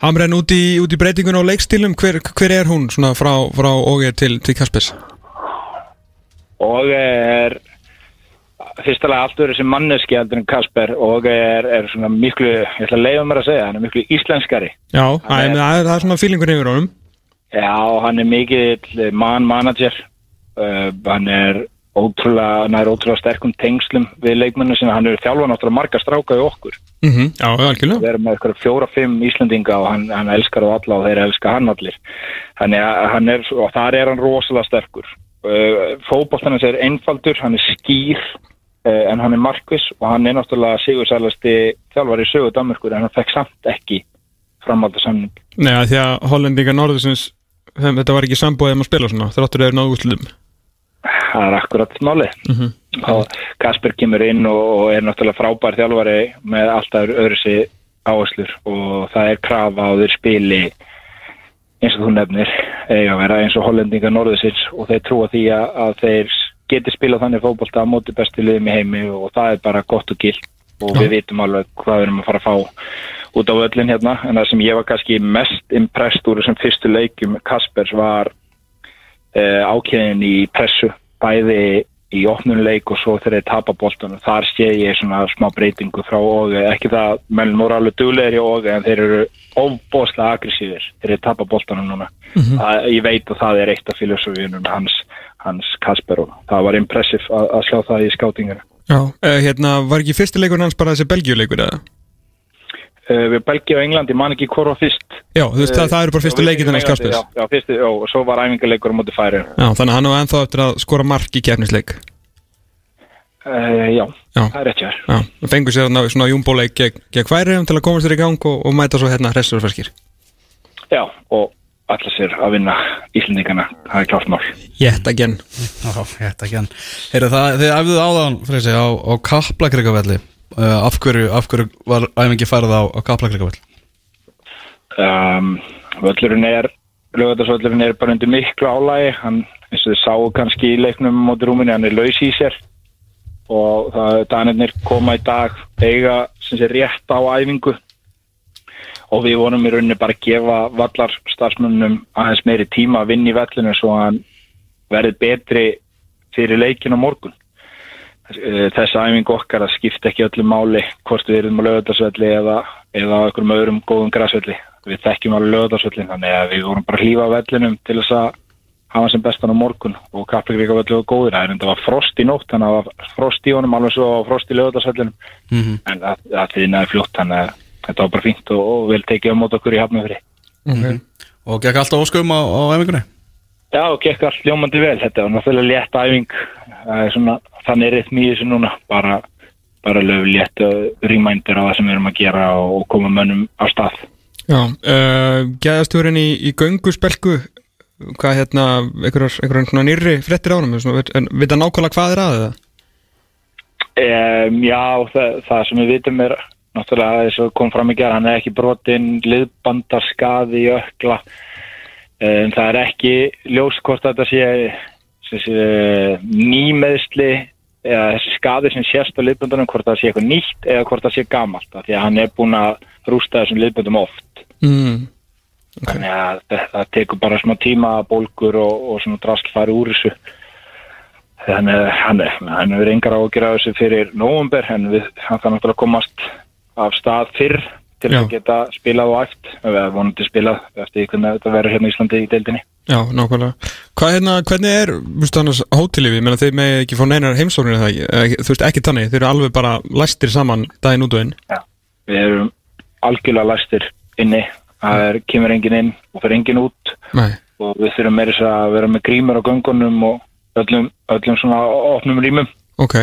Hamren út í, út í breytingun á leikstílum, hver, hver er hún svona frá, frá OG til, til Kjarspys? og er fyrstulega allt verið sem manneski heldur en Kasper. Og er, er svona miklu, ég ætla að leiða mér að segja, hann er miklu íslenskari. Já, er, það er, það er svona fílingur yfir honum. Já, hann er mikill man manager uh, hann er ótrúlega, er ótrúlega sterkum tengslum við leikmennu sem hann er þjálfan áttur að marga stráka í okkur. Mm -hmm. Já, algjörlega. Við erum með eitthvað fjóra-fimm Íslandinga og hann, hann elskar það alla og þeir elskar hann allir. Þannig að hann er, og þar er hann rosalega sterkur. Uh, fótboltanins er einfaldur, hann er skýr uh, en hann er markvis og hann er náttúrulega sigursælasti þjálfar í sögu Danmarkur en hann fekk samt ekki framhalda samning Nei, því að hollendinga norðusins þetta var ekki sambúið um að spila svona þráttur eða náðu úrslutum það er akkurat máli mm -hmm. og Kasper kemur inn og, er náttúrulega frábær þjálfari með alltaf öðru sig áherslur og það er krafa á þeir spili eins og þú nefnir eiga að vera eins og hollendinga norðusins og þeir trúa því að, að þeir geti spilað þannig fótbolta á móti bestu liðum í heimi og það er bara gott og gilt og við vitum alveg hvað við erum að fara að fá út á öllin hérna. En það sem ég var kannski mest impressed úr þessum fyrstu leikjum Kaspers var ákveðin í pressu bæði í opnuleik og svo þegar þeir tapa boltan þar sé ég svona smá breytingu frá og ekki það, menn voru alveg duglegir í og en þeir eru ofbóðslega aggressífir þegar þeir tapa boltanum núna Mhm. það, ég veit að það er eitt af filosofíunum hans, hans Kasper og það var impressiv að, sjá það í skátingina Já, uh, hérna, var ekki fyrsti leikur hans bara þessi Belgíuleikur eða? Uh, við Belgia og Englandi man ekki hvort var fyrst. Já, þú veist, það, það eru bara fyrstu leikir þennan Englandi, Kjarspys já, já, fyrstu, já, og svo var æfingarleikur á móti færi Já, þannig að hann á ennþá eftir að skora mark í kefnisleik uh, já, Já. það er rétt hjá þér. Já, það fengur sér þarna svona júmbóleik gegn, gegn færiðum til að komast þér í gang og, og mæta svo hérna hressur og ferskir Já, og allar sér að vinna Íslendingana, það er klárt mál. Yet again. Ekki hann Heyrðu það, á, á uh, af, hverju, af hverju var æfingi færið á, á Kaplakrikavelli? Um, völlurinn er, lögatarsvöllurinn er bara undir miklu álægi, hann, eins og þið sáu kannski í leiknum móti rúminni, hann er laus í sér og það, danirnir koma í dag eiga sem sé rétt á æfingu og við vonum í rauninni bara að gefa vallar starfsmönnum aðeins meiri tíma að vinna í vellinu svo að hann verði betri fyrir leikin á morgun. Eh, Þessa æfingu okkar að skipta ekki öllu máli hvort við erum á lögadarsvelli eða, eða á einhverjum öðrum góðum græsvelli. Við þekkjum alveg lögadarsvellin þannig að við vorum bara hlýfa á vellinum til þess að hafa sem bestan á morgun og velli var góður. Það er enda var frost í nótt þannig að það var frost í honum alveg svo var frost í lögadarsvellinum Mm -hmm. en það, þýðnaði fljótt þannig að þetta var bara fínt og, og vel tekið á mót okkur í hafnafri. okay. Og gekk alltaf óskum á, á æfingunni? Já, og gekk allt ljómandi vel. Þetta var náttúrulega létt æfing. Það er svona, þannig er rytmi í þessu núna. Bara, bara löf létt rýmændir á það sem við erum að gera og koma mönnum á stað. Já, uh, gæðastjórinn í, í gönguspelku hvað hérna, svona nýrri frettir ánum, vita nákvæmlega hvað er að það? Um, já, það, það sem við vitum er náttúrulega þess að kom fram í gerð, hann er ekki brotinn liðbandarskaði ökla um, það er ekki ljóskort að þetta sé, sé nýmeðsli eða þessi skaði sem sést á liðbandunum hvort það sé eitthvað nýtt eða hvort það sé gamalt því að hann er búin að rústa þessum liðbandum oft mm. okay. þannig að það, tekur bara smá tíma bólgur og, og svona drask fari úr þessu þannig að hann, hann er engar á að gera þessu fyrir nógumber en við, hann kann náttúrulega komast af stað fyrr til Já. að geta spilað og æft við erum vonandi spilað eftir hvernig þetta verður hérna í Íslandi í deildinni Já, nákvæmlega. Hvað hérna, hvernig er, viðstu annars, hótelífi? Ég meina, þeir með ekki fá neinar heimsóknir eða ekki, þú veist, ekki þannig, þeir eru alveg bara læstir saman daginn út og inn. við erum algjörlega læstir inni það er, kemur engin inn og fyrir engin út Nei. og við þurfum meira þess að vera með grímur á göngunum og öllum, öllum svona opnum rýmum Ok,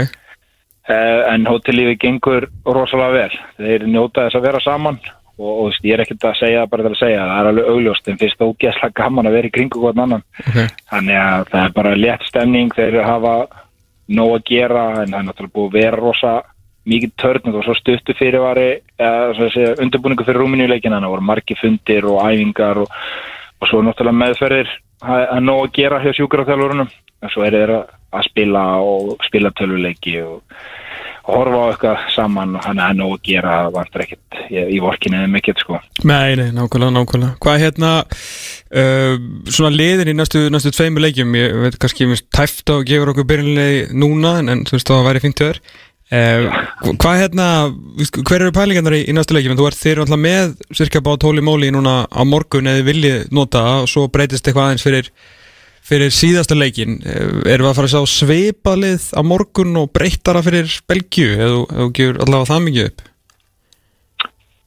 Eh, en hótellífi gengur rosalega vel þeir njóta þess að vera saman og, og veist, ég er ekkert að segja það bara til að segja það. Er alveg augljóst en fyrst ógeðslega gaman að vera í kringu hvort annan. Ok. þannig að það er bara létt stemning þeir hafa nóg að gera en það er náttúrulega búið að vera rosa mikið törn og svo stuttu fyrirvari eða undirbúningu fyrir rúminjuleikina það voru margi fundir og æfingar og, og svo náttúrulega meðferðir það er nóg að gera hjá sjúkaraþjálfurunum en svo er þeir að að spila og spila töluleiki og, og horfa á eitthvað saman og hann er nóg að gera það vantar ekkert í, vorkinu eða mikill sko Nei, nei, nákvæmlega, nákvæmlega. Hvað er hérna, uh, svona liðin í næstu, næstu tveimur leikjum, ég veit kannski tæft á að gefa okkur byrjunlegi núna, en, en þú veist, það væri fint þér. Uh, hvað er hérna, hver eru pælingarnar í, í næstu leikjum? Þú ert þeir alltaf með cirka bá tóli móli núna á morgun eða viljið nota og svo breytist eitthvað aðeins fyrir, fyrir síðasta leikin. Uh, erum við að fara að sjá sveipaðlið á morgun og breyttara fyrir Belgíu, eða þú- gefur allavega það mikið upp?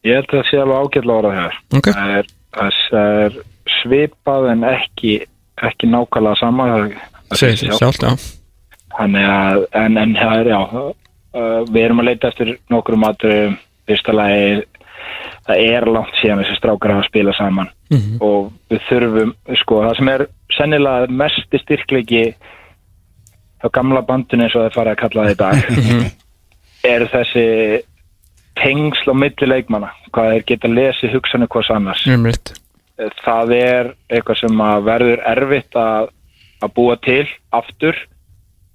Ég held að það sé alveg ágætlega orðað hér Ok. það, er, það er svipað en ekki, ekki nákvæmlega sama Segir sig sjálft, já. Þannig að, en, en það er, já, við erum að leita eftir nokkrum aðrum, fyrsta lagi, það er langt síðan þessi strákar hafa að spila saman Mhm. og við þurfum, sko, það sem er sennilega mesti styrkleiki á gamla bandinu eins og það fara að kalla það í dag, <laughs> er þessi tengsl á milli leikmanna, hvað þeir geta lesið hugsanir hvers annars Umriðt. það er eitthvað sem verður erfitt að, að búa til aftur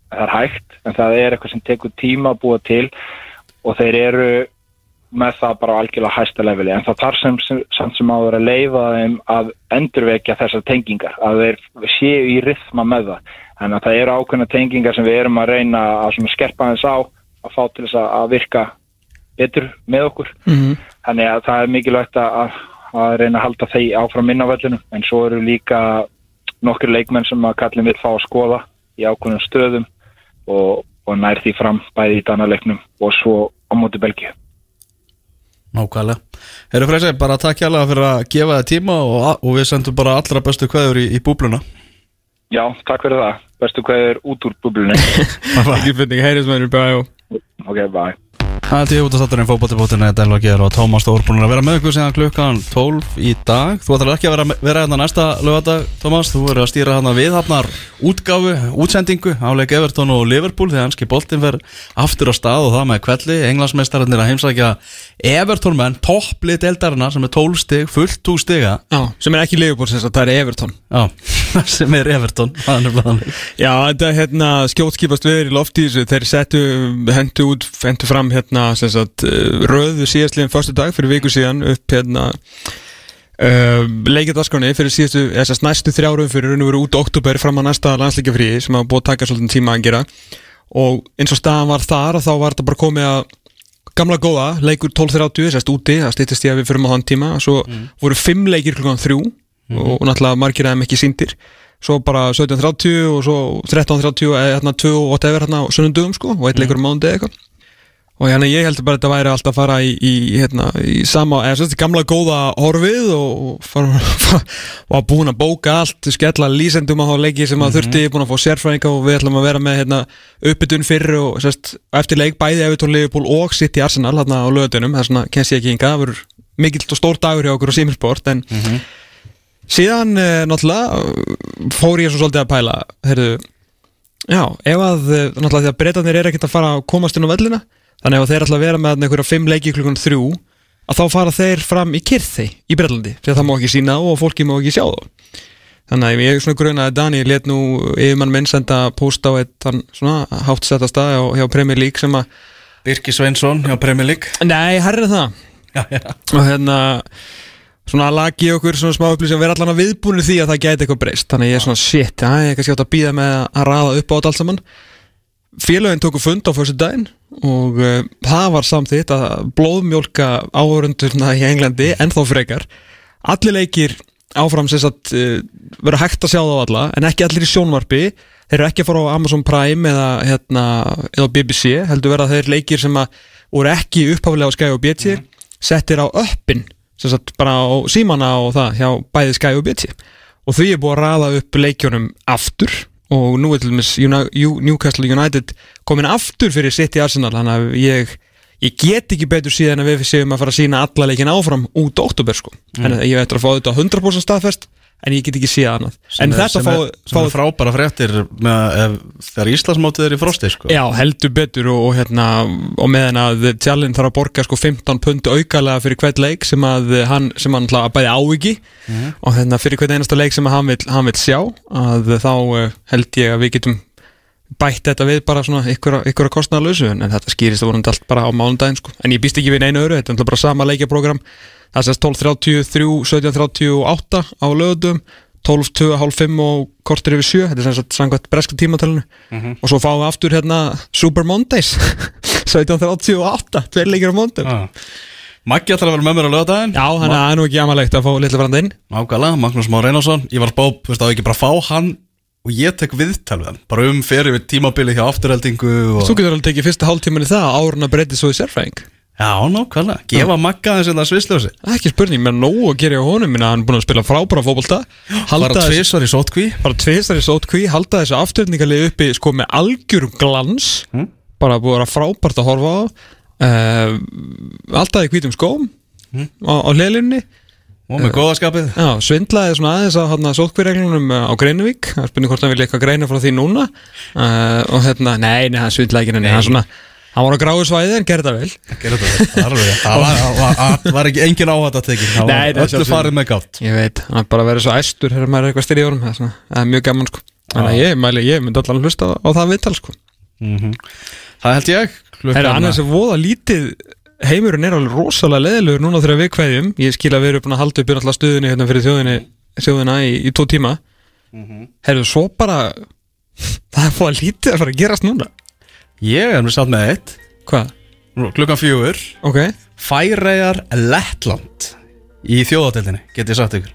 það er hægt, en það er eitthvað sem tekur tíma að búa til og þeir eru með það bara á algjörlega hæsta leveli, en það þarf sem, sem, samt sem áður að leifa þeim að endurvekja þessar tengingar, að þeir séu í rithma með það, en að það eru ákveðna tengingar sem við erum að reyna að skerpa þess á, að fá til þess að, að virka betur með okkur. Mhm. þannig að það er mikilvægt að, að, reyna að halda þeir áfram inn á vellinu. En svo eru líka nokkur leikmenn sem að kallin vil fá að skoða í ákveðnum stöðum og, og nær því fram bæði í danaleiknum og svo á móti Belgíu Nákvæmlega. Herru Freysi, bara takk hjá fyrir að gefa þið tíma og, og við sendum bara allra bestu kveður í, í búbluna. Já, takk fyrir það. Bestu hverður út úr bublunni. <laughs> Ekki finning, heyris með þér, bæjó. ok, bye. Það er tíu út af státturinn fótballtibóttinni Delva Geir og Tómas Þór búin að vera með ykkur síðan klukkan 12 í dag. Þú ætlar ekki að vera, vera hérna næsta lögadag Tómas, þú verður að stýra hérna viðhafnar útgáfu, útsendingu áleik Everton og Liverpool þegar hanski boltin fer aftur á stað og það með kvelli Englandsmeistararnir að heimsækja Everton menn, topplið deildarinnar sem er 12 stig, fullt úr stiga. Já, sem er ekki Liverpool, sem það er Everton. Já, <laughs> sem er Everton er. Já, þetta er hérna skjótskipast við í lofti þeir settu, hendu út, hendu fram hérna, sem sagt, eh, röðu síðastliðin fyrstu dag fyrir viku síðan upp hérna uh, leikjadarskránni fyrir síðastu, þessast næstu þrjárum fyrir raun og veru út oktober fram að næsta landsleika frí sem hafa búið að taka svolítið tíma að gera. Og eins og staðan var þar þá var þetta bara komið að gamla góða, leikur 12.30 sérst úti, það stýttist ég að við fyrir á þann tíma. Svo voru fimm leikir klukkan þrjú og, og náttúrulega margir aðeim ekki síndir svo bara 17.30 og svo 13.30 eða hérna 2 og whatever hérna á sunnundugum sko og eitt leikur um mánuði eða eitthvað og hérna ég heldur bara að þetta væri alltaf að fara í, í, hérna, í sama, eða svo þetta gamla góða horfið og, <laughs> var búin að bóka allt, skella lýsendum á leiki sem að þurfti, búin að fá sérfræðinga og við ætlum að vera með hérna, uppbytun fyrir og sérst, eftir leik bæði Evertón Liverpool og City Arsenal hérna á lögutunum, það er svona, kennst ég ekki ynga, það verður mikill og stór dagur hjá okkur á Simirsport en síðan eh, náttúrulega fór ég svo svolítið að pæla heyrðu, já, ef að eh, náttúrulega því að breytanir er ekkert að fara að komast inn á vellina þannig að þeir ætla að vera með einhverja fimm leiki klukkan þrjú að þá fara þeir fram í kyrþi í Breitlandi því að það má ekki sína og fólki má ekki sjá þá. Þannig að ég er svona grun að Dani let nú yfirmann minn senda post á eitt svona hátt setta stað hjá, hjá Premier League sem að Birki Sveinsson hjá Premier League. Nei, herri það. Já, já. Og hérna svona lagi okkur svona smá upplýsing að vera allan að viðbúinu því að það gæti eitthvað breyst. Þannig að ég er svona shit, já, ég er kannski átt að býða með að raða upp á allt saman félögin tóku fund á fyrstu daginn og uh, það var samþitt að blóðmjólka áhörundurna í Englandi ennþá frekar. Allir leikir áfram sem sagt uh, vera hægt að sjá þá alla en ekki allir í sjónvarpi. Þeir eru ekki að fara á Amazon Prime eða, hérna, eða BBC heldur vera þeir leikir sem að voru ekki upphafilega á Sky og BT settir á öppin sem sagt bara á símana og það hjá bæði Sky og BT og því er búið að raða upp leikjunum aftur og nú er til dæmis Newcastle United komin aftur fyrir City Arsenal þannig að ég, ég get ekki betur síðan að við séum að fara að sína alla leikin áfram út oktober sko. En ég veit að fá þetta á 100% staðfest en ég get ekki síðan annað en er, þetta sem, fá, er, sem er frábæra fréttir með, ef, þegar Íslandsmótið er í frosti sko. Já, heldur betur og, og, hérna, og meðan að Tjallinn þarf að borga sko 15 pund aukalega fyrir hvert leik sem að hann, sem hann bæði á ekki og hérna, fyrir hvert einasta leik sem að hann vil, hann vil sjá að þá uh, held ég að við getum bætt þetta við bara svona ykkur, að kostnaðalösu en þetta skýrist það voruð allt bara á mánudaginn sko. en ég býst ekki við neinu öru, þetta er bara sama leikjaprogram það sést 12.33, 17.38 á lögutum 12, 2, halv 5 og kortir yfir 7 þetta er sem sagt samkvæmt breska tímatalinu. Og svo fáum við aftur hérna Super Mondays <laughs> 17.38 tveir leikir á Monday ah. Maggi ætlar að vera með mér á lögadaginn Já, að það er nú ekki amalegt að fá litla franda inn. Nákvæmlega, Magnús Már Einarsson Ég var spá, þú veist, að ekki bara fá hann og ég tek viðtal við hann. Bara um fyrir við tímabilið hjá afturheldingu og... Þú getur alveg tekið fyrsta hálftímanni það árun að breyta svo í sérfræðing Já, nákvæmlega, gefa Magga þess að það svisljósi Það er ekki spurning, mér er nógu að gera á honum. Minna hann er búin að spila frábæra fótbolta. Bara tvisvar í sótkví bara tvistar í sótkví, halda þessu afturningalið uppi sko með algjörum glans. Mm. bara búið að vera frábært að horfa á. Uh, alltaf í hvítum skóm Mm. á, á hliðlinni og með góðaskapið Já, svindlaði svona aðeins á hérna sótkvíreglunum á Greinivík, það er spurning hvort hann vil eitthvað greina frá því núna. Uh, og hérna, nei, nei, hann var á gráu svæði en gerði það vel. Gerðu þetta vel. Það var, var, það var ekki engin áhætt að tekja Það var nei, öllu farið með gátt. Ég veit, hann er bara að vera svo æstur þegar maður er eitthvað styrir í honum, það er, mjög gaman sko. Þannig að ég, mæli, ég myndi allan hlusta á það viðtal sko. Það held ég. Það er annars að voða lítið heimurinn er alveg rosalega leðilegur núna þegar við kveðjum. Ég skil að við erum búin að halda upp í náttúrulega stuðinu hérna fyrir þjóðinni, þjóðina í, í tvo tíma. Herðu, svo bara <laughs> það er fóða lítið að fara að gerast núna Ég er með satt með eitt. Hvað? Nú, Klukkan fjögur. Ok. Færeyjar Lettland Í þjóðadeildinni, get ég sagt ykkur.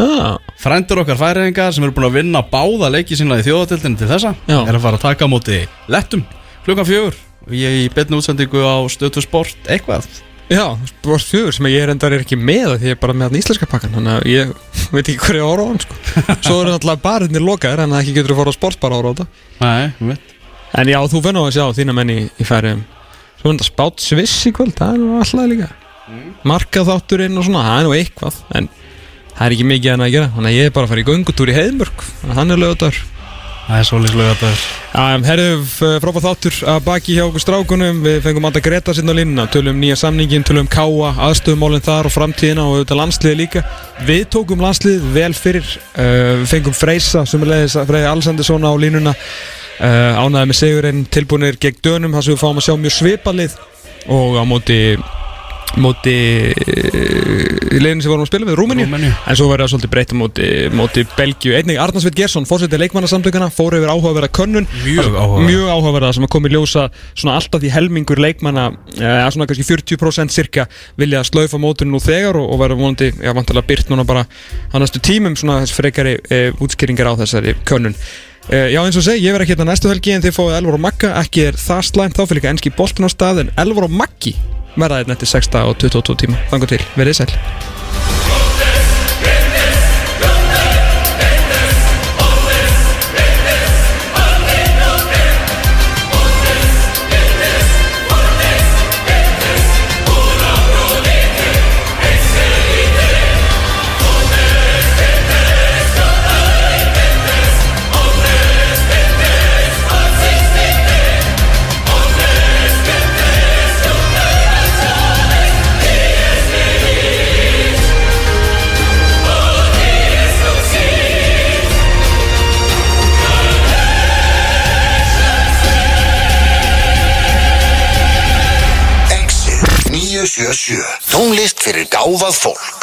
Ah, Frændur okkar færeyingar sem eru búin að vinna báða leiki sína í þjóðadeildinni til þessa Já. Er að fara að taka á móti lettum. Klukkan fjögur. Og ég í betni útsendingu á stötu sport eitthvað. Já, sport fjögur sem ég er endar er ekki með því ég er bara með hann íslenska pakkan Þannig að ég <laughs> veit ekki hverju ára á hann sko. Svo eru náttúrulega barinnir lokaðir en ekki getur að fara á sportbar ára á þetta. Nei, veit En já, þú fennu að sjá þína menn í, færiðum Svo er þetta spátt sviss í kvöld, það er nú alltaf líka. Markað þátturinn og svona, það er nú eitthvað En það er ekki mikið en að gera. Þannig að ég er bara að fara í göngutúr í Heiðmörk Þannig er lögðar Það er svolítið að það er Já, herðu, frábæð þáttur að baki hjá okkur strákunum. Við fengum Anda Greta sinna á línuna Tölum nýja samningin, tölum káa, aðstöðumálinn þar og framtíðina og auðvitað landsliði líka. Við tókum landslið vel fyrir uh, Við fengum Freysa, sem er leiðis Freyja Alessandesson á línuna uh, Ánæði með sigurinn, tilbúinir gegn dönum þar sem við fáum að sjá mjög svipalið. Og á móti móti í leiðinu sem vorum að spila við Rúmeníu. en svo verður það svolítið breytt móti, móti Belgíu. Einnig Arnarsveit Gersson, fórsetið leikmannasamtökana fór yfir áhugaverða könnun. Mjög áhugaverða. sem að komi ljósa svona alltaf því helmingur leikmanna eða svona kannski 40% cirka vilja að slaufa mótinu nú þegar og, og verður vonandi, já vantilega byrt núna bara á næstu tímum svona frekari e, útskýringar á þessari könnun já eins og segi, ég verð ekki hérna næstu helgi en þið fáið Elvar og Magga, ekki er það slæmt þá fyrir líka enski boltin á stað en Elvar og Maggi verða hérna eftir 6 og 22 tíma. Þangar til, verið sæl 977 Tónlist fyrir gáfað fólk